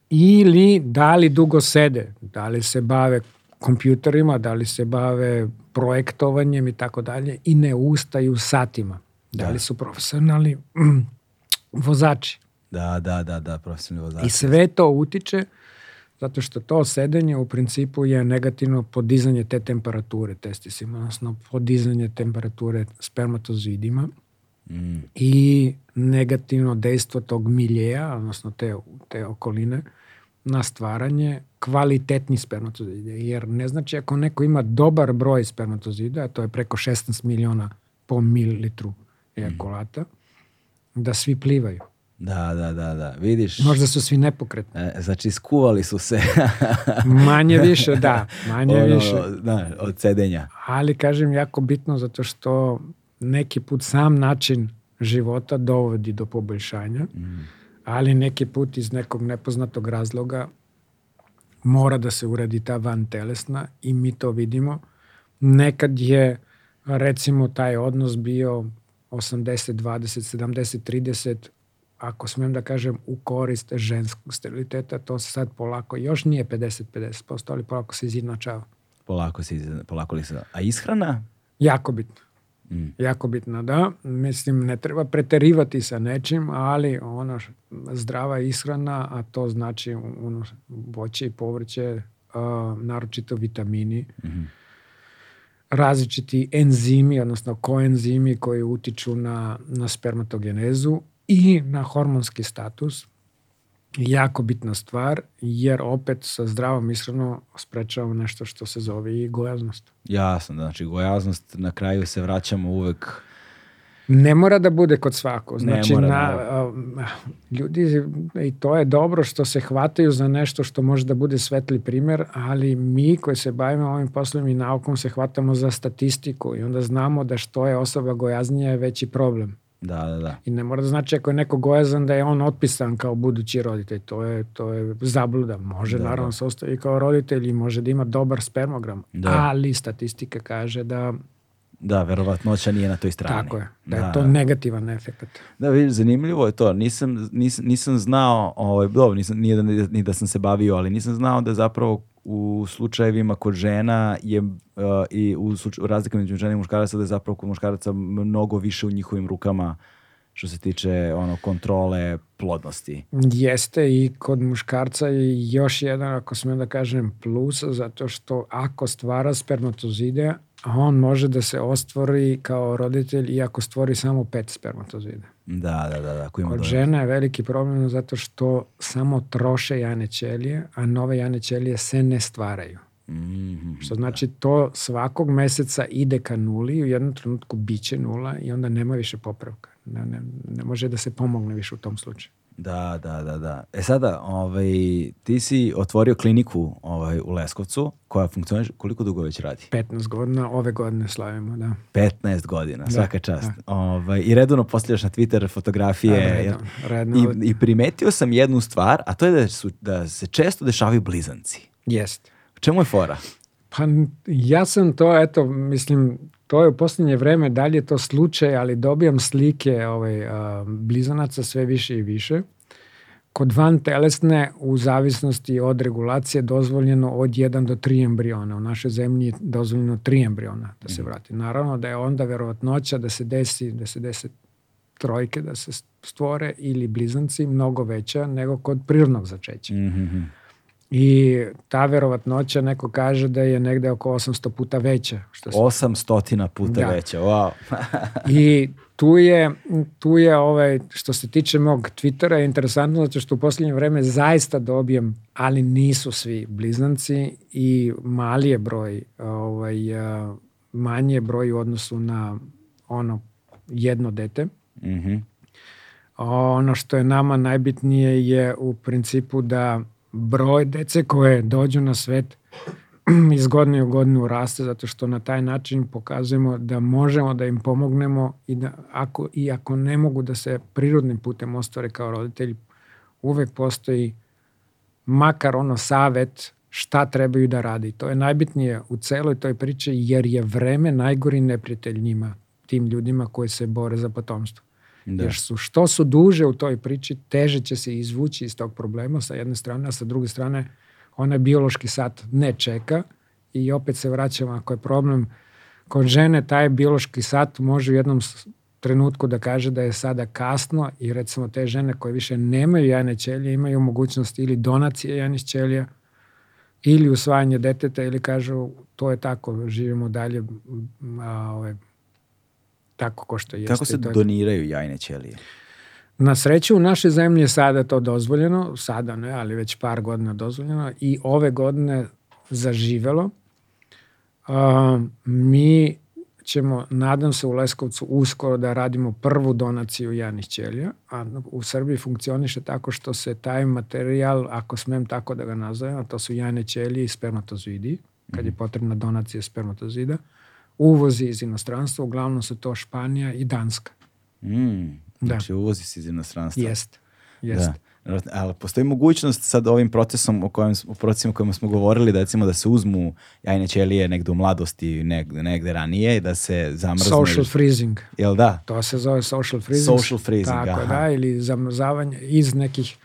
Ili da li dugo sede, da li se bave kompjuterima, da li se bave projektovanjem i tako dalje i ne ustaju satima. Da, Da. li su profesionalni mm, vozači. Da, da, da, da, profesionalni vozač. I sve to utiče zato što to sedenje u principu je negativno podizanje te temperature testisima, odnosno podizanje temperature spermatozoidima Mm, i negativno dejstvo tog miljeja, odnosno te, te okoline, na stvaranje kvalitetnih spermatozoida. Jer ne znači ako neko ima dobar broj spermatozoida, a to je preko 16 miliona po mililitru ejakulata, da svi plivaju. da, da, da, da, vidiš. Možda su svi nepokretni. E, znači, skuvali su se. [LAUGHS] Manje više, da, [LAUGHS] manje ono, više. Da, od sedenja. Ali kažem jako bitno zato što neki put sam način života dovodi do poboljšanja, ali neki put iz nekog nepoznatog razloga mora da se uradi ta van telesna i mi to vidimo. Nekad je recimo taj odnos bio 80, 20, 70, 30, ako smem da kažem u korist ženskog steriliteta, to se sad polako, još nije 50-50%, ali polako se izjednačava. Polako se, iz- polako li se... A ishrana? Jako bitno. Mm. Jako bitno, da. Mislim, ne treba preterivati sa nečim, ali ono, š- zdrava ishrana, a to znači ono, voće i povrće, a, naročito vitamini, Mhm. različiti enzimi, odnosno koenzimi koji utiču na, na spermatogenezu i na hormonski status. Jako bitna stvar, jer opet sa zdravom ishranom sprečavamo nešto što se zove i gojaznost. Jasno, znači gojaznost, na kraju se vraćamo uvek... Ne mora da bude kod svakog. Ne Znači, na, naravno. a, ljudi, i to je dobro što se hvataju za nešto što može da bude svetli primer, ali mi koji se bavimo ovim poslom i naukom se hvatamo za statistiku i onda znamo da što je osoba gojaznija je veći problem. Da, da, da. I ne mora da znači ako je neko gojazan da je on otpisan kao budući roditelj. To je, to je zabluda. Može Da, naravno da. se ostavi kao roditelj i može da ima dobar spermogram. Da. Ali statistika kaže da Da, verovatnoća nije na toj strani. tako je. Da je to negativan efekt. Da, vidiš, zanimljivo je to. Nisam, nisam, nisam znao, ovaj, dobro, nisam, nije da, ni da sam se bavio, ali nisam znao da zapravo u slučajevima kod žena je uh, i u, sluč, u među žena i muškaraca da je zapravo kod muškaraca mnogo više u njihovim rukama što se tiče ono kontrole plodnosti. Jeste i kod muškarca je još jedan, ako smijem da kažem, plus, zato što ako stvara spermatozide, on može da se ostvori kao roditelj iako stvori samo pet spermatozida. Da, da, da. da Kod dovoljno. žena je veliki problem zato što samo troše jane ćelije, a nove jane ćelije se ne stvaraju. Mhm. Što znači to svakog meseca ide ka nuli i u jednom trenutku biće nula i onda nema više popravka. Ne, ne, ne može da se pomogne više u tom slučaju. Da, da, da, da. E sada, ovaj, ti si otvorio kliniku ovaj, u Leskovcu koja funkcioniše, koliko dugo već radi? 15 godina, ove godine slavimo, da. 15 godina, svaka čast. Ovaj, I redovno postavljaš na Twitter fotografije. Da, jel? redovno, redovno. I, I primetio sam jednu stvar, a to je da, su, da se često dešavaju blizanci. Jest. Čemu je fora? Pa ja sam to, eto, mislim, to je u posljednje vreme, dalje je to slučaj, ali dobijam slike ovaj, a, blizanaca sve više i više. Kod van telesne, u zavisnosti od regulacije, dozvoljeno od 1 do 3 embriona. U našoj zemlji je dozvoljeno 3 embriona da se vrati. Naravno da je onda verovatnoća da se desi, da se desi trojke da se stvore ili blizanci mnogo veća nego kod prirodnog začeća. Mhm. I ta verovatnoća neko kaže da je negde oko 800 puta veća. Što se, 800 puta Da. veća, wow. [LAUGHS] I tu je, tu je ovaj, što se tiče mog Twittera je interesantno zato što u posljednje vreme zaista dobijem, ali nisu svi bliznanci i mali je broj, ovaj, manji je broj u odnosu na ono jedno dete. Mhm. Ono što je nama najbitnije je u principu da broj dece koje dođu na svet [CLEARS THROAT] iz godine u godinu raste zato što na taj način pokazujemo da možemo da im pomognemo i da ako, i ako ne mogu da se prirodnim putem ostvare kao roditelji, uvek postoji makar ono savet šta trebaju da radi. To je najbitnije u celoj toj priči jer je vreme najgori neprijatelj njima, tim ljudima koji se bore za potomstvo. Da. Jer su, što su duže u toj priči, teže će se izvući iz tog problema sa jedne strane, a sa druge strane onaj biološki sat ne čeka i opet se vraćamo ako je problem kod žene, taj biološki sat može u jednom trenutku da kaže da je sada kasno i recimo te žene koje više nemaju jajne ćelije imaju mogućnost ili donacije jajnih ćelija ili usvajanje deteta ili kažu to je tako, živimo dalje a, ove, tako ko što jeste. Kako se je- doniraju jajne ćelije? Na sreću u našoj zemlji je sada to dozvoljeno, sada ne, ali već par godina dozvoljeno i ove godine zaživelo. A, mi ćemo, nadam se u Leskovcu uskoro da radimo prvu donaciju jajnih ćelija, a u Srbiji funkcioniše tako što se taj materijal, ako smem tako da ga nazovem, a to su jajne ćelije i spermatozoidi, kad je potrebna donacija spermatozida, uvozi iz inostranstva, uglavnom su to Španija i Danska. Mm, Da. znači uvozi se iz inostranstva. Jeste. Jeste. Da. Ali postoji mogućnost sad ovim procesom o kojem, o procesima o kojima smo govorili da recimo da se uzmu jajne ćelije negde u mladosti, negde, negde ranije i da se zamrzne. Social freezing. Jel da? To se zove social freezing. Social freezing, Tako aha. da, ili zamrzavanje iz nekih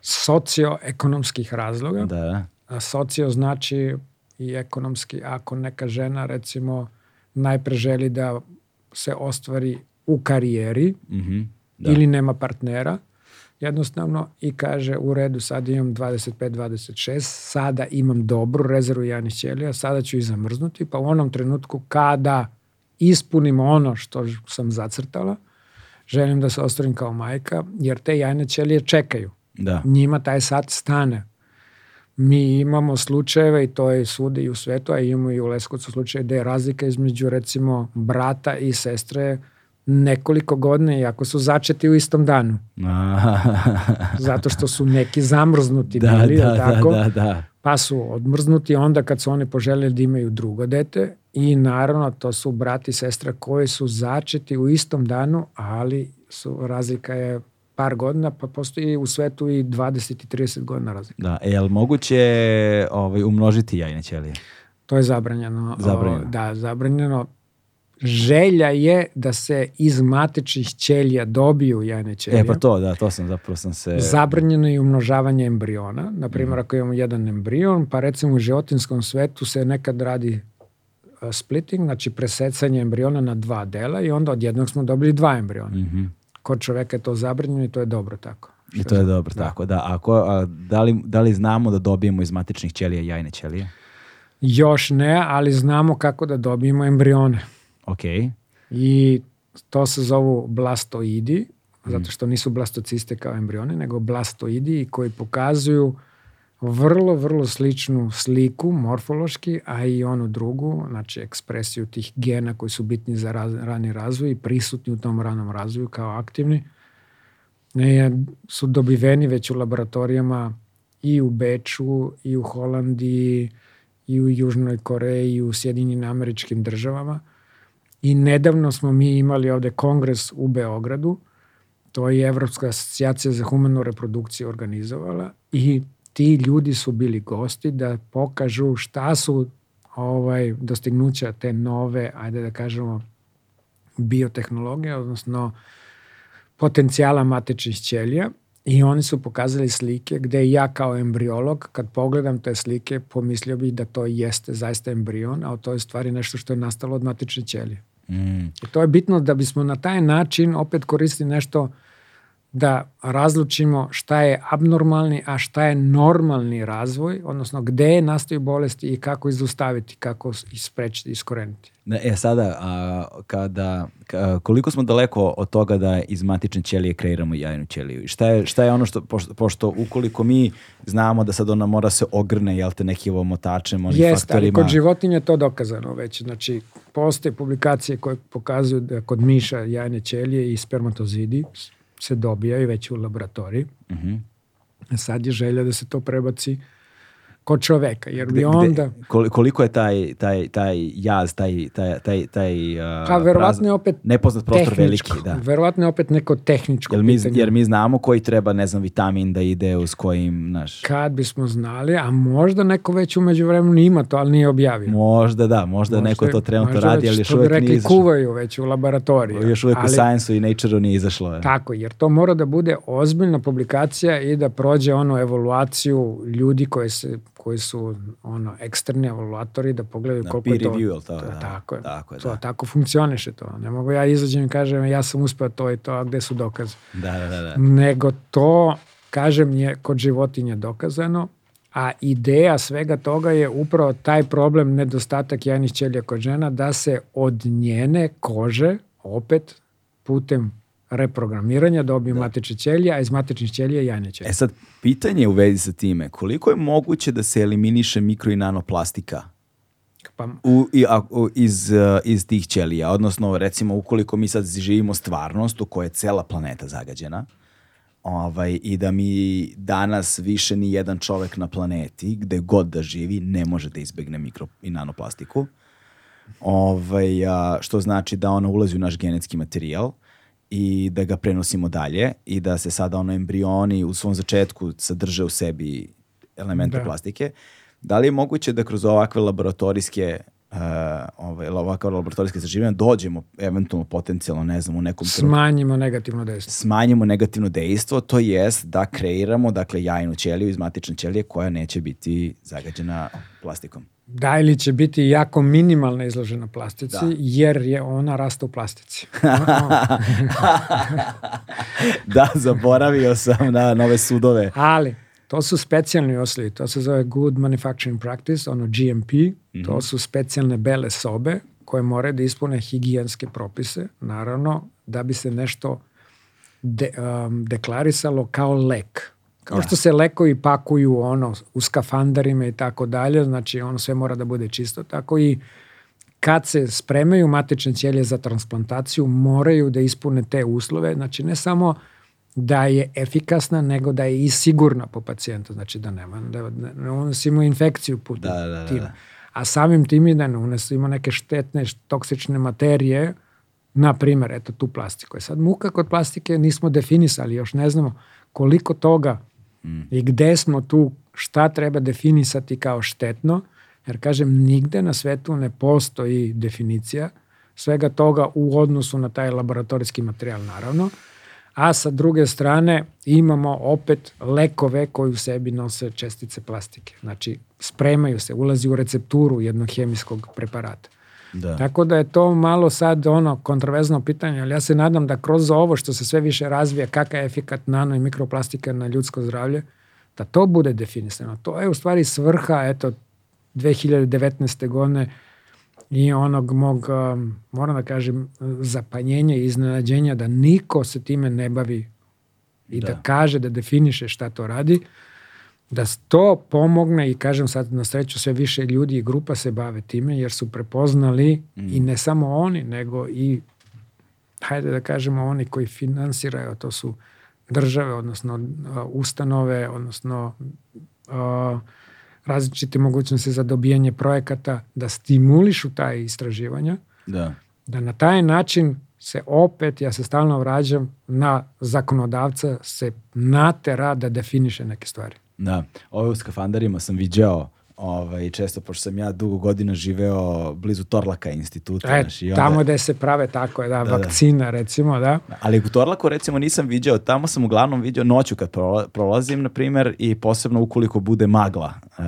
socioekonomskih razloga. Da, da. A socio znači i ekonomski, ako neka žena recimo najpre želi da se ostvari u karijeri Mhm, da. ili nema partnera, jednostavno i kaže u redu sad imam 25-26, sada imam dobru rezervu jajnih ćelija, sada ću i zamrznuti, pa u onom trenutku kada ispunim ono što sam zacrtala, želim da se ostvarim kao majka, jer te jajne ćelije čekaju. Da. Njima taj sat stane. Mi imamo slučajeve, i to je svude i u svetu, a imamo i u Leskovcu slučaje gde je razlika između recimo brata i sestre nekoliko godina, iako su začeti u istom danu. [LAUGHS] Zato što su neki zamrznuti da, bili, da, jel tako? da, da, da. pa su odmrznuti onda kad su oni poželjeli da imaju drugo dete i naravno to su brat i sestra koji su začeti u istom danu, ali su razlika je par godina, pa postoji u svetu i 20 i 30 godina razlika. Da, e, jel moguće ovaj, umnožiti jajne ćelije? To je zabranjeno. Zabranjeno. O, da, zabranjeno. Želja je da se iz matičnih ćelija dobiju jajne ćelije. E, pa to, da, to sam zapravo sam se... Zabranjeno je umnožavanje embriona. Naprimjer, ako imamo jedan embrion, pa recimo u životinskom svetu se nekad radi uh, splitting, znači presecanje embriona na dva dela i onda od jednog smo dobili dva embriona. Mhm. Kod čoveka je to zabranjeno i to je dobro tako. I to je dobro, da. tako da. A, ko, a da, li, da li znamo da dobijemo iz matičnih ćelija jajne ćelije? Još ne, ali znamo kako da dobijemo embrione. Ok. I to se zovu blastoidi, zato što nisu blastociste kao embrione, nego blastoidi koji pokazuju vrlo, vrlo sličnu sliku morfološki, a i onu drugu, znači ekspresiju tih gena koji su bitni za raz, rani razvoj i prisutni u tom ranom razvoju kao aktivni, ne, su dobiveni već u laboratorijama i u Beču, i u Holandiji, i u Južnoj Koreji, i u Sjedinjenim američkim državama. I nedavno smo mi imali ovde kongres u Beogradu, to je Evropska asocijacija za humanu reprodukciju organizovala i ti ljudi su bili gosti da pokažu šta su ovaj dostignuća te nove, ajde da kažemo, biotehnologije, odnosno potencijala matičnih ćelija i oni su pokazali slike gde ja kao embriolog, kad pogledam te slike, pomislio bih da to jeste zaista embrion, a to je stvari nešto što je nastalo od matične ćelije. Mm. I to je bitno da bismo na taj način opet koristili nešto da razlučimo šta je abnormalni, a šta je normalni razvoj, odnosno gde nastaju bolesti i kako izustaviti, kako isprečiti, iskoreniti. E sada, a, kada, a, koliko smo daleko od toga da iz matične ćelije kreiramo jajnu ćeliju? Šta je, šta je ono što, pošto, pošto ukoliko mi znamo da sad ona mora se ogrne, jel te, neki motačem, onim Jest, faktorima... ali kod životinja je to dokazano već. Znači, postoje publikacije koje pokazuju da kod miša jajne ćelije i spermatozidi se dobijaju već u laboratoriji. Uh mhm. -huh. Sad je želja da se to prebaci kod čoveka, jer bi onda... Gde, koliko je taj, taj, taj jaz, taj, taj, taj, taj uh, pa, verovatno je opet nepoznat prostor veliki. Da. Verovatno je opet neko tehničko jer mi, pitanje. Jer mi znamo koji treba, ne znam, vitamin da ide uz kojim, naš... Kad bismo znali, a možda neko već umeđu vremenu ima to, ali nije objavio. Možda da, možda, možda neko to trenutno radi, ali još uvek rekli, nije izašlo. kuvaju već u laboratoriji. Još uvek ali, u Science-u i Nature-u nije izašlo. Je. Tako, jer to mora da bude ozbiljna publikacija i da prođe onu evaluaciju ljudi koji se koji su ono eksterni evaluatori da pogledaju da, koliko je to. Review, to, to da, tako je. Tako, je, to, da. tako funkcioniše to. Ne mogu ja izađem i kažem ja sam uspeo to i to, a gde su dokaze. Da, da, da, da. Nego to, kažem, je kod životinja dokazano, a ideja svega toga je upravo taj problem nedostatak jajnih ćelija kod žena da se od njene kože opet putem reprogramiranja dobiju da. matične ćelije, a iz matičnih ćelija jajne ćelije. E sad, pitanje u vezi sa time, koliko je moguće da se eliminiše mikro i nanoplastika pa, u, i, a, u, iz, uh, iz tih ćelija? Odnosno, recimo, ukoliko mi sad živimo stvarnost u kojoj je cela planeta zagađena, ovaj, i da mi danas više ni jedan čovek na planeti, gde god da živi, ne može da izbegne mikro i nanoplastiku, ovaj, a, što znači da ona ulazi u naš genetski materijal, i da ga prenosimo dalje i da se sada ono embrioni u svom začetku sadrže u sebi elemente da. plastike. Da li je moguće da kroz ovakve laboratorijske uh, ovaj, ovakve laboratorijske istraživanja dođemo eventualno potencijalno, ne znam, u nekom... Smanjimo negativno dejstvo. Smanjimo negativno dejstvo, to jest da kreiramo, dakle, jajnu ćeliju iz matične ćelije koja neće biti zagađena plastikom. Da, ili će biti jako minimalna izložena plastici, da. jer je ona rasta u plastici. [LAUGHS] da, zaboravio sam na nove sudove. Ali, to su specijalni oslovi, to se zove Good Manufacturing Practice, ono GMP, mm -hmm. to su specijalne bele sobe koje moraju da ispune higijenske propise, naravno, da bi se nešto de, um, deklarisalo kao lek. Kao da. što se lekovi pakuju ono u skafandarima i tako dalje, znači ono sve mora da bude čisto, tako i kad se spremaju matične ćelije za transplantaciju, moraju da ispune te uslove, znači ne samo da je efikasna, nego da je i sigurna po pacijentu, znači da nema, da ne unosimo infekciju putem da, da, da, tim. Da. A samim tim i da ne unosimo neke štetne, toksične materije, na primer, eto tu plastiku. Je sad muka kod plastike nismo definisali, još ne znamo koliko toga Mm. I gde smo tu, šta treba definisati kao štetno, jer kažem, nigde na svetu ne postoji definicija svega toga u odnosu na taj laboratorijski materijal, naravno. A sa druge strane imamo opet lekove koji u sebi nose čestice plastike. Znači, spremaju se, ulazi u recepturu jednog hemijskog preparata. Da. Tako da je to malo sad ono kontroverzno pitanje, ali ja se nadam da kroz ovo što se sve više razvija, kakav je efikat nano i mikroplastika na ljudsko zdravlje, da to bude definisano. To je u stvari svrha, eto, 2019. godine i onog mog, um, moram da kažem, zapanjenja i iznenađenja da niko se time ne bavi i da, Da. da kaže, da definiše šta to radi, da to pomogne i kažem sad na sreću sve više ljudi i grupa se bave time jer su prepoznali i ne samo oni nego i hajde da kažemo oni koji finansiraju, to su države, odnosno ustanove, odnosno a, različite mogućnosti za dobijanje projekata, da stimulišu taj istraživanja, Da. da na taj način se opet, ja se stalno vraćam, na zakonodavca se natera da definiše neke stvari. Da, ove u skafandarima sam viđao ovaj, često, pošto sam ja dugo godina živeo blizu Torlaka instituta. E, znaš, i onda- tamo gde se prave tako, da, da. vakcina recimo, da. Ali u Torlaku recimo nisam viđao, tamo sam uglavnom viđao noću kad prola- prolazim, na primjer, i posebno ukoliko bude magla. E,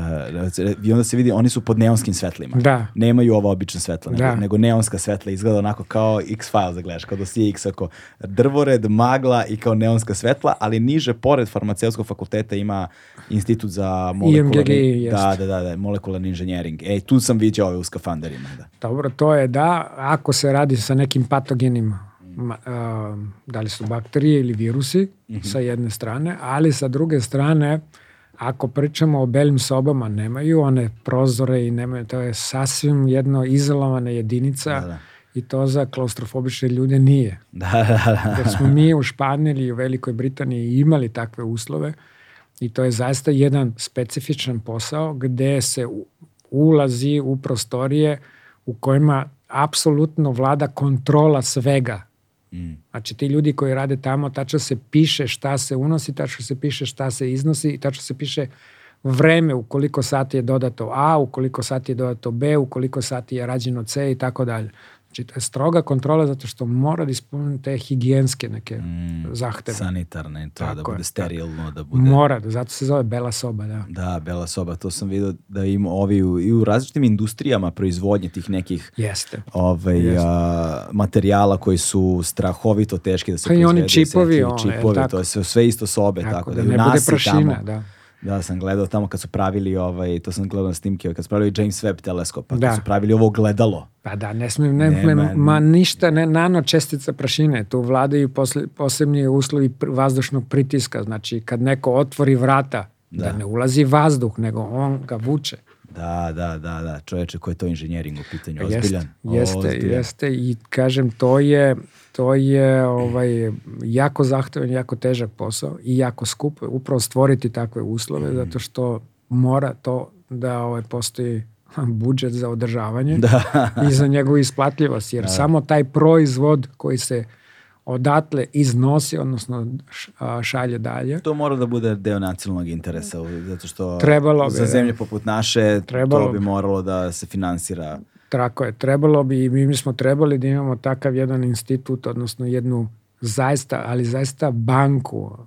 I onda se vidi, oni su pod neonskim svetlima. Da. Nemaju ova obična svetla, nego, Da. nego neonska svetla izgleda onako kao X-Files da gledaš, kao da si X, ako drvored, magla i kao neonska svetla, ali niže, pored farmaceutskog fakulteta ima institut za molekularni, IMGG, da, jeste. da, da, da, molekularni inženjering. E, tu sam viđao ove u skafanderima. Da. Dobro, to je da, ako se radi sa nekim patogenima, ma- a, da li su bakterije ili virusi sa jedne strane, ali sa druge strane, ako pričamo o belim sobama, nemaju one prozore i nemaju, to je sasvim jedno izolovana jedinica Da, da. i to za klaustrofobične ljude nije. Da, da, da. Jer smo mi u Španiji i u Velikoj Britaniji imali takve uslove i to je zaista jedan specifičan posao gde se ulazi u prostorije u kojima apsolutno vlada kontrola svega. Mm. Znači ti ljudi koji rade tamo, tačno se piše šta se unosi, tačno se piše šta se iznosi i tačno se piše vreme u koliko sati je dodato A, u koliko sati je dodato B, u koliko sati je rađeno C i tako dalje. Znači to je stroga kontrola zato što mora da ispuniti te higijenske neke Mm, zahteve. Sanitarne, to da Tako je, bude tako. sterilno, da bude... Mora, da, zato se zove bela soba, da. Da, bela soba, to sam vidio da ima ovi u, i u različitim industrijama proizvodnje tih nekih Jeste. ovaj, Jeste. a, materijala koji su strahovito teški da se Pa i oni čipovi, one, čipovi, tako. to je sve, sve isto sobe, tako, Tako, da, da ne bude prašina, tamo, da. Da, sam gledao tamo kad su pravili ovaj, to sam gledao na snimke, kad su pravili James Webb teleskop, pa Da. kad su pravili ovo gledalo. Pa da, ne smije, ne, Nema- ne, ma ništa, ne, nano čestica prašine, tu vladaju posle, posebni uslovi pr- vazdušnog pritiska, znači kad neko otvori vrata, da. Da. ne ulazi vazduh, nego on ga vuče. Da, da, da, da, čoveče, koji je to inženjering u pitanju, Pa Jeste, ozbiljan. jeste, ozbiljan. jeste i kažem to je to je ovaj jako zahtevan, jako težak posao i jako skup upravo stvoriti takve uslove zato što mora to da ovaj postoji budžet za održavanje Da. i za njegovu isplatljivost jer samo taj proizvod koji se odatle iznosi, odnosno šalje dalje. To mora da bude deo nacionalnog interesa, zato što Trebalo bi, za da. zemlje poput naše Trebalo to bi. moralo da se finansira. Tako je, trebalo bi i mi bismo trebali da imamo takav jedan institut, odnosno jednu zaista, ali zaista banku.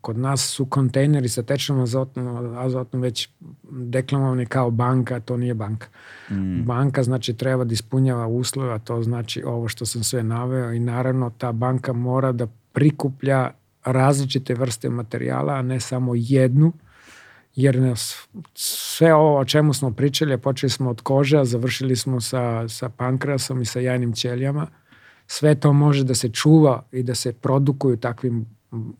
Kod nas su kontejneri sa tečnom azotnom, azotnom već deklamovani kao banka, to nije banka. Mm. Banka znači treba da ispunjava uslove, a to znači ovo što sam sve naveo i naravno ta banka mora da prikuplja različite vrste materijala, a ne samo jednu, jer nas, sve ovo o čemu smo pričali, počeli smo od kože, a završili smo sa, sa pankreasom i sa jajnim ćelijama, sve to može da se čuva i da se produkuju takvim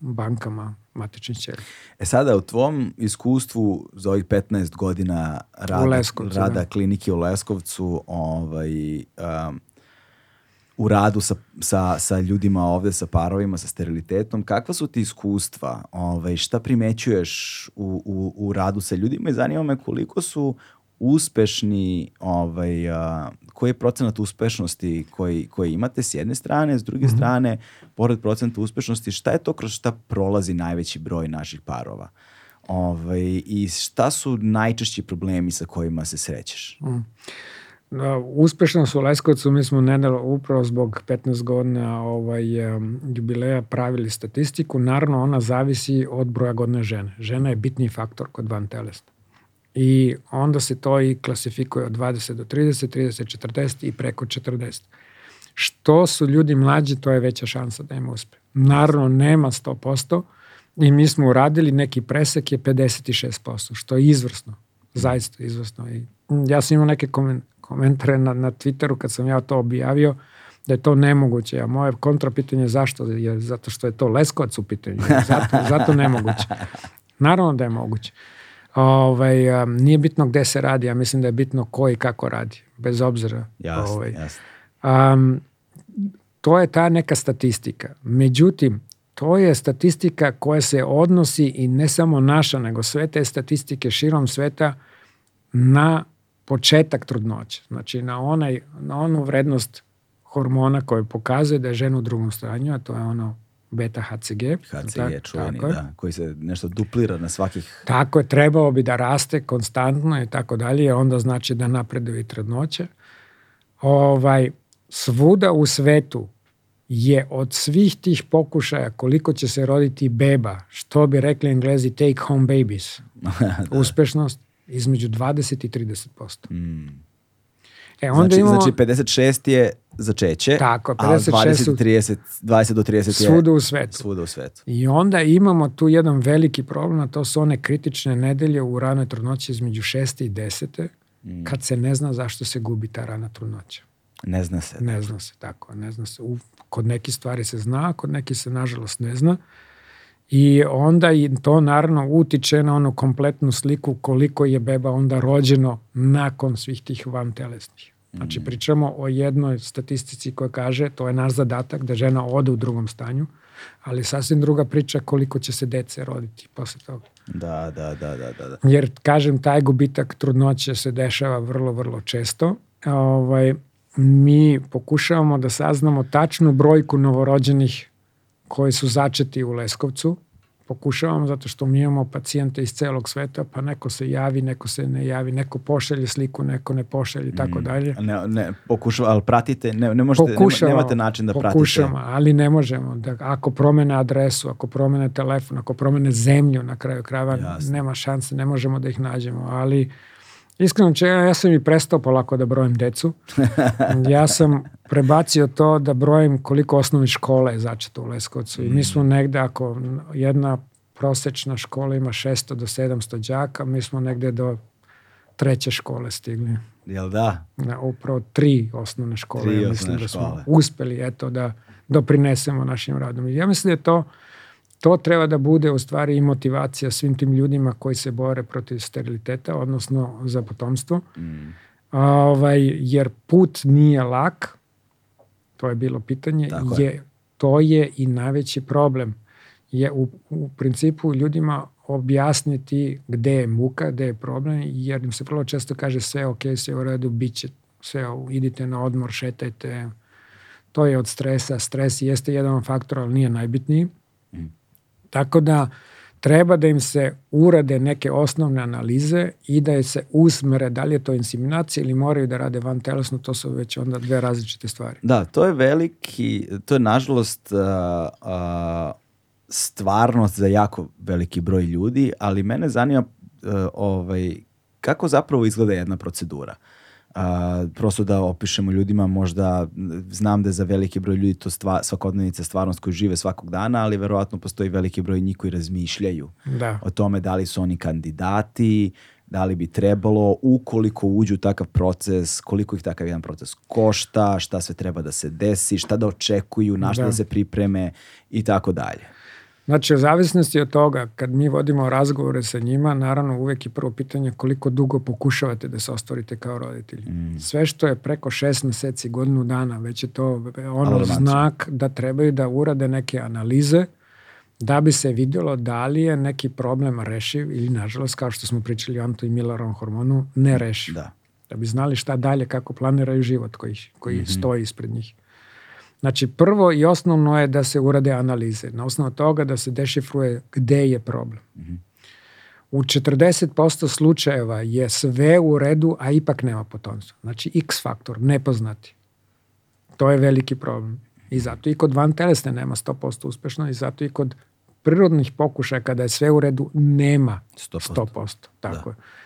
bankama matičnih ćelija. E sada, u tvom iskustvu za ovih 15 godina rada, U Leskovcu, rada da. klinike u Leskovcu, ovaj, um, u radu sa, sa, sa ljudima ovde, sa parovima, sa sterilitetom, kakva su ti iskustva? Ovaj, šta primećuješ u, u, u radu sa ljudima i zanima me koliko su uspešni, ovaj, a, koji je procenat uspešnosti koji, koji imate s jedne strane, s druge strane, pored procenta uspešnosti, šta je to kroz šta prolazi najveći broj naših parova? Ovaj, I šta su najčešći problemi sa kojima se srećeš? Da, uspešno su u Leskovcu, mi smo nedalo upravo zbog 15 godina ovaj, jubileja pravili statistiku. Naravno, ona zavisi od broja godina žene. Žena je bitni faktor kod van telesna. I onda se to i klasifikuje od 20 do 30, 30, 40 i preko 40. Što su ljudi mlađi, to je veća šansa da im uspe. Naravno, nema 100%, i mi smo uradili neki presek je 56%, što je izvrsno. Zaista izvrsno. I ja sam imao neke komentare na, na Twitteru kad sam ja to objavio, da je to nemoguće. A moje kontrapitanje je zašto? Je zato što je to Leskovac u pitanju. [LAUGHS] Zato, zato nemoguće. Naravno da je moguće. Ovaj, nije bitno gde se radi, ja mislim da je bitno ko i kako radi, bez obzira. Jasne, ovaj. jasne. Um, to je ta neka statistika. Međutim, to je statistika koja se odnosi i ne samo naša, nego sve te statistike širom sveta na početak trudnoće. Znači na, onaj, na onu vrednost hormona koja pokazuje da je žena u drugom stanju, a to je ono beta HCG. HCG tak, čuveni, da, koji se nešto duplira na svakih... Tako je, trebao bi da raste konstantno i tako dalje, onda znači da napreduje trudnoće. Ovaj, svuda u svetu je od svih tih pokušaja koliko će se roditi beba, što bi rekli englezi take home babies, [LAUGHS] da. uspešnost između 20 i 30%. Mm. E, onda znači, imamo, znači 56 je začeće, tako, 56 a 20, 30, 20 do 30 je svuda u svetu. Svuda u svetu. I onda imamo tu jedan veliki problem, a to su one kritične nedelje u ranoj trudnoći između 6. i 10. Mm. kad se ne zna zašto se gubi ta rana trudnoća. Ne zna se. Ne zna se, tako. Ne zna se. U, kod nekih stvari se zna, kod nekih se nažalost ne zna. I onda i to naravno utiče na onu kompletnu sliku koliko je beba onda rođeno nakon svih tih vantelesnih. Znači mm. pričamo o jednoj statistici koja kaže to je naš zadatak da žena ode u drugom stanju, ali sasvim druga priča koliko će se dece roditi posle toga. Da, da, da, da, da. Jer kažem taj gubitak trudnoće se dešava vrlo, vrlo često. Ovaj, mi pokušavamo da saznamo tačnu brojku novorođenih koji su začeti u Leskovcu. Pokušavamo zato što mi imamo pacijente iz celog sveta, pa neko se javi, neko se ne javi, neko pošalje sliku, neko ne pošalje i tako mm. dalje. Ne, ne, pokušava, ali pratite, ne, ne možete, nema, nemate način da pratite. Pokušamo, ali ne možemo. Da, ako promene adresu, ako promene telefon, ako promene zemlju na kraju krajeva, Jasne. nema šanse, ne možemo da ih nađemo, ali Iskreno, če, ja sam i prestao polako da brojim decu. [LAUGHS] Ja sam prebacio to da brojim koliko osnovne škole je začeto u Leskovcu. I mi smo negde, ako jedna prosečna škola ima 600 do 700 đaka, mi smo negde do treće škole stigli. Jel da? Na, upravo tri osnovne škole. Tri ja mislim da smo škole. uspeli eto, da doprinesemo našim radom. Ja mislim da je to to treba da bude u stvari i motivacija svim tim ljudima koji se bore protiv steriliteta, odnosno za potomstvo. Mm. A, ovaj, jer put nije lak, to je bilo pitanje, je. je. to je i najveći problem. Je u, u principu ljudima objasniti gde je muka, gde je problem, jer im se prvo često kaže sve ok, sve u redu, bit će, sve, idite na odmor, šetajte, to je od stresa. Stres jeste jedan faktor, ali nije najbitniji. Mm. Tako da treba da im se urade neke osnovne analize i da je se usmere da li je to inseminacija ili moraju da rade van telesno, to su već onda dve različite stvari. Da, to je veliki, to je nažalost uh, uh, stvarnost za jako veliki broj ljudi, ali mene zanima uh, ovaj, kako zapravo izgleda jedna procedura. A, prosto da opišemo ljudima možda, znam da je za veliki broj ljudi to stva, svakodnevnica stvarnost koju žive svakog dana, ali verovatno postoji veliki broj njih koji razmišljaju da. o tome da li su oni kandidati, da li bi trebalo, ukoliko uđu u takav proces, koliko ih takav jedan proces košta, šta sve treba da se desi, šta da očekuju, na šta da, da se pripreme i tako dalje. Znači, u zavisnosti od toga, kad mi vodimo razgovore sa njima, naravno uvek je prvo pitanje koliko dugo pokušavate da se ostvarite kao roditelji. Mm. Sve što je preko šest meseci, godinu dana, već je to ono Alarmacija. znak da trebaju da urade neke analize da bi se vidjelo da li je neki problem rešiv ili, nažalost, kao što smo pričali o Anto i Milarovom hormonu, ne rešiv. Da. da bi znali šta dalje, kako planiraju život koji, koji mm -hmm. stoji ispred njih. Znači, prvo i osnovno je da se urade analize. Na osnovu toga da se dešifruje gde je problem. Mm -hmm. U 40% slučajeva je sve u redu, a ipak nema potomstva. Znači, x faktor, nepoznati. To je veliki problem. I zato i kod van telesne nema 100% uspešno i zato i kod prirodnih pokušaja kada je sve u redu nema 100%. 100%. Tako da. je.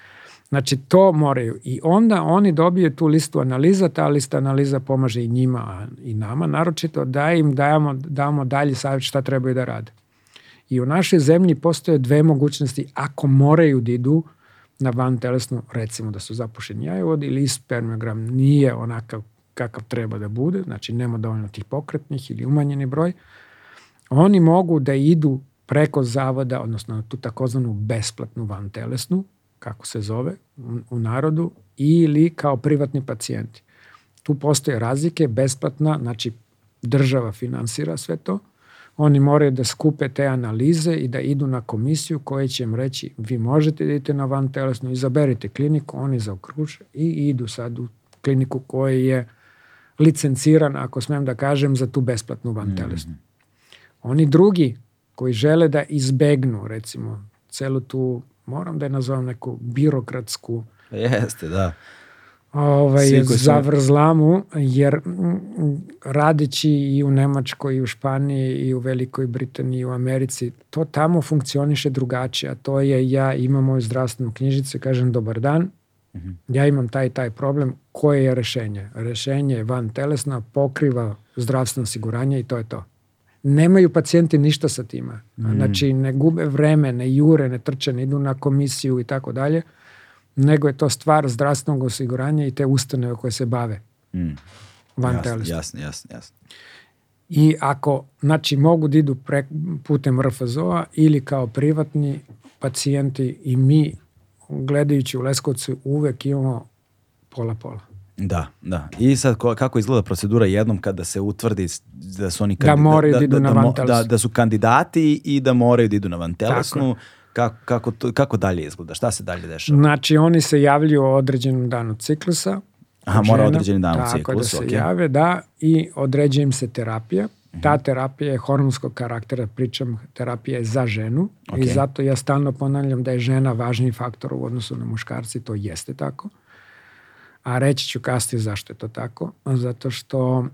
Znači to moraju i onda oni dobiju tu listu analiza, ta lista analiza pomaže i njima i nama, naročito da im dajemo, damo dalje savjet šta trebaju da rade. I u našoj zemlji postoje dve mogućnosti ako moraju da idu na van telesnu, recimo da su zapušeni jajovod ili spermogram nije onakav kakav treba da bude, znači nema dovoljno tih pokretnih ili umanjeni broj, oni mogu da idu preko zavoda, odnosno tu takozvanu besplatnu van telesnu, kako se zove u narodu, ili kao privatni pacijenti. Tu postoje razlike, besplatna, znači država finansira sve to, oni moraju da skupe te analize i da idu na komisiju koja će im reći vi možete da idete na van telesnu, izaberite kliniku, oni zaokruže i idu sad u kliniku koja je licenciran, ako smem da kažem, za tu besplatnu van telesnu. Mm -hmm. Oni drugi koji žele da izbegnu, recimo, celu tu, moram da je nazovem neku birokratsku Jeste, da ovaj, zavrzlamu, jer radeći i u Nemačkoj, i u Španiji, i u Velikoj Britaniji, i u Americi, to tamo funkcioniše drugačije, a to je ja imam moju zdravstvenu knjižicu, kažem dobar dan, mhm. ja imam taj taj problem, koje je rešenje? Rešenje je van telesna, pokriva zdravstveno osiguranje i to je to. Nemaju pacijenti ništa sa tima. Mm. Znači, ne gube vreme, ne jure, ne trče, ne idu na komisiju i tako dalje nego je to stvar zdravstvenog osiguranja i te ustanove koje se bave mm. van jasno, jasno, jasno, jasno. I ako, znači, mogu da idu pre, putem RFZO-a ili kao privatni pacijenti i mi, gledajući u Leskovcu, uvek imamo pola-pola. Da, da. I sad kako izgleda procedura jednom kada se utvrdi da su oni kandidati, da moraju da, da idu da, na da, da, da su kandidati i da moraju da idu na vantelesnu. Kako, kako, to, kako dalje izgleda? Šta se dalje dešava? Znači, oni se javljaju o određenom danu ciklusa. Aha, mora određeni dan u ciklusu. Tako da se okay. jave, da, i određuje im se terapija. Mhm. Ta terapija je hormonskog karaktera, pričam, terapija je za ženu okay. i zato ja stalno ponavljam da je žena važniji faktor u odnosu na muškarci, to jeste tako. A reći ću kasnije zašto je to tako. Zato što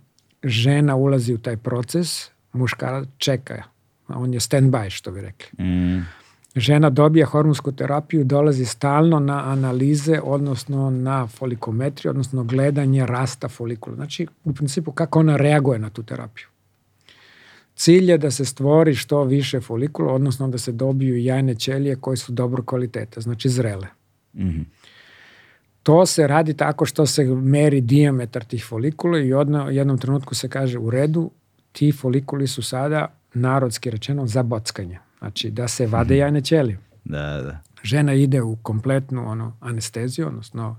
žena ulazi u taj proces, muškarac čeka. On je stand by, što bi rekli. Mm žena dobija hormonsku terapiju, dolazi stalno na analize, odnosno na folikometriju, odnosno gledanje rasta folikula. Znači, u principu, kako ona reaguje na tu terapiju. Cilj je da se stvori što više folikula, odnosno da se dobiju jajne ćelije koje su dobro kvaliteta, znači zrele. Mm -hmm. To se radi tako što se meri diametar tih folikula i u jednom trenutku se kaže u redu, ti folikuli su sada narodski rečeno za bockanje. Znači da se vade mhm. jajne ćelije. Da, da. Žena ide u kompletnu ono, anesteziju, odnosno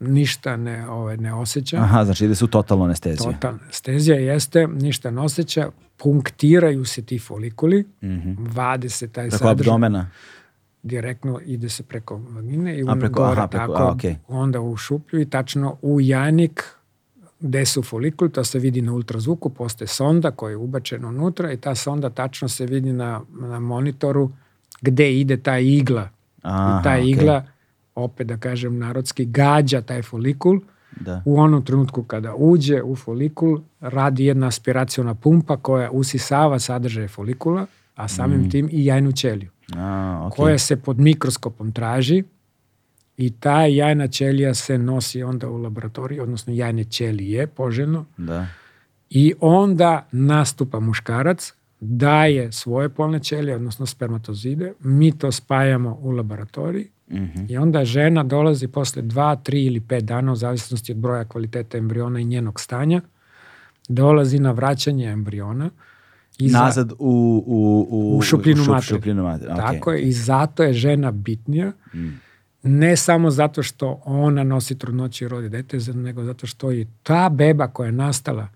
ništa ne, ovaj, ne osjeća. Aha, znači ide se u totalnu anesteziju. Totalna anestezija jeste, ništa ne osjeća, punktiraju se ti folikuli, mm -hmm. vade se taj preko sadržaj. Preko abdomena? Direktno ide se preko vagine i a, preko, gore, aha, preko, tako, a, okay. onda u šuplju i tačno u jajnik gde su folikuli, to se vidi na ultrazvuku, postoje sonda koja je ubačena unutra i ta sonda tačno se vidi na, na monitoru gde ide ta igla. Aha, I ta okay. igla, opet da kažem narodski, gađa taj folikul. Da. U onom trenutku kada uđe u folikul, radi jedna aspiracijona pumpa koja usisava sadržaje folikula, a samim mm. tim i jajnu ćeliju. A, okay. Koja se pod mikroskopom traži i ta jajna ćelija se nosi onda u laboratoriju, odnosno jajne ćelije poželjno. Da. I onda nastupa muškarac, daje svoje polne ćelije, odnosno spermatozide, mi to spajamo u laboratoriji mm -hmm. i onda žena dolazi posle 2, 3 ili 5 dana, u zavisnosti od broja kvaliteta embriona i njenog stanja, dolazi na vraćanje embriona. I Nazad za, u, u, u, u šupljinu šup, materije. Šupljinu. Okay. Tako je, i zato je žena bitnija. Mm ne samo zato što ona nosi trudnoću i rodi dete, nego zato što je ta beba koja je nastala,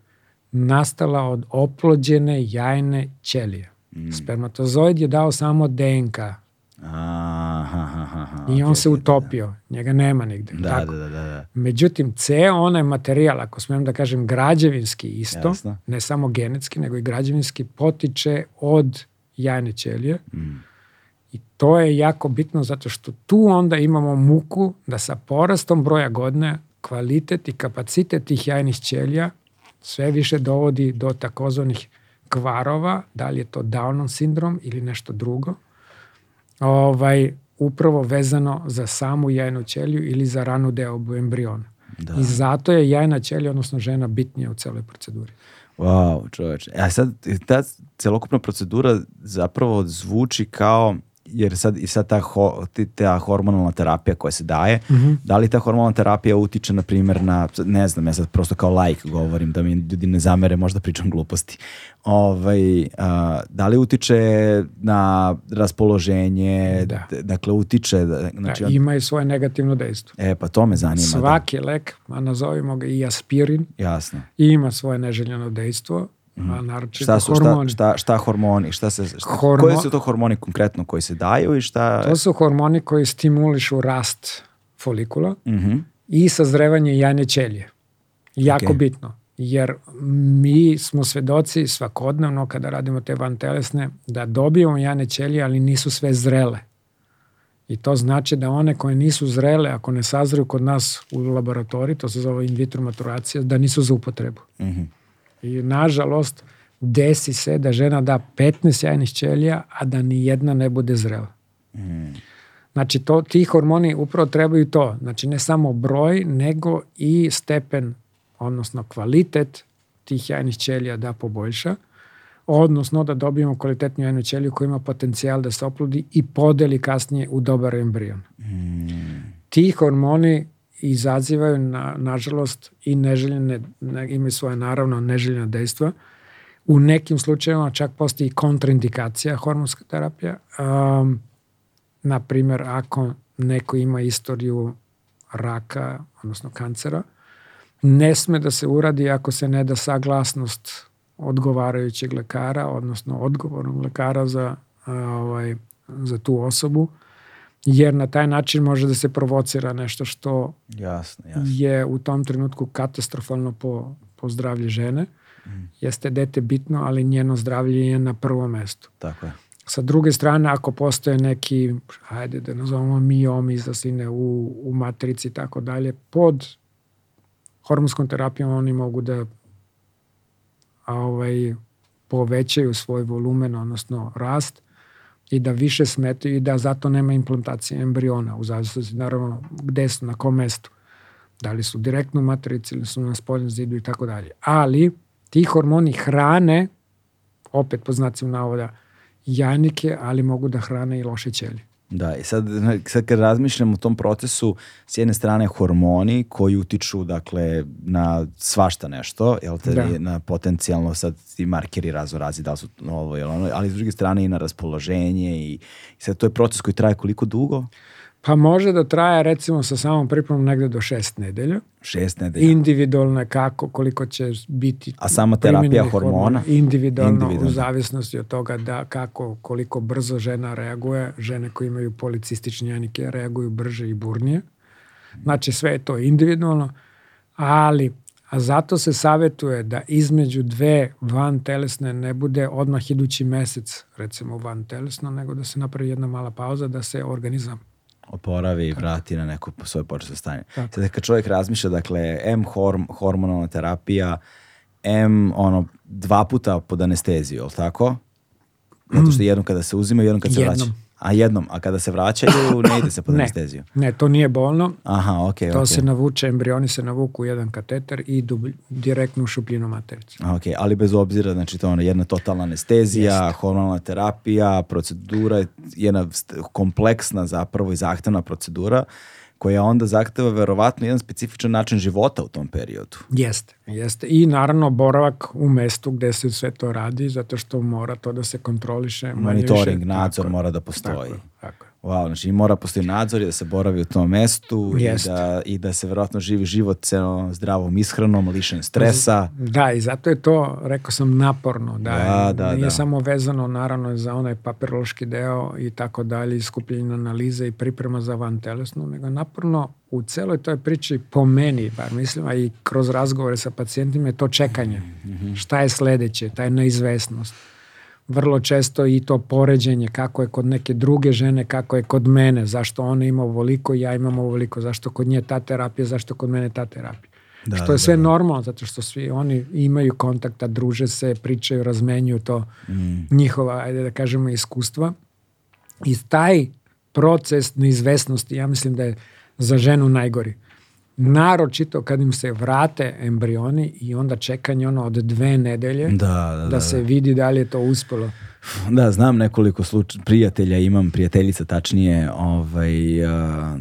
nastala od oplođene jajne ćelije. Mm. Spermatozoid je dao samo DNK. Aha, aha, aha, I on okay, se utopio. Da. Njega nema nigde. Da, tako. da, da, da. Međutim, ceo onaj materijal, ako smijem da kažem građevinski isto, Jasno. ne samo genetski, nego i građevinski, potiče od jajne ćelije. Mm I to je jako bitno zato što tu onda imamo muku da sa porastom broja godine kvalitet i kapacitet tih jajnih ćelija sve više dovodi do takozvanih kvarova, da li je to Downov sindrom ili nešto drugo. Ovaj, upravo vezano za samu jajnu ćeliju ili za ranu deobu embriona. Da. I zato je jajna ćelija, odnosno žena, bitnija u celoj proceduri. Wow, čoveče. A sad, ta celokupna procedura zapravo zvuči kao jer sad i sad ta, ho, ta hormonalna terapija koja se daje, da li ta hormonalna terapija utiče na primjer na, ne znam, ja sad prosto kao lajk govorim, da mi ljudi ne zamere, možda pričam gluposti. Ovaj, a, da li utiče na raspoloženje, Da. dakle utiče, da, znači, Da, ima i svoje negativno dejstvo. e pa to me zanima. da. Svaki lek, a nazovimo ga i aspirin, Jasno. ima svoje neželjeno dejstvo, a naročito Šta su, šta, hormoni. šta, šta hormoni, šta se, šta, Hormo- koji su to hormoni konkretno koji se daju i šta... To su hormoni koji stimulišu rast folikula Mhm. i sazrevanje jajne ćelije. Jako Ok. bitno. Jer mi smo svedoci svakodnevno kada radimo te vantelesne da dobijemo jajne ćelije, ali nisu sve zrele. I to znači da one koje nisu zrele, ako ne sazreju kod nas u laboratoriji, to se zove in vitro maturacija, da nisu za upotrebu. Mhm. I nažalost, desi se da žena da 15 jajnih ćelija, a da ni jedna ne bude zrela. Znači, to, ti hormoni upravo trebaju to. Znači, ne samo broj, nego i stepen, odnosno kvalitet tih jajnih ćelija da poboljša, odnosno da dobijemo kvalitetnu jajnu ćeliju koja ima potencijal da se oplodi i podeli kasnije u dobar embrion. Ti hormoni izazivaju, na, nažalost, i neželjene, ne, imaju svoje naravno neželjena dejstva. U nekim slučajevima čak postoji kontraindikacija hormonska terapija. Um, na primjer, ako neko ima istoriju raka, odnosno kancera, ne sme da se uradi ako se ne da saglasnost odgovarajućeg lekara, odnosno odgovornog lekara za, ovaj, za tu osobu, jer na taj način može da se provocira nešto što Jasno, jasno. je u tom trenutku katastrofalno po, po zdravlje žene. Jeste dete bitno, ali njeno zdravlje je na prvom mestu. Tako je. Sa druge strane, ako postoje neki, hajde da nazovemo miomi izlasine u, u matrici i tako dalje, pod hormonskom terapijom oni mogu da a, ovaj, povećaju svoj volumen, odnosno rast i da više smetaju i da zato nema implantacije embriona, u zavisnosti naravno gde su, na kom mestu. Da li su direktno u matrici ili su na spoljnom zidu i tako dalje. Ali ti hormoni hrane, opet po znacima navoda, jajnike, ali mogu da hrane i loše ćelije. Da, i sad, sad kad razmišljam o tom procesu, s jedne strane hormoni koji utiču dakle, na svašta nešto, jel te, Da. na potencijalno sad ti markeri razo razi, da li su ovo ili ono, ali s druge strane i na raspoloženje i, i sad to je proces koji traje koliko dugo? Pa može da traje recimo sa samom pripremom negde do šest nedelja. Šest nedelja. Individualno je kako, koliko će biti A sama terapija hormona? Individualno, Individualno. u zavisnosti od toga da kako, koliko brzo žena reaguje. Žene koje imaju policistične janike reaguju brže i burnije. Znači sve je to individualno, ali a zato se savetuje da između dve van telesne ne bude odmah idući mesec recimo van telesno, nego da se napravi jedna mala pauza da se organizam oporavi i vrati na neko svoje početno stanje. Tako. Sada kad čovjek razmišlja, dakle, M horm, hormonalna terapija, M ono, dva puta pod anesteziju, jel tako? Zato što jednom kada se uzima, jednom kada se Jednom. vraća. A jednom, a kada se vraćaju, ne ide se pod [COUGHS] Ne. anesteziju. Ne, to nije bolno, Aha, okej, To okej. se navuče, embrioni se navuku u jedan kateter i dublj, direktno u šupljinu matericu. A, okej, ali bez obzira, znači to je jedna totalna anestezija, hormonalna terapija, procedura, je jedna kompleksna zapravo i zahtevna procedura koja onda zahteva verovatno jedan specifičan način života u tom periodu. Jeste, jeste. I naravno boravak u mestu gde se sve to radi, zato što mora to da se kontroliše. Monitoring, više. nadzor Tako mora da Tako postoji. tako je. Wow, znači mora postoji nadzor i da se boravi u tom mestu i Jeste. da, i da se verovatno živi život ono, zdravom ishranom, lišen stresa. Da, i zato je to, rekao sam, naporno. Da, Da, da, nije da. samo vezano naravno za onaj papirološki deo i tako dalje, iskupljenje analize i priprema za van telesnu, nego naporno u celoj toj priči po meni, bar mislim, a i kroz razgovore sa pacijentima je to čekanje. Mhm. Šta je sledeće, taj neizvesnost. Vrlo često i to poređenje kako je kod neke druge žene, kako je kod mene, zašto ona ima ovoliko i ja imam ovoliko, zašto kod nje ta terapija, zašto kod mene ta terapija. Da, što da, je sve normalno, zato što svi oni imaju kontakta, druže se, pričaju, razmenjuju to Mm. njihova, ajde da kažemo, iskustva. I taj, proces neizvesnosti, ja mislim da je za ženu najgori. Naročito kad im se vrate embrioni i onda čekanje ono od dve nedelje Da, da, da. da se vidi da li je to uspelo. Da, znam nekoliko sluč... prijatelja, imam prijateljica tačnije, ovaj, a,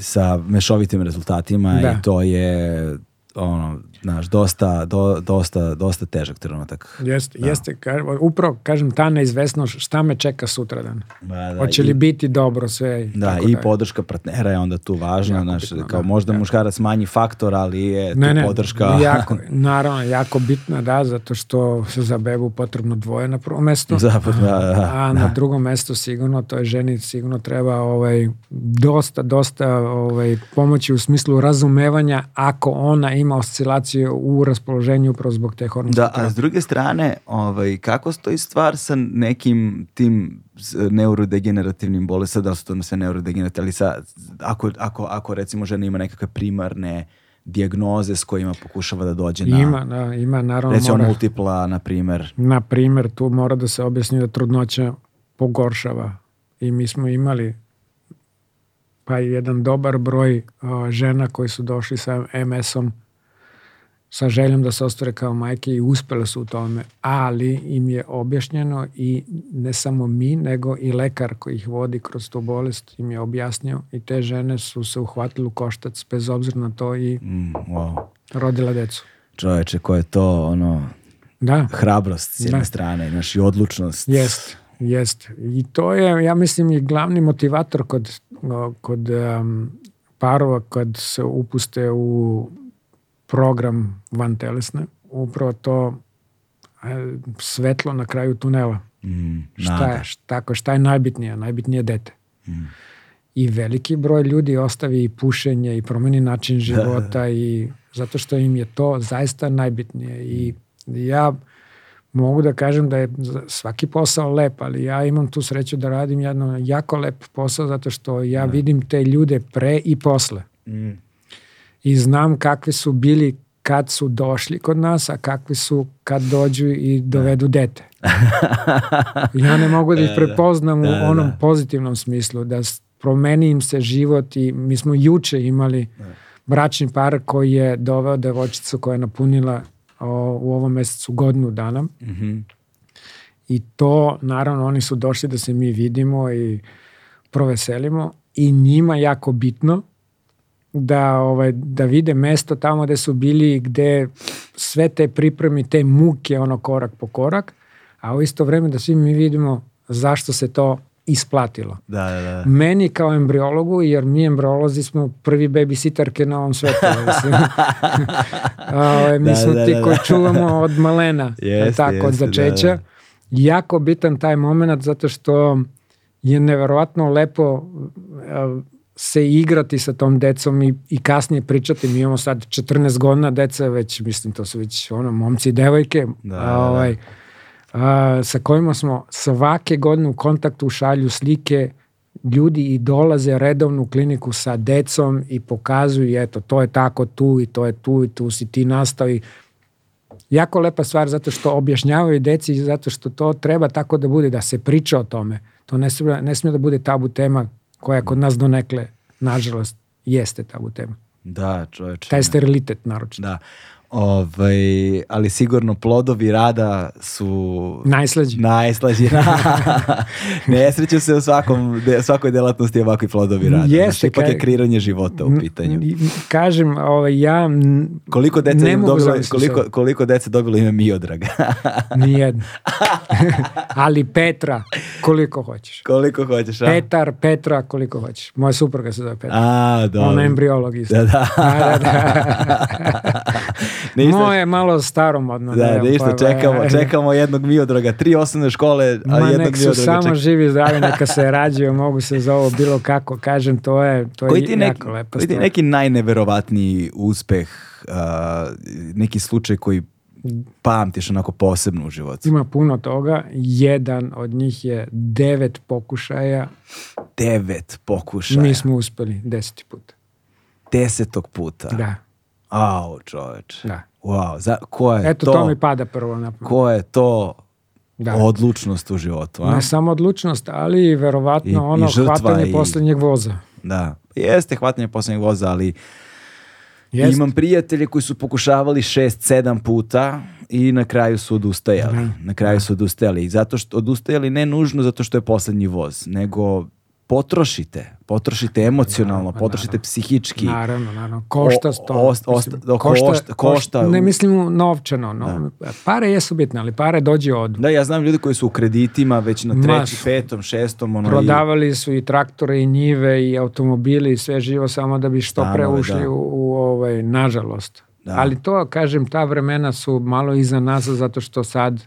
sa mešovitim rezultatima Da. i to je ono, znaš, dosta, do, dosta, dosta težak trenutak. Jeste, jeste, ka- upravo kažem ta neizvesnost šta me čeka sutradan. Da, da, Hoće i- li biti dobro sve? i Da, tako i dalje. podrška partnera je onda tu važna, Jako znaš, bitno, kao da, možda da. muškarac manji faktor, ali je tu Ne, ne, podrška. jako, [LAUGHS] naravno, jako bitno, da, zato što se za bebu potrebno dvoje na prvom mestu. Zapad, da, da, A na drugom mestu sigurno, to je ženi sigurno treba ovaj, dosta, dosta ovaj, pomoći u smislu razumevanja ako ona ima oscilaciju u raspoloženju upravo zbog te hormonske Da, a s druge strane, ovaj, kako stoji stvar sa nekim tim neurodegenerativnim bolestima, da su to sve neurodegenerativne, ali sa, ako, ako, ako recimo žena ima nekakve primarne dijagnoze s kojima pokušava da dođe na, Ima, da, ima, naravno recimo mora. multipla, na primer. Na primjer, tu mora da se objasni da trudnoća pogoršava. I mi smo imali pa i jedan dobar broj a, žena koji su došli sa MS-om sa željom da se ostvare kao majke i uspele su u tome, ali im je objašnjeno i ne samo mi, nego i lekar koji ih vodi kroz tu bolest im je objasnio i te žene su se uhvatili u koštac bez obzira na to i Mm, wow. rodila decu. Čoveče, ko je to, ono, Da. hrabrost s jedne Da. strane, znaš, i odlučnost. Jest, jest. I to je, ja mislim, i glavni motivator kod, kod em, parova kad se upuste u program van telesne. Upravo to e, svetlo na kraju tunela. Mm, Šta je, tako, šta je najbitnije? Najbitnije je dete. Mm. I veliki broj ljudi ostavi i pušenje i promeni način [LAUGHS] života i zato što im je to zaista najbitnije. I ja mogu da kažem da je svaki posao lep, ali ja imam tu sreću da radim jedno jako lep posao zato što ja vidim te ljude pre i posle. Mm. I znam kakvi su bili kad su došli kod nas, a kakvi su kad dođu i dovedu dete. Ja ne mogu da ih prepoznam u Da, da, onom da. pozitivnom smislu, da promeni im se život i mi smo juče imali bračni par koji je doveo devojčicu koja je napunila o, u ovom mesecu godinu dana Mhm. i to naravno oni su došli da se mi vidimo i proveselimo i njima jako bitno da ovaj da vide mesto tamo gde su bili gde sve te pripreme te muke ono korak po korak a u isto vreme da svi mi vidimo zašto se to isplatilo Da, da, da. meni kao embriologu, jer mi embriolozi smo prvi babysitterke na ovom svetu. mislim. [LAUGHS] [LAUGHS] Ovaj, mi Da, smo da, ti da, koji da. čuvamo od malena, Jeste, tako, od jeste, da, začeća. da. Jako bitan taj moment zato što je neverovatno lepo se igrati sa tom decom i, i kasnije pričati. Mi imamo sad 14 godina deca, već, mislim, to su već ono, momci i devojke. Da, a, da, da. ovaj, a, sa kojima smo svake godine u kontaktu šalju slike ljudi i dolaze redovno u kliniku sa decom i pokazuju eto to je tako tu i to je tu i tu si ti nastao i jako lepa stvar zato što objašnjavaju deci i zato što to treba tako da bude da se priča o tome to ne smije, ne smije da bude tabu tema koja kod nas donekle nažalost jeste tabu tema Da, čoveče. taj sterilitet naročito Da. Ovaj, ali sigurno plodovi rada su najslađi najslađi. [LAUGHS] [LAUGHS] ne sreću se u svakom, de, svakoj delatnosti ovakvi plodovi rada. Jeste, Znači, ipak je kreiranje života u pitanju. Kažem ovaj, ja Koliko dece, Ne mogu dobilo, koliko, koliko dece dobilo ime Miodrag? [LAUGHS] Nijedno. Ali Petra, koliko hoćeš. koliko hoćeš, a? Petar, Petra, koliko hoćeš. Moja supruga se zove Petra. A, dobro. Ona je embriolog isto. Da, da. Da, da, Ništa- Moje je malo staromodno. Da, ne, ništa, pa- čekamo, čekamo jednog Miodraga, tri osnovne škole, a Ma jednog nek su Miodraga samo čekamo. živi zdravi, neka se rađaju, mogu se za ovo bilo kako. Kažem, to je, to Koji je ti, jako lepa koji ti neki najneverovatniji uspeh, a, neki slučaj koji pamtiš onako posebno u životu? Ima puno toga. Jedan od njih je devet pokušaja. Devet pokušaja. Mi smo uspeli deseti put. Desetog puta. Da, Au, čoveč. da. Wow, za, ko je Eto, to? to mi pada prvo na. Ko je to Da. odlučnost u životu. A? Ne samo odlučnost, ali i verovatno I- i ono žrtva hvatanje i- poslednjeg voza. Da, jeste hvatanje poslednjeg voza, ali Jest. imam prijatelje koji su pokušavali šest, sedam puta i na kraju su odustajali. Na kraju su odustajali. I zato što odustajali ne nužno zato što je poslednji voz, nego potrošite. Potrošite emocionalno, pa potrošite psihički. Naravno, naravno. Košta O- sto. ost- ost- Mislim, da, košta- košta. Ne mislim novčano. No. Pare jesu bitne, ali pare dođe od. Da, ja znam ljude koji su u kreditima već na treći, petom, šestom. Ono, i- Prodavali su i traktore i njive i automobili i sve živo samo da bi što pre ušli da. u, u ovaj, nažalost. Da. Ali to, kažem, ta vremena su malo iza nas zato što sad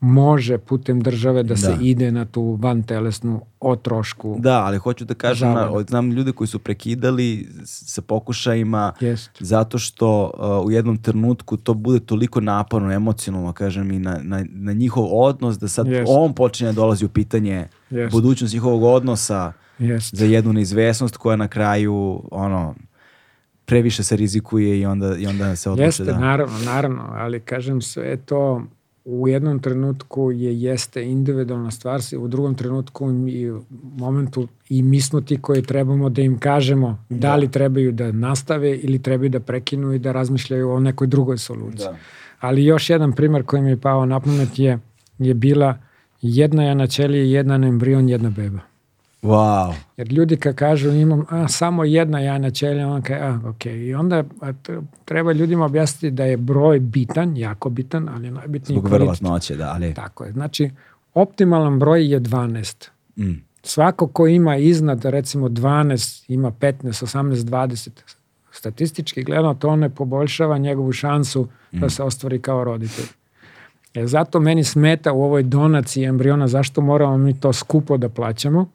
može putem države da, se Da. ide na tu vantelesnu otrošku. Da, ali hoću da kažem, na, znam ljude koji su prekidali sa pokušajima Jest. zato što uh, u jednom trenutku to bude toliko naporno, emocionalno, kažem, i na, na, na njihov odnos, da sad Jest. on počinje da dolazi u pitanje Jest. budućnost njihovog odnosa za jednu neizvesnost koja na kraju, ono, previše se rizikuje i onda, i onda se odluče Jeste, da... naravno, naravno, ali kažem sve to u jednom trenutku je jeste individualna stvar, u drugom trenutku i momentu i mi smo ti koji trebamo da im kažemo da, li trebaju da nastave ili trebaju da prekinu i da razmišljaju o nekoj drugoj soluciji. Da. Ali još jedan primer koji mi je pao na pamet je, je bila jedna jana ćelija, jedan embrion, jedna beba. Wow. Jer ljudi kad kažu imam a, samo jedna jajna ćelija, on kaže, a, ok. I onda treba ljudima objasniti da je broj bitan, jako bitan, ali je najbitniji Zbog kvalitet. verovatnoće, da, ali... Tako je. Znači, optimalan broj je 12. Mm. Svako ko ima iznad, recimo 12, ima 15, 18, 20, statistički gledano, to ne poboljšava njegovu šansu da se ostvari kao roditelj. E, zato meni smeta u ovoj donaciji embriona, zašto moramo mi to skupo da plaćamo,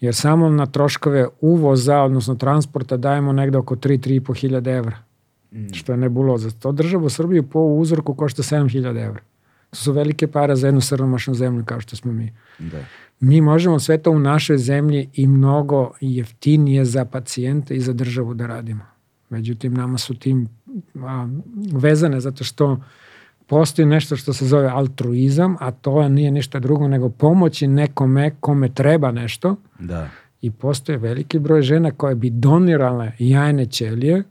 jer samo na troškove uvoza, odnosno transporta, dajemo negde oko 3-3,5 hiljada evra, što je nebuloza. To država u Srbiji po uzorku košta 7 hiljada evra. To su velike pare za jednu srnomašnu zemlju kao što smo mi. Da. Mi možemo sve to u našoj zemlji i mnogo jeftinije za pacijente i za državu da radimo. Međutim, nama su tim a, vezane zato što postoji nešto što se zove altruizam, a to nije ništa drugo nego pomoći nekome kome treba nešto Da. i postoje veliki broj žena koje bi donirale jajne ćelije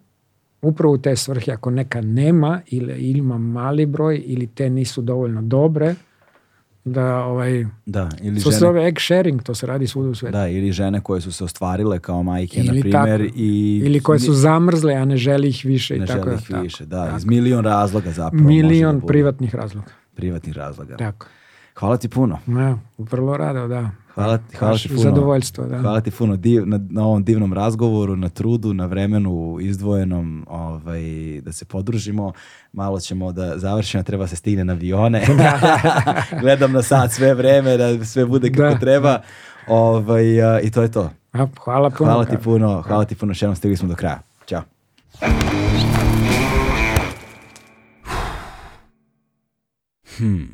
upravo u te svrhe ako neka nema ili, ili ima mali broj ili te nisu dovoljno dobre da ovaj Da, ili to se žene, zove egg sharing, to se radi svuda u svetu. da, ili žene koje su se ostvarile kao majke, na primjer, i Ili koje su zamrzle, a ne želi ih više ne i tako. žele ih tako. više, da, tako. iz milion razloga zapravo. da Milion privatnih razloga. privatnih razloga. Tako. Hvala ti puno. Ja, vrlo rado, da. Hvala, ti- hvala ti puno. zadovoljstvo, da. Hvala ti puno div, na, na ovom divnom razgovoru, na trudu, na vremenu izdvojenom ovaj, da se podružimo. Malo ćemo da završimo, treba se stigne na avione. [LAUGHS] Gledam na sat sve vreme, da sve bude kako Da, treba. Ovaj, a, I to je to. A, hvala puno. Hvala ti puno, hvala ti puno, jednom stigli smo do kraja. Ćao. Hmm.